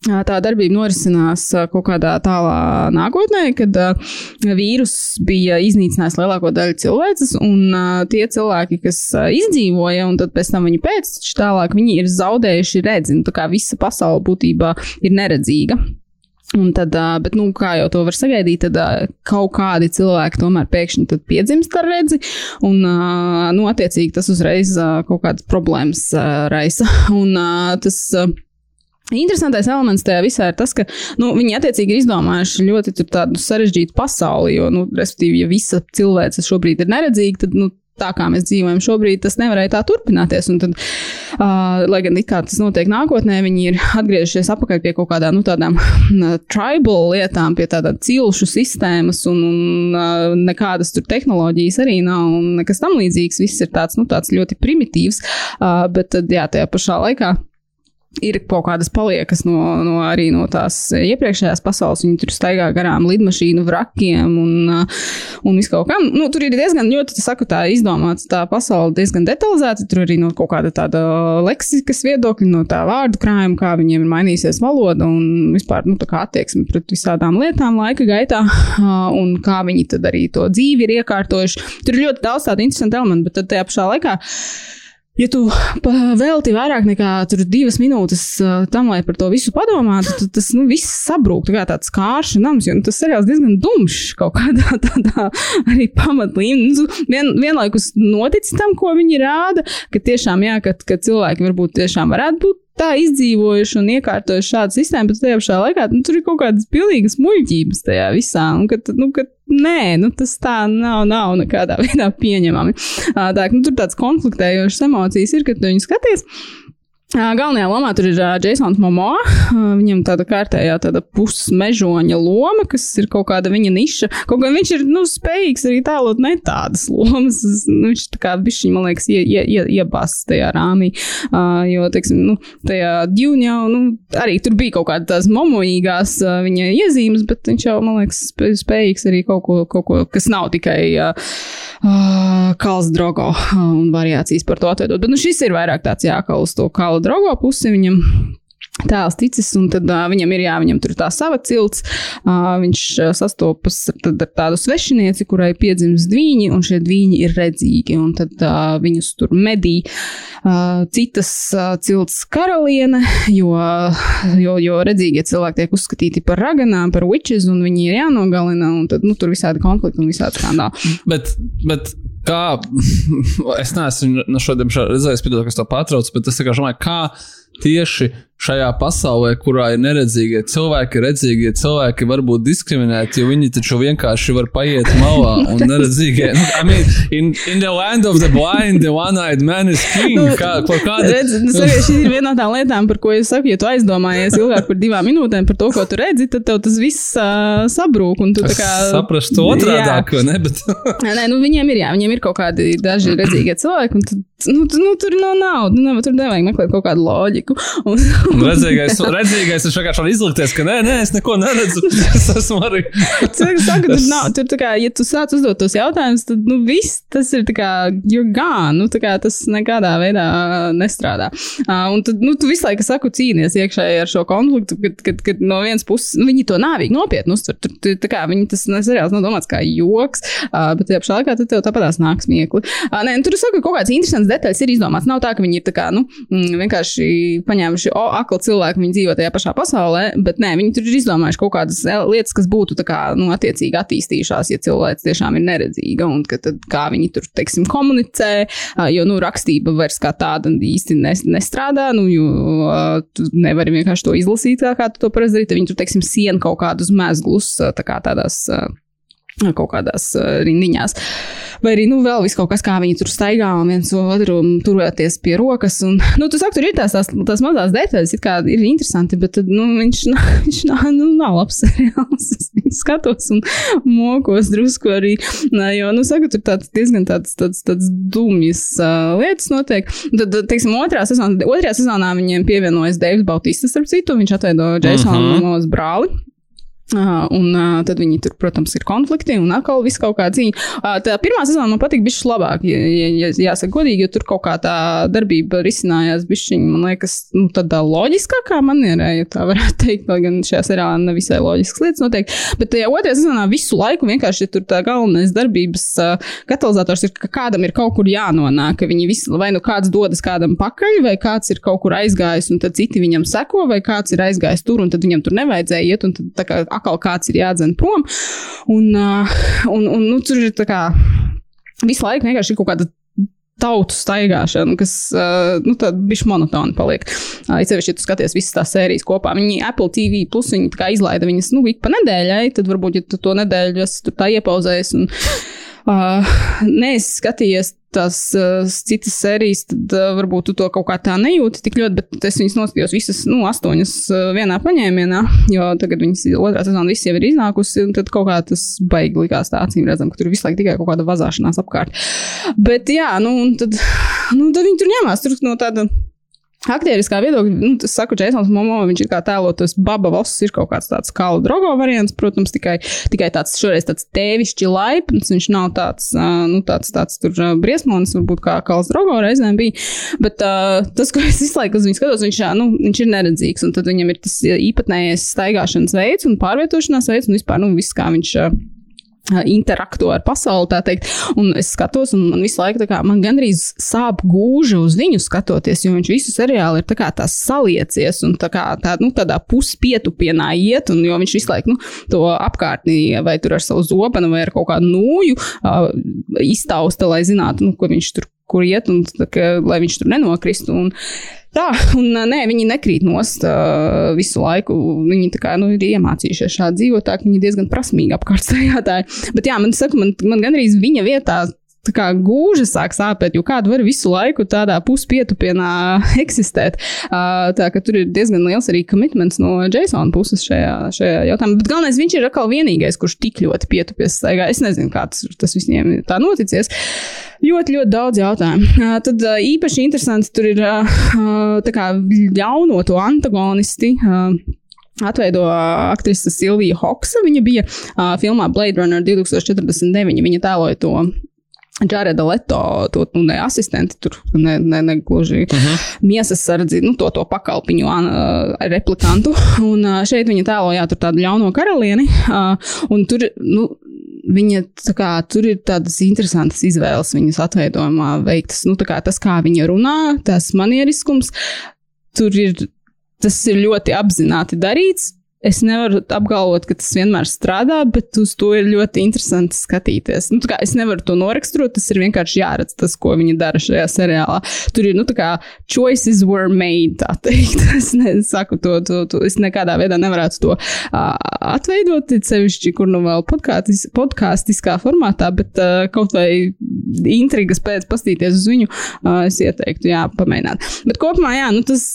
Tā darbība norisinās kaut kādā tālā nākotnē, kad uh, vīrus bija iznīcinājis lielāko daļu cilvēces, un tie cilvēki, kas izdzīvoja, un pēc tam viņi pēc tālāk, viņi ir zaudējuši redzi. Nu, tā kā visa pasaule būtībā ir neredzīga. Un tad, bet, nu, kā jau to var sagaidīt, tad kaut kādi cilvēki tomēr pēkšņi piedzimst ar redzi, un, nu, attiecīgi tas uzreiz kaut kādas problēmas raisa. Un tas Interesantais elements tajā visā ir tas, ka nu, viņi attiecīgi ir izdomājuši ļoti tādu sarežģītu pasauli. Jo, nu, respektīvi, ja visa cilvēce šobrīd ir neredzīga, tad nu, tā kā mēs dzīvojam šobrīd, tas nevarēja tā turpināties. Un tad, uh, lai gan kā tas notiek nākotnē, viņi ir atgriezušies atpakaļ pie kaut kādām nu, tādām uh, tribal lietām, pie tādām cilšu sistēmas, un, un uh, nekādas tur tehnoloģijas arī nav, un nekas tam līdzīgs. Viss ir tāds, nu, tāds ļoti primitīvs, uh, bet tad, jā, tajā pašā laikā ir kaut kādas paliekas no, no arī no tās iepriekšējās pasaules. Viņi tur staigā garām lidmašīnu vrakiem un, uh, un viskaut kam. Nu, tur ir diezgan ļoti, saku, tā izdomāta tā pasaule diezgan detalizēta. Tur arī no kaut kāda tāda leksikas viedokļa, no tā vārdu krājuma, kā viņiem ir mainījusies valoda un vispār nu, attieksme pret visādām lietām laika gaitā uh, un kā viņi tad arī to dzīvi ir iekārtojuši. Tur ir ļoti daudz tādu interesantu elementu, bet tad tajā pašā laikā. Ja tu velti vairāk nekā divas minūtes uh, tam, lai par to visu padomātu, tad tas nu, viss sabrūk. Tā kā tāds kāršu nams, jo nu, tas seriāls diezgan dumšs kaut kādā tādā arī pamatlīmenī. Nu, vien, vienlaikus noticis tam, ko viņi rāda, ka tiešām, jā, ka, ka cilvēki varbūt tiešām varētu būt tā izdzīvojuši un iekārtojuši šādu sistēmu, bet tajā pašā laikā nu, tur ir kaut kādas pilnīgas muļķības tajā visā. Un, kad, nu, kad, nē, nu, tas tā nav, nav nekādā veidā pieņemami. Tā, nu, tur tāds konfliktējošs emocijas ir, kad tu viņu skaties. Galvenajā lomā tur ir Jasons Momo. Viņam tāda kārtējā tāda pusmežoņa loma, kas ir kaut kāda viņa niša. Kaut gan viņš ir nu, spējīgs arī tēlot ne tādas lomas. Nu, viņš tā kā bišķiņ, man liekas, ie, ie, ie, iebāzts tajā rāmī. Uh, jo, teiksim, nu, tajā jau nu, arī tur bija kaut kāda tās momojīgās uh, viņa iezīmes, bet viņš jau, man liekas, spējīgs arī kaut ko, kaut ko kas nav tikai. Uh, uh, Kals Drogo un variācijas par to atveidot. Bet nu, šis ir vairāk tāds jākal uz to Kala Drogo pusi. Viņam tēls ticis, un tad uh, viņam ir jā, viņam tur tā sava cilts. Uh, viņš uh, sastopas ar tādu svešinieci, kurai piedzimst dviņi, un šie dviņi ir redzīgi, un tad uh, viņus tur medī uh, citas uh, cilts karaliene, jo, jo, jo redzīgie cilvēki tiek uzskatīti par raganām, par witches, un viņi ir jānogalina, un tad nu, tur visādi konflikti un visādi skandāli. Bet, bet kā, es neesmu no šodien redzējis, piedod, kas to patrauc, bet es vienkārši domāju, kā tieši šajā pasaulē, kurā ir neredzīgie cilvēki, redzīgie cilvēki var būt diskriminēti, jo viņi taču vienkārši var paiet malā un neredzīgie. Nu, I mean, in, in the land of the blind, the one-eyed man is king. Nu, kā, kāda... redz, nu, savi, šī ir viena no tām lietām, par ko es saku, ja tu aizdomājies ilgāk par divām minūtēm par to, ko tu redzi, tad tev tas viss uh, sabrūk. Un tu kā saprast otrādāk, vai ne? Bet... Nē, nu viņiem ir, jā, viņiem ir kaut kādi daži redzīgie cilvēki, un tad, nu, nu, tur nav naudas, nu, tur nevajag meklēt kaut kādu loģiku. Un, Un redzīgais, redzīgais ir vienkārši izlikties, ka nē, nē, es neko neredzu. Es esmu arī. Saka, tur nav, tur tā kā, ja tu sāc uzdot tos jautājumus, tad, nu, viss tas ir tā kā, you're gone. Nu, tā kā tas nekādā veidā nestrādā. Uh, un tad, nu, tu visu laiku saku cīnies iekšēji ar šo konfliktu, kad, kad, kad no vienas puses, nu, viņi to nāvīgi nopietni uztver. Tur, tur, tā kā viņi tas seriāls nav domāts kā joks, uh, bet tajā pašā laikā tad tev tāpatās nāks miekli. Uh, nē, nu, tur saku, ka kaut kāds interesants detaļas ir izdomāts. Nav tā, ka viņi ir tā kā, nu, mm, vienkārši paņēmuši, o, akli cilvēki, viņi dzīvo tajā pašā pasaulē, bet nē, viņi tur ir izdomājuši kaut kādas lietas, kas būtu kā, nu, attiecīgi attīstījušās, ja cilvēks tiešām ir neredzīga un ka tad, kā viņi tur, teiksim, komunicē, jo, nu, rakstība vairs kā tāda īsti nestrādā, nu, jo tu nevari vienkārši to izlasīt, kā, kā tu to parasti dari, viņi tur, teiksim, sien kaut kādus mezglus, tā kā tādās kaut kādās rindiņās. Vai arī, nu, vēl kaut kas, kā viņi tur staigā un viens otru turēties pie rokas. Un, nu, tu saki, tur ir tās, tās, tās mazās detaļas, kā ir interesanti, bet, nu, viņš, viņš nav, nu, nav labs seriāls. Es skatos un mokos drusku arī, jo, nu, saku, tur tāds diezgan tāds, tāds, tāds dumjas uh, lietas notiek. Tad, teiksim, otrā sezonā, otrajā sezonā viņiem pievienojas Deivs Bautistas, starp citu, viņš atveido Jasonu uh -huh. Mamos brāli. Uh, un uh, tad viņi tur, protams, ir konflikti un atkal viss kaut kā cīņa. Uh, tā pirmā sezona man patīk bišķi labāk, ja, ja, ja jāsaka godīgi, jo tur kaut kā tā darbība risinājās bišķiņi, man liekas, nu, tādā loģiskākā manierē, ja tā varētu teikt, lai gan šajā seriālā nevisai loģiskas lietas notiek. Bet tajā otrajā sezonā visu laiku vienkārši tur tā galvenais darbības uh, katalizators ir, ka kādam ir kaut kur jānonāk, ka viņi visi, vai nu kāds dodas kādam pakaļ, vai kāds ir kaut kur aizgājis un tad citi viņam seko, vai kāds ir aizgājis tur un tad viņam tur nevajadzēja iet un tad tā kā atkal kāds ir jādzen prom. Un, un, un nu, tur ir tā kā visu laiku vienkārši kaut kāda tautu staigāšana, kas nu, bija monotona. Sevišķi, ja tu skaties visas tās sērijas kopā, viņi Apple TV plus viņi izlaida viņas nu, ik pa nedēļai, tad varbūt, ja tu to nedēļu esi tā iepauzējis. Un, uh, neesi skatījies tās uh, citas sērijas, tad uh, varbūt tu to kaut kā tā nejūti tik ļoti, bet es viņas noskatījos visas, nu, astoņas uh, vienā paņēmienā, jo tagad viņas otrā sezona viss jau ir iznākusi, un tad kaut kā tas baigi likās tā acīm redzam, ka tur visu laiku tikai kaut kāda vazāšanās apkārt. Bet jā, nu, un tad, nu, tad viņi tur ņemās, tur no tāda Aktieriskā viedokļa, nu, es saku, Jasons Momo, viņš ir kā tēlotos Baba Voss, ir kaut kāds tāds kā drogo variants, protams, tikai, tikai tāds šoreiz tāds tēvišķi laipns, viņš nav tāds, nu, tāds, tāds tur briesmonis, varbūt kā Kals drogo reizēm bija, bet uh, tas, ko es visu laiku uz viņu skatos, viņš, nu, viņš ir neredzīgs, un tad viņam ir tas īpatnējais staigāšanas veids un pārvietošanās veids, un vispār, nu, viss kā viņš. Uh, interaktu ar pasauli, tā teikt. Un es skatos, un man visu laiku kā, man gandrīz sāp gūža uz viņu skatoties, jo viņš visu seriālu ir tā kā tās saliecies un tā kā tā, nu, tādā puspietupienā iet, un jo viņš visu laiku nu, to apkārtnī vai tur ar savu zobenu vai ar kaut kādu nūju uh, iztausta, lai zinātu, nu, ko viņš tur kur iet, un ka, lai viņš tur nenokristu. Un, Tā, un nē, viņi nekrīt nost uh, visu laiku. Viņi kā, nu, ir iemācījušies šādi dzīvot, tā viņi diezgan prasmīgi apkārt stāvētāji. Bet jā, man, saka, man, man gandrīz viņa vietā tā kā gūža sāk sāpēt, jo kādu var visu laiku tādā puspietupienā eksistēt. Tā ka tur ir diezgan liels arī komitments no Jasona puses šajā, šajā jautājumā. Bet galvenais, viņš ir atkal vienīgais, kurš tik ļoti pietupies staigā. Es nezinu, kā tas, tas visiem tā noticies. Ļoti, ļoti daudz jautājumu. Tad īpaši interesanti tur ir uh, kā ļauno to antagonisti. Atveido aktrise Silvija Hoksa. Viņa bija uh, filmā Blade Runner 2049. Viņa tēloja to Džareda Leto, to nu, ne asistenti, tur ne, ne, ne gluži uh mhm. -huh. miesas sardzi, nu, to, to pakalpiņu uh, replikantu. Un uh, šeit viņa tēlojā tur tādu ļauno karalieni. Uh, un tur, nu, viņa kā, tur ir tādas interesantas izvēles viņas atveidojumā veiktas. Nu, kā tas, kā viņa runā, tas manieriskums, tur ir, tas ir ļoti apzināti darīts. Es nevaru apgalvot, ka tas vienmēr strādā, bet uz to ir ļoti interesanti skatīties. Nu, es nevaru to noraksturot, tas ir vienkārši jāredz, tas, ko viņi dara šajā seriālā. Tur ir, nu, tā kā choices were made, tā teikt. Es nesaku to, to, to es nekādā veidā nevarētu to uh, atveidot, sevišķi, kur nu vēl podkāstis, podkāstiskā formātā, bet uh, kaut vai intrigas pēc pastīties uz viņu, uh, es ieteiktu, jā, pamēģināt. Bet kopumā, jā, nu, tas,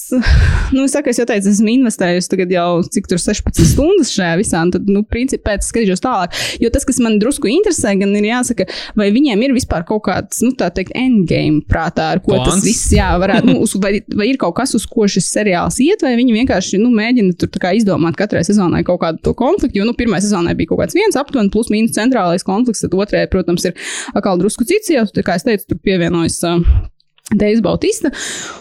nu, es saku, es jau teicu, esmu investējusi tagad jau cik tur 6 16 stundas šajā visā, un tad, nu, principā pēc skatīšos tālāk. Jo tas, kas man drusku interesē, gan ir jāsaka, vai viņiem ir vispār kaut kāds, nu, tā teikt, endgame prātā, ar ko Plans. tas viss, jā, varētu, nu, uz, vai, vai ir kaut kas, uz ko šis seriāls iet, vai viņi vienkārši, nu, mēģina tur tā kā izdomāt katrai sezonai kaut kādu to konfliktu, jo, nu, pirmā sezonai bija kaut kāds viens aptuveni plus mīnus centrālais konflikts, tad otrajai, protams, ir atkal drusku cits, tā kā es teicu, tur pievienojas. Uh, Deivs Bautista.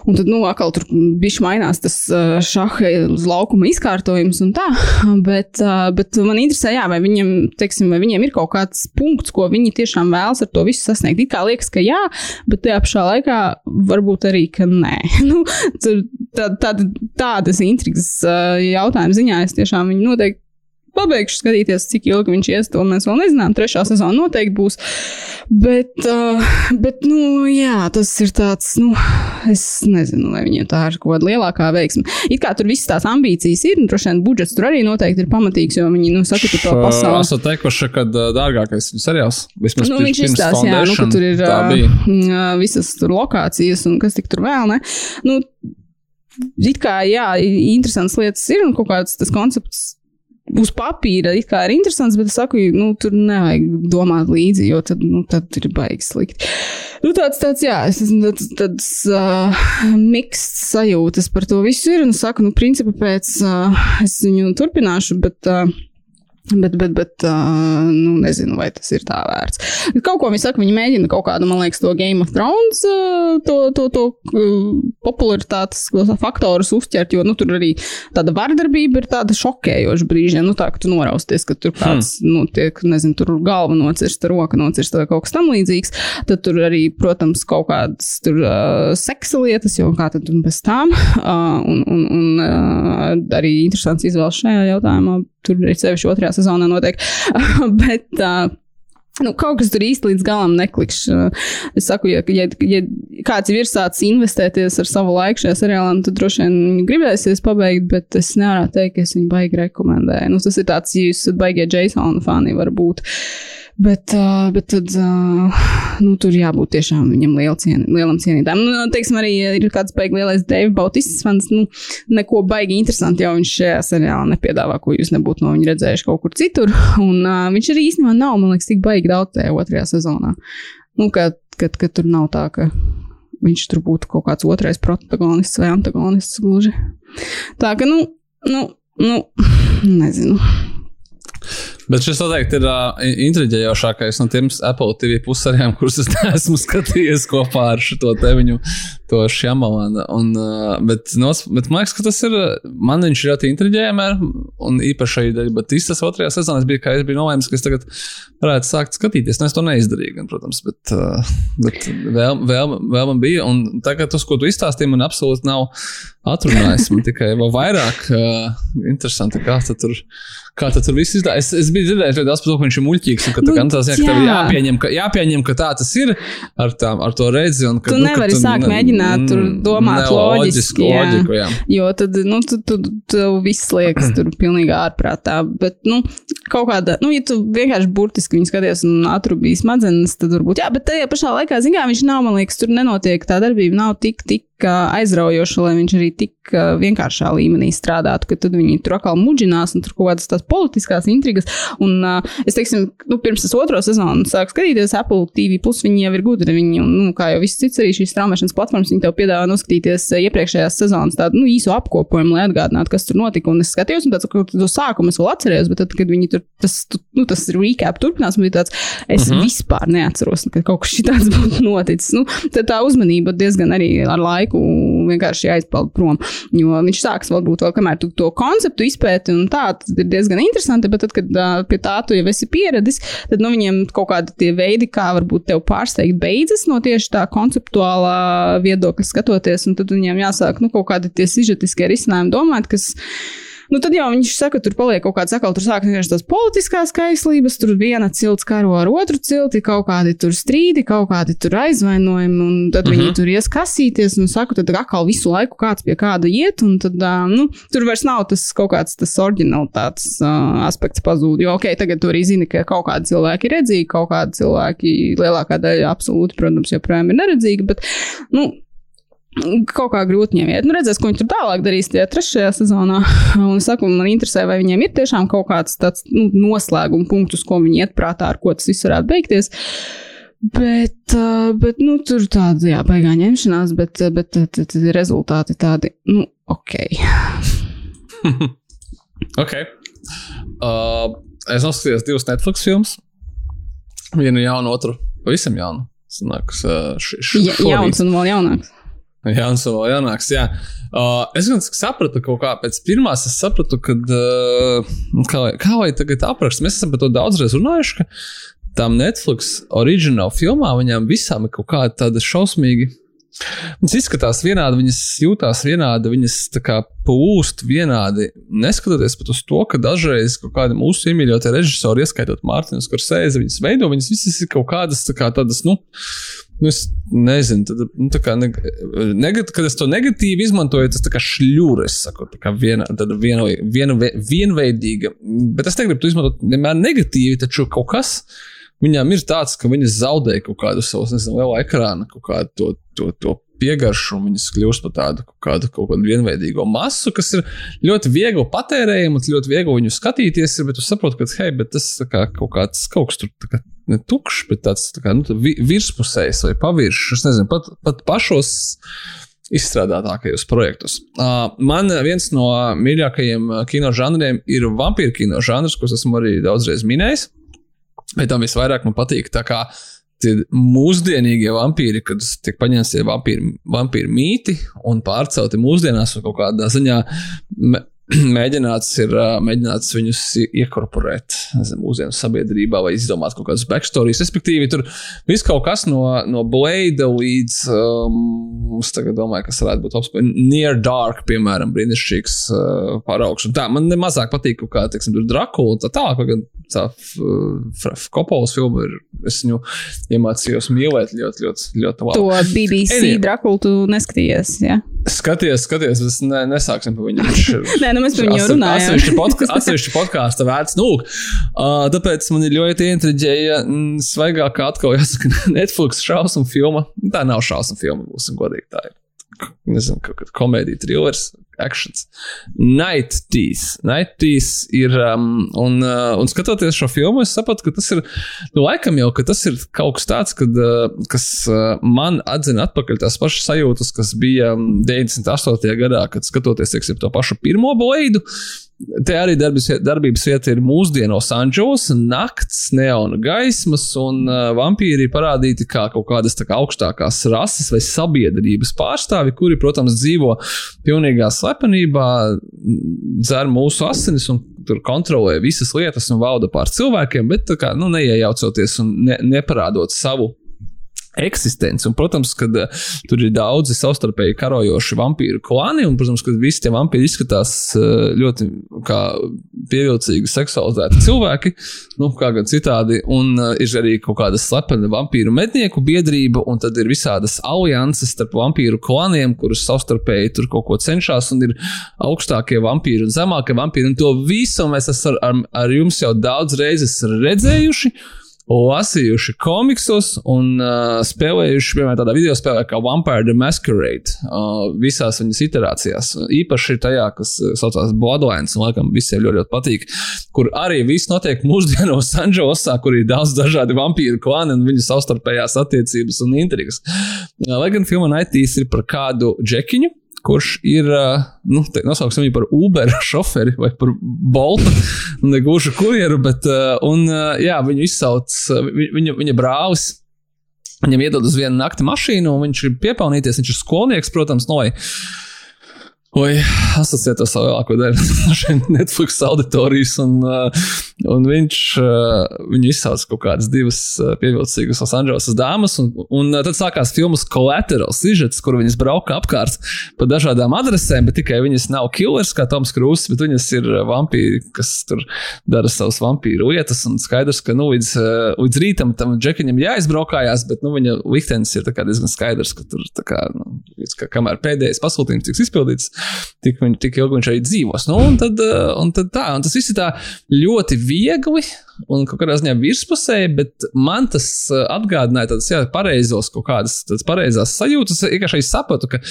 Un tad, nu, atkal tur bija mainās tas šaha laukuma izkārtojums un tā. Bet, bet man interesē, jā, vai viņiem, teiksim, vai viņiem ir kaut kāds punkts, ko viņi tiešām vēlas ar to visu sasniegt. It kā liekas, ka jā, bet tajā pašā laikā varbūt arī, ka nē. nu, tā, tā, tādas intrigas jautājuma ziņā es tiešām viņu noteikti pabeigšu skatīties, cik ilgi viņš ies, to mēs vēl nezinām. Trešā sezona noteikti būs. Bet, uh, bet nu, jā, tas ir tāds, nu, es nezinu, vai viņiem tā ir kaut kāda lielākā veiksme. It kā tur visas tās ambīcijas ir, un droši vien budžets tur arī noteikti ir pamatīgs, jo viņi, nu, saka, ka to pasauli. Es teikuši, ka dārgākais seriāls vismaz nu, viņš izstāsta, jā, nu, ka tur ir uh, visas tur lokācijas un kas tik tur vēl, ne? Nu, It kā, jā, interesants lietas ir un kaut kāds tas koncepts uz papīra it kā ir interesants, bet es saku, nu, tur nevajag domāt līdzi, jo tad, nu, tad ir baigi slikti. Nu, tāds, tāds, jā, es esmu tāds, tāds uh, miksts sajūtas par to visu ir, un saku, nu, principā pēc uh, es viņu turpināšu, bet. Uh, Bet, bet, bet uh, nu, nezinu, vai tas ir tā vērts. Kaut ko viņi saka, viņi mēģina kaut kādu, man liekas, to Game of Thrones, uh, to, to, to uh, popularitātes faktorus uzķert, jo nu, tur arī tāda vardarbība ir tāda šokējoša brīžiem. Nu, tā, ka tu norausties, ka tur kāds, hmm. nu, tiek, nezinu, tur galva nocirsta, roka nocirsta vai kaut kas tam līdzīgs. Tad tur arī, protams, kaut kādas tur uh, seksa lietas, jo kā tad bez tām. Uh, un un, un uh, arī interesants izvēles šajā jautājumā tur ir sevišķi otrajā sezonā notiek. Bet, uh, Nu, kaut kas tur īsti līdz galam neklikš. Es saku, ja, ja, ja kāds ir sācis investēties ar savu laiku šajā seriālā, tad droši vien gribēsies pabeigt, bet es nevaru teikt, ka es viņu baigi rekomendēju. Nu, tas ir tāds, ja jūs esat baigie Jasona fani, varbūt. Bet, uh, bet tad, uh, nu, tur jābūt tiešām viņam cien, lielam cienītājam. Nu, teiksim, arī ir kāds baigi lielais Deivis Bautists fans. Nu, neko baigi interesanti jau viņš šajā seriālā nepiedāvā, ko jūs nebūtu no viņa redzējuši kaut kur citur. Un uh, viņš arī īstenībā nav, man liekas, tik baigi daudz tajā otrajā sezonā. Nu, kad, kad, kad tur nav tā, ka viņš tur būtu kaut kāds otrais protagonists vai antagonists gluži. Tā ka, nu, nu, nu nezinu. Bet šis noteikti ir uh, intriģējošākais no tiem Apple TV pusariem, kurus es neesmu skatījies kopā ar šo te viņu, to šamalānu. Uh, bet, no, bet man liekas, ka tas ir, man viņš ļoti intriģējami, un īpaši arī Batistas otrajā sezonā es biju, kā es biju nolēmis, ka es tagad varētu sākt skatīties. Nu, es to neizdarīju, gan, protams, bet, uh, bet vēl, vēl, vēl man bija, un tagad tas, ko tu izstāstīji, man absolūti nav atrunājis. Man tikai vēl vairāk uh, interesanti, kā tur, kā tur viss izdevās. Es, es biju dzirdējis ka viņš ir muļķīgs. Ka, nu, tā, tā, jā. ka jāpieņem, ka, jāpieņem, ka tā tas ir ar, tā, ar to redzi. Un, ka, tu nu, nevari tu, sākt mēģināt tur domāt loģiski. Jā. Loģiku, jā. Jo tad, nu, tu, tu, tu viss liekas tur pilnīgi ārprātā. Bet, nu, kaut kāda, nu, ja tu vienkārši burtiski viņu skaties un atrubīji smadzenes, tad varbūt, jā, bet tajā pašā laikā, zināmā, viņš nav, man liekas, tur nenotiek tā darbība, nav tik, tik aizraujoša, lai viņš arī tik vienkāršā līmenī strādātu, ka tad viņi tur atkal muģinās un tur kaut kādas tās politiskās intrigas. Un es teiksim, nu, pirms es otro sezonu sāku skatīties Apple TV, plus viņi jau ir gudri. Viņi, nu, kā jau viss cits arī šīs straumēšanas platformas, viņi tev piedāvā noskatīties iepriekšējās sezonas tādu nu, īsu apkopojumu, lai atgādinātu, kas tur notika. Un es skatījos, un tāds, ka to sākumu es vēl atcerējos, bet tad, kad viņi tur, tas, nu, tas recap turpinās, man bija tāds, es uh mhm. -huh. vispār neatceros, ka kaut kas šitāds būtu noticis. Nu, tad tā uzmanība diezgan arī ar laiku laiku vienkārši aizpeld prom. Jo viņš sāks varbūt vēl, kamēr tu to konceptu izpēti, un tā ir diezgan interesanti, bet tad, kad uh, pie tā tu jau esi pieradis, tad nu, viņiem kaut kādi tie veidi, kā varbūt tev pārsteigt, beidzas no tieši tā konceptuālā viedokļa skatoties, tad viņiem jāsāk nu, kaut kādi tie sižetiskie risinājumi domāt, kas Nu, tad jau viņš saka, tur paliek kaut kāds atkal, tur sāk vienkārši tās politiskās kaislības, tur viena cilts karo ar otru cilti, kaut kādi tur strīdi, kaut kādi tur aizvainojumi, un tad uh -huh. viņi mhm. tur ies kasīties, un saka, tad atkal visu laiku kāds pie kāda iet, un tad, uh, nu, tur vairs nav tas kaut kāds tas oriģinalitātes uh, aspekts pazūd, jo, ok, tagad tu arī zini, ka kaut kādi cilvēki ir redzīgi, kaut kādi cilvēki lielākā daļa absolūti, protams, joprojām ir neredzīgi, bet, nu, kaut kā grūti viņiem iet. Nu, redzēs, ko viņi tur tālāk darīs tajā trešajā sezonā. Un es saku, man interesē, vai viņiem ir tiešām kaut kāds tāds nu, noslēguma punkts, ko viņi iet prātā, ar ko tas viss varētu beigties. Bet, bet nu, tur tāda, jā, baigā ņemšanās, bet, bet tad, tad rezultāti tādi, nu, ok. ok. Uh, es noskatījos divus Netflix filmus. Vienu jaunu, otru pavisam jaunu. Sanāks, š, š, ja, jauns un vēl jaunāks. Jānis vēl jānāks. Jā. Uh, es gan sapratu, ka kaut kā pēc pirmās es sapratu, ka, uh, kā, kā lai tagad aprakst, mēs esam par to daudzreiz runājuši, ka tām Netflix oriģināla filmām viņām visām ir kaut kāda tāda šausmīga. Viņas izskatās vienādi, viņas jūtās vienādi, viņas kā plūst vienādi. Neskatoties pat uz to, ka dažreiz kaut kādi mūsu iemīļotie režisori, ieskaitot Mārtiņu Skorsēzi, viņas veido, viņas visas ir kaut kādas tā kā tādas, nu, Nu, es nezinu, tad, nu, kā, ne, negat, kad es to negatīvi izmantoju, tas ir šļūris. Es saku, tā kā viena, viena, viena, vienveidīga. Bet es negribu to izmantot vienmēr negatīvi, taču kaut kas viņām ir tāds, ka viņas zaudē kaut kādu savu, nezinu, lielu ekrānu, kaut kādu to, to, to piegaršu, un viņas kļūst par tādu kādu, kaut kādu vienveidīgu masu, kas ir ļoti viegli patērējama, ļoti viegli viņu skatīties, ir, bet tu saproti, ka hei, tas kā, kaut kāds kaut kas tur kā, ne tukšs, bet tāds tā kā, nu, virspusējs vai paviršs. Es nezinu, pat, pat pašos izstrādātākajos projektos. Uh, man viens no mīļākajiem kino žanriem ir vampīru kino žanrs, kurus esmu arī daudzreiz minējis. Bet tam visvairāk man patīk tā kā tie mūsdienīgie vampīri, kad tiek paņemti vampīri, vampīri mīti un pārcelti mūsdienās un kaut kādā ziņā mēģināts, ir, mēģināts viņus iekorporēt mūsdienu sabiedrībā vai izdomāt kaut kādas backstories. Respektīvi, tur viss kaut kas no, no Blade līdz, um, es tagad domāju, kas varētu būt apspēj, Near Dark, piemēram, brīnišķīgs uh, paraugs. Un tā, man nemazāk patīk kaut kā, teiksim, tur Drakula un tā tālāk, gan tā Kopolas filma ir, es viņu iemācījos mīlēt ļoti, ļoti, ļoti labi. To BBC Drakulu tu neskatījies, jā? Ja? Skaties, skaties, mēs ne, nesāksim par viņu. Nē, nu mēs par viņu jau runājām. Atsevišķi podka- podkāstu vērts. Nu, uh, tāpēc man ir ļoti intriģēja mm, svaigākā atkal jāsaka Netflix šausmu filma. Tā nav šausmu filma, būsim godīgi. Tā ir, nezinu, kaut kāda komēdija, thrillers, actions. Night Teeth. Night Teeth ir, um, un, uh, un skatoties šo filmu, es sapratu, ka tas ir, nu, laikam jau, ka tas ir kaut kas tāds, kad, uh, kas uh, man atzina atpakaļ tās pašas sajūtas, kas bija um, 98. gadā, kad skatoties, teiksim, to pašu pirmo blaidu. Te arī darbības, darbības vieta ir mūsdienu Losandželos, nakts, neona gaismas, un uh, vampīri ir parādīti kā kaut kādas kā augstākās rases vai sabiedrības pārstāvi, kuri, protams, dzīvo pilnīgā slepenībā, dzer mūsu asinis un tur kontrolē visas lietas un valda pār cilvēkiem, bet kā, nu, neiejaucoties un ne, neparādot savu eksistenci. Un, protams, ka uh, tur ir daudzi savstarpēji karojoši vampīru klāni, un, protams, ka visi tie vampīri izskatās uh, ļoti pievilcīgi seksualizēti cilvēki, nu, kā gan citādi. Un uh, ir arī kaut kāda slepena vampīru mednieku biedrība, un tad ir visādas alianses starp vampīru klāniem, kurus savstarpēji tur kaut ko cenšas, un ir augstākie vampīri un zemākie vampīri. Un to visu mēs esam ar, ar jums jau daudz reizes redzējuši lasījuši komiksos un uh, spēlējuši, piemēram, tādā video spēlē kā Vampire the Masquerade uh, visās viņas iterācijās. Īpaši tajā, kas saucās Bloodlines, un laikam visiem ļoti, ļoti patīk, kur arī viss notiek mūsdienos Sanžosā, kur ir daudz dažādi vampīru klāni un viņu savstarpējās attiecības un intrigas. Uh, lai gan filma Naitīs ir par kādu džekiņu, kurš ir, nu, te, nosauksim viņu par Uber šoferi vai par Bolta, ne gluži kurjeru, bet, un, jā, viņu izsauc, viņa, viņa brālis. Viņam iedod uz vienu nakti mašīnu, un viņš ir piepelnīties. Viņš ir skolnieks, protams, no. Oi, asociēt to savu lielāko daļu no šiem Netflix auditorijas, un, uh, un viņš uh, viņu izsauca kaut kādas divas uh, pievilcīgas Losandželosas dāmas, un, un tad sākās filmas Collateral sižets, kur viņas brauka apkārt pa dažādām adresēm, bet tikai viņas nav killers kā Toms Krūsis, bet viņas ir vampīri, kas tur dara savas vampīru lietas, un skaidrs, ka nu, līdz, līdz rītam tam džekiņam jāizbraukājās, bet nu, viņa liktenis ir diezgan skaidrs, ka tur kā, nu, ka, kamēr pēdējais pasūtījums tiks izpildīts, tik, viņ, tik ilgi viņš arī dzīvos. Nu, un, tad, un tad tā, un tas viss ir tā ļoti viegli un kaut kādā ziņā virspusēji, bet man tas atgādināja tādas jā, pareizos kaut kādas pareizās sajūtas. Es vienkārši sapratu, ka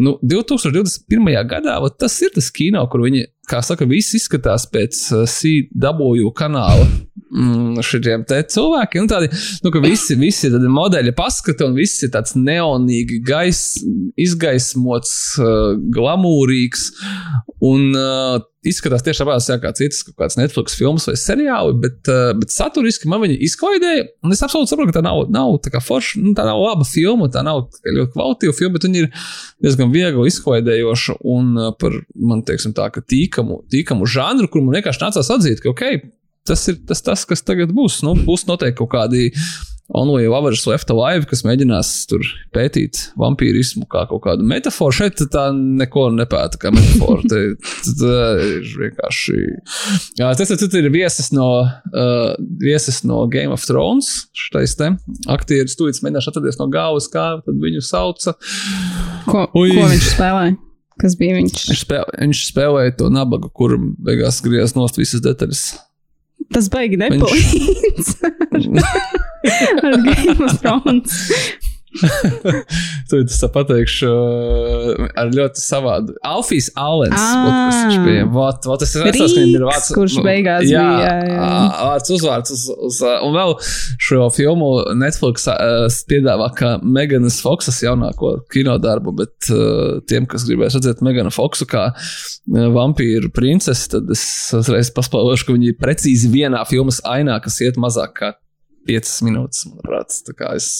nu, 2021. gadā tas ir tas kino, kur viņi, kā saka, viss izskatās pēc CW kanāla mm, šiem cilvēkiem. Nu, tādi, nu, ka visi, visi tādi modeļi paskata, un viss ir tāds neonīgi, gais, izgaismots, uh, glamūrīgs. Un, uh, Izskatās tieši tāpat kā citas kaut kādas Netflix filmas vai seriāli, bet, uh, bet saturiski man viņa izklaidēja. Un es absolūti saprotu, ka tā nav, nav tā kā forša, nu, tā nav laba filma, tā nav ļoti kvalitīva filma, bet viņa ir diezgan viegli izklaidējoša un uh, par, man teiksim, tā, ka tīkamu, tīkamu žanru, kur man vienkārši nācās atzīt, ka, ok, tas ir tas, tas kas tagad būs. Nu, būs noteikti kaut kādi Only Lovers Left Alive, kas mēģinās tur pētīt vampīrismu kā kaut kādu metaforu. Šeit tā neko nepēta kā metaforu. Te, te ir vienkārši. Jā, tas ir viesis no, uh, viesis no Game of Thrones. Šitais te aktieris tūlīt mēģināšu atcerēties no galvas, kā viņu sauca. Ko, Ui. ko viņš spēlēja? Kas bija viņš? Viņš, spēl, viņš spēlēja to nabagu, kur beigās griezās nost visas detaļas. Tas baigi nepalīdz. Ar Game of Thrones. Tur tas pateikšu ar ļoti savādu. Alfijas Alens. Es viņam ir vārds. Kurš beigās jā, bija. Jā, jā. Vārds uzvārds uz, uz, un vēl šo filmu Netflix uh, piedāvā kā Meganas Foksas jaunāko kinodarbu, bet uh, tiem, kas gribēs redzēt Meganu Foksu kā uh, vampīru princesi, tad es uzreiz paspēlēšu, ka viņi ir precīzi vienā filmas ainā, kas iet mazāk kā 5 minūtes, manuprāt. Es,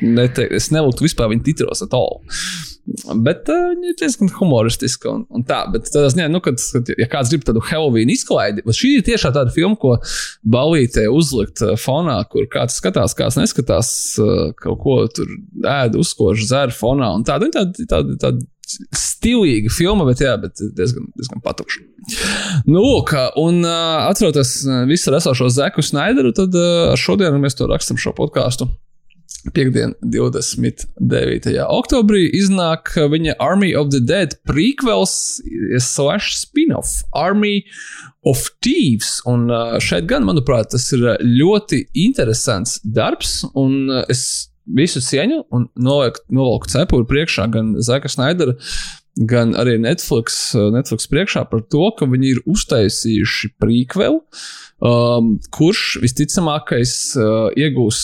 nete, es neliktu vispār viņu titros at all. Bet uh, viņi ir diezgan humoristiski un, un tā. Bet tādā ziņā, nu, kad, kad ja kāds grib tādu Halloween izklaidi, tad šī ir tiešām tāda filma, ko balītē uzlikt fonā, kur kāds skatās, kāds neskatās, uh, kaut ko tur ēd, uzkož, dzer fonā. Un tāda, tāda, tāda, tāda stilīga filma, bet, jā, bet diezgan, diezgan patukša. Nu, lūk, un uh, atceroties visu esošo Zeku Snaideru, tad uh, šodien mēs to rakstam šo podkāstu. Piektdien, 29. oktobrī, iznāk viņa Army of the Dead prequels, slash spin-off, Army of Thieves. Un šeit gan, manuprāt, tas ir ļoti interesants darbs, un es visu cieņu un novelku, novelku cepuri priekšā gan Zeka Snaidera, gan arī Netflix, Netflix priekšā par to, ka viņi ir uztaisījuši prequelu um, kurš visticamākais uh, iegūs,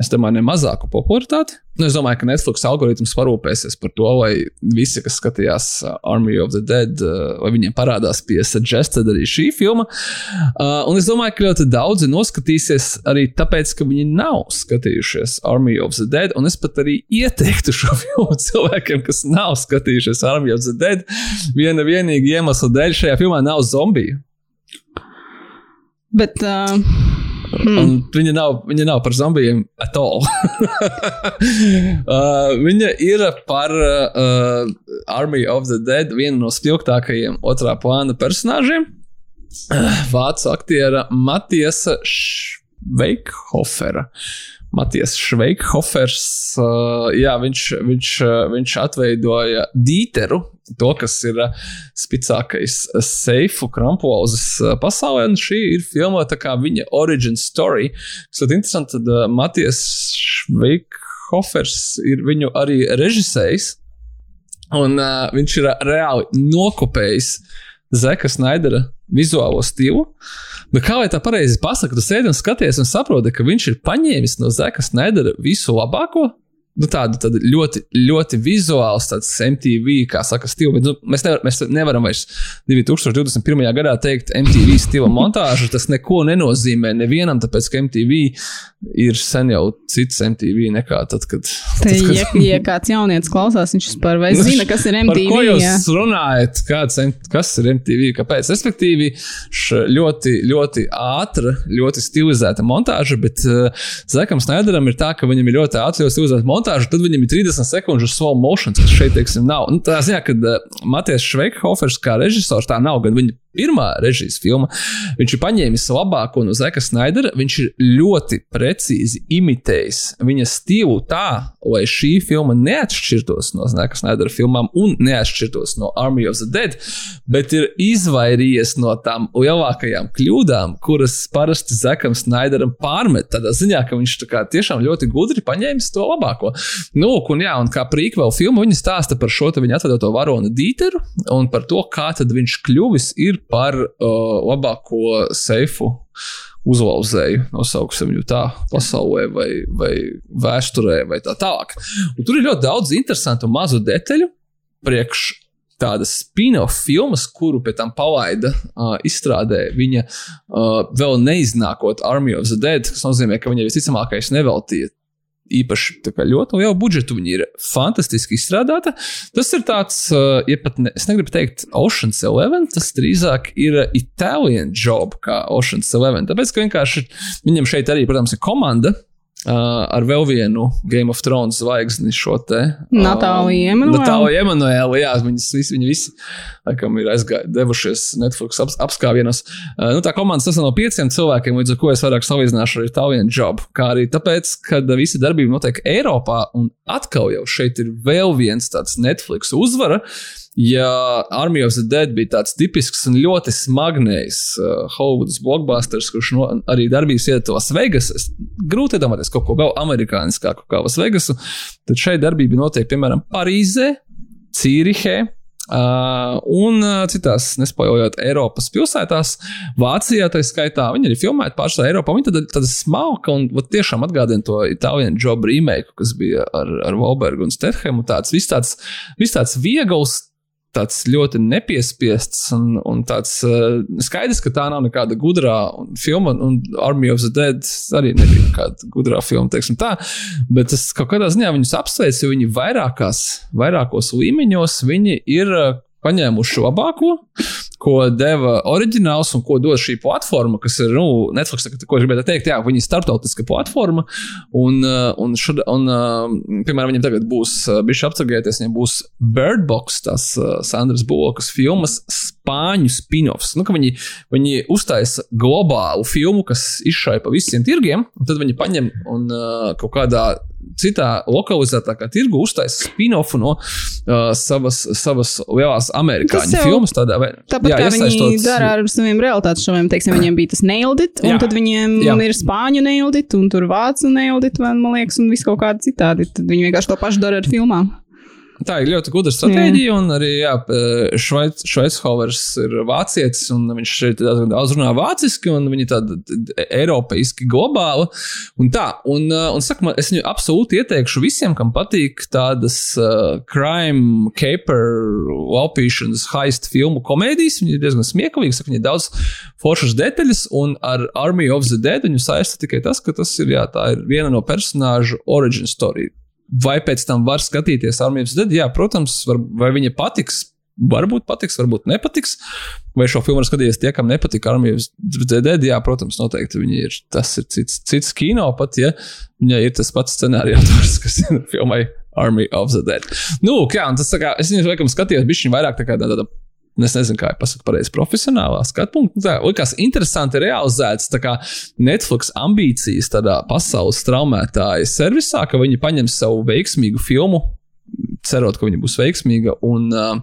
es domāju, ne mazāku popularitāti. Nu, es domāju, ka Netflix algoritms parūpēsies par to, lai visi, kas skatījās uh, Army of the Dead, uh, vai viņiem parādās pie suggested arī šī filma. Uh, un es domāju, ka ļoti daudzi noskatīsies arī tāpēc, ka viņi nav skatījušies Army of the Dead. Un es pat arī ieteiktu šo filmu cilvēkiem, kas nav skatījušies Army of the Dead. Viena vienīga iemesla dēļ šajā filmā nav zombiju. Bet. Uh, hmm. Viņa nav, viņa nav par zombijiem at all. uh, viņa ir par uh, Army of the Dead, vienu no spilgtākajiem otrā plāna personāžiem. Uh, Vācu aktiera Matiesa Šveikhofera. Matijas Šveikhofers, uh, jā, viņš, viņš, viņš atveidoja Dīteru, to, kas ir uh, spēcīgākais uh, seifu kramplauzes uh, pasaulē. Un šī ir filmota kā viņa origin story. Tas ir interesanti, tad Matijas Šveikhofers ir viņu arī režisējis. Un uh, viņš ir reāli nokopējis Zeka Snaidera vizuālo stilu. Bet kā lai tā pareizi pasakā, tu sēdi un skaties un saproti, ka viņš ir paņēmis no Zeka Snaidera visu labāko, nu, tādu, tādu ļoti, ļoti vizuāls, tāds MTV, kā saka, stila. Bet, nu, mēs, nevar, mēs nevaram vairs 2021. gadā teikt MTV stila montāžu. Tas neko nenozīmē nevienam, tāpēc ka MTV ir sen jau cits MTV nekā tad, kad. Tad, kad... Ja, ja kāds jaunietis klausās, viņš vispār vai zina, kas ir MTV. Par ko jūs jā? runājat? Kāds, kas ir MTV? Kāpēc? Respektīvi, ļoti, ļoti ātra, ļoti stilizēta montāža, bet uh, Zekam Snaideram ir tā, ka viņam ir ļoti ātra, ļoti stilizēta montāža montāžu, tad viņam ir 30 sekundes slow motion, kas šeit, teiksim, nav. Nu, tā ziņā, ka uh, Matijas Šveikhofers kā režisors tā nav, gan viņa pirmā režijas filma. Viņš ir paņēmis labāko no Zeka Snaidera. Viņš ir ļoti precīzi imitējis viņa stilu tā, lai šī filma neatšķirtos no Zeka Snaidera filmām un neatšķirtos no Army of the Dead, bet ir izvairījies no tām lielākajām kļūdām, kuras parasti Zekam Snaideram pārmet. Tādā ziņā, ka viņš tiešām ļoti gudri paņēmis to labāko. Nu, un, jā, un kā prīkvēl filma, viņa stāsta par šo viņa atvedoto varonu Dīteru un par to, kā viņš kļuvis ir par uh, labāko seifu uzlauzēju, nosauksim viņu tā, pasaulē, vai, vai vēsturē, vai tā tālāk. Un tur ir ļoti daudz interesantu mazu detaļu priekš tādas spin-off filmas, kuru pēc tam palaida uh, izstrādē viņa uh, vēl neiznākot Army of the Dead, kas nozīmē, ka viņa visticamākais neveltīja īpaši ļoti lielu budžetu. Viņa ir fantastiski izstrādāta. Tas ir tāds, uh, ja pat ne, es negribu teikt, Ocean's Eleven, tas drīzāk ir Italian job kā Ocean's Eleven. Tāpēc, ka vienkārši viņam šeit arī, protams, ir komanda. Uh, ar vēl vienu Game of Thrones zvaigzni šo te uh, Natāliju Emanuelu. Natāliju Emanuelu, jā, viņas visi, viņi visi, laikam, ir aizgājuši, devušies Netflix ap, apskāvienos. Uh, nu, tā komanda sastāv no pieciem cilvēkiem, līdz ar ko es vairāk salīdzināšu ar Italian job. Kā arī tāpēc, ka visa darbība notiek Eiropā, un atkal jau šeit ir vēl viens tāds Netflix uzvara. Uh, ja Army of the Dead bija tāds tipisks un ļoti smagnējs uh, Hollywoods blockbusters, kurš no, arī darbības iet Las Vegas, grūti iedomāties kaut ko vēl amerikāniskāku kā Las Vegasu, tad šeit darbība notiek piemēram Parīzē, Cīrihē. Uh, un uh, citās, nespoilojot, Eiropas pilsētās, Vācijā tā skaitā, viņi arī filmēja pārsvarā Eiropā. Viņi tad, tad smalka un vat, tiešām atgādina to itāļu job remake, kas bija ar, ar Volbergu un Sterhemu. Tāds viss tāds, vis tāds viegls, tāds ļoti nepiespiests un, un tāds uh, skaidrs, ka tā nav nekāda gudrā filma, un Army of the Dead arī nebija kāda gudrā filma, teiksim tā. Bet es kaut kādā ziņā viņus apsveicu, jo viņi vairākās, vairākos līmeņos viņi ir uh, paņēmuši labāko, ko deva oriģināls un ko dod šī platforma, kas ir nu, Netflix. Ko gribētu teikt, jā, viņi ir starptautiska platforma. Un, uh, un, šad, un uh, piemēram, viņiem tagad būs, uh, bijuši apceļoties, viņiem būs Bird Box, tas Sandras Bullokas filmas spāņu spin-offs. Nu, viņi, viņi uztaisa globālu filmu, kas izšāja pa visiem tirgiem, un tad viņi paņem un kaut kādā citā lokalizētākā tirgu uztaisa spin-offu no uh, savas, savas lielās amerikāņu filmas. Tādā, vai, Tāpat jā, kā viņi iesaistot- dara ar saviem realitātes šoviem, teiksim, viņiem bija tas naildit, un Jā. tad viņiem Jā. ir spāņu naildit, un tur vācu naildit, man liekas, un viss kaut kādi citādi. Tad viņi vienkārši to pašu dara ar filmām. Tā ir ļoti gudra stratēģija, un arī jā, Šveic, Šveichovers ir vācietis, un viņš šeit diezgan daudz runā vāciski, un viņi tādi eiropeiski globāli. Un tā, un, uh, un saka, man, es viņu absolūti ieteikšu visiem, kam patīk tādas uh, crime, caper, laupīšanas, heist filmu komēdijas. Viņi ir diezgan smieklīgi, saka, viņi ir daudz foršas detaļas, un ar Army of the Dead viņu saista tikai tas, ka tas ir, jā, tā ir viena no personāžu origin story. Vai pēc tam var skatīties Armijas Dead? Jā, protams, var, vai viņa patiks. Varbūt patiks, varbūt nepatiks. Vai šo filmu var skatīties tie, kam nepatīk Armijas Dead? Jā, protams, noteikti viņi ir. Tas ir cits, cits kino, pat ja viņai ir tas pats scenārijs, kas ir filmai Army of the Dead. Nu, jā, un tas tā kā es viņu laikam skatījos, bija vairāk tā kā tāda. Es nezinu, kā jau pasakāt, pareizi profesionālā skatu punkta. Tā likās interesanti realizēts Netflix ambīcijas tādā pasaules traumētāja servisā, ka viņi paņem savu veiksmīgu filmu, cerot, ka viņa būs veiksmīga. Un, uh,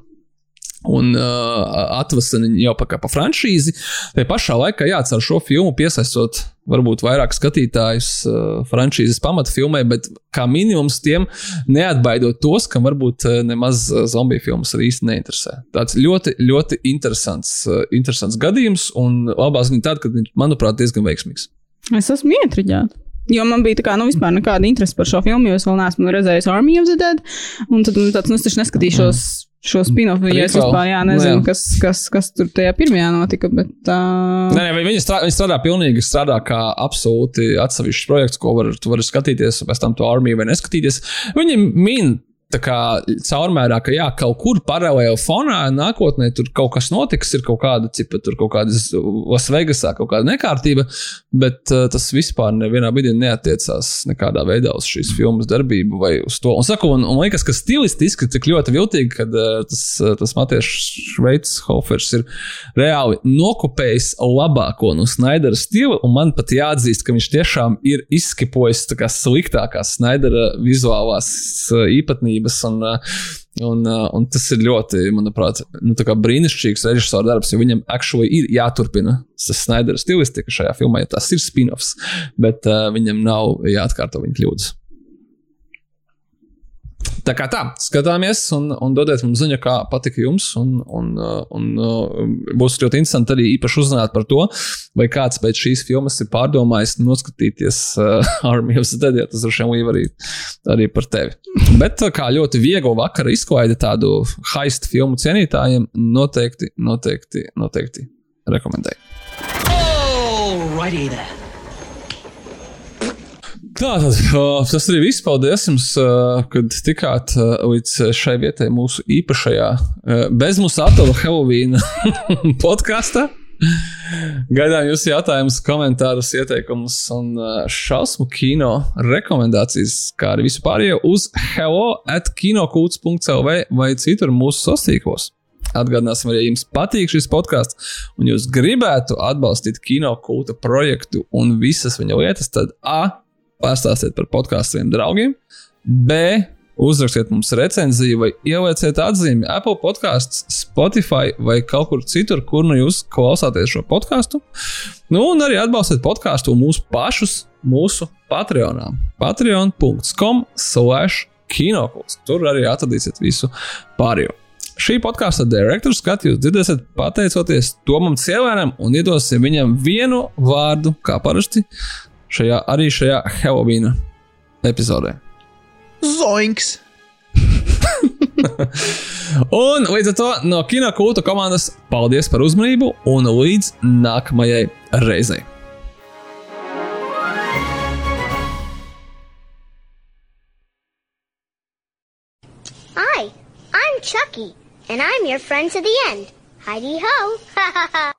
Un uh, atvesina viņu jau pa, pa franšīzi. Tā pašā laikā, jā, ar šo filmu piesaistot varbūt vairāk skatītājus uh, franšīzes pamatfilmai, bet kā minimums tiem neatbaidot tos, kam varbūt uh, nemaz uh, zombiju filmas arī īsti neinteresē. Tāds ļoti, ļoti interesants, uh, interesants gadījums, un labā ziņa tāda, ka viņš, manuprāt, diezgan veiksmīgs. Es esmu ietriģēta. Jo man bija tā kā, nu, vispār nekāda interese par šo filmu, jo es vēl neesmu redzējis Army of the Dead. Un tad man tāds, nu, es taču neskatīšos šo spin-offu, jo es vispār, jā, Nu, nezinu, jā. kas, kas, kas tur tajā pirmajā notika, bet tā. Nē, nē, viņi strādā, viņi strādā pilnīgi strādā kā absolūti atsevišķs projekts, ko var, tu vari skatīties, pēc tam to armiju vai neskatīties. Viņi min. Tā kā caurmērā, ka jā, kaut kur paralēli fonā nākotnē tur kaut kas notiks, ir kaut kāda cipa, tur kaut kāda Lasvegasā, kaut kāda nekārtība, bet uh, tas vispār nevienā brīdī neatiecās nekādā veidā uz šīs filmas darbību vai uz to. Un, saku, un, un liekas, ka stilistiski cik ļoti viltīgi, kad uh, tas, uh, tas Matieša Šveichofers ir reāli nokopējis labāko no Snaidera stila, un man pat jāatzīst, ka viņš tiešām ir izskipojis tā kā sliktākās Snaidera vizuālās uh, īpatnības. Un, uh, Un, uh, un tas ir ļoti, manuprāt, nu, brīnišķīgs režisora darbs, jo viņam actually ir jāturpina tas Snaidera stilistika šajā filmā, jo tas ir spin-offs, bet uh, viņam nav jāatkārto viņa kļūdas. Tā kā tā, skatāmies un, un dodiet mums ziņu, kā patika jums. Un, un, uh, un uh, būs ļoti interesanti arī īpaši uzzināt par to, vai kāds pēc šīs filmas ir pārdomājis noskatīties uh, Army of the Dead, ja tas droši vien līdz arī, arī par tevi. Bet uh, kā ļoti viegli vakara izklaide tādu heist filmu cienītājiem, noteikti, noteikti, noteikti rekomendēju. Alrighty then. Tā tad uh, tas arī viss. Paldies jums, kad tikāt līdz šai vietai mūsu īpašajā bezmusātava Halloween podkāstā. Gaidām jūsu jautājumus, komentārus, ieteikumus un šausmu kino rekomendācijas, kā arī visu pārējo uz hello at kinokults.clv vai citur mūsu sastīklos. Atgādināsim, ja jums patīk šis podkāsts un jūs gribētu atbalstīt kino kulta projektu un visas viņa lietas, tad A pastāstiet par podkāstu saviem draugiem, B. Uzrakstiet mums recenziju vai ielieciet atzīmi Apple podkāsts, Spotify vai kaut kur citur, kur nu jūs klausāties šo podkāstu. Nu, un arī atbalstiet podkāstu mūsu pašus mūsu Patreonā. Patreon.com slash kinokuls. Tur arī atradīsiet visu pārējo. Šī podkāstu direktora skatu jūs dzirdēsiet pateicoties Tomam Cielēnam un iedosim viņam vienu vārdu, kā parasti, šajā, arī šajā Halloween epizodē. Zoinks! Un līdz ar to no Kino kulta komandas paldies par uzmanību un līdz nākamajai reizei. Hi, I'm Chucky, and I'm your friend to the end. Heidi ho!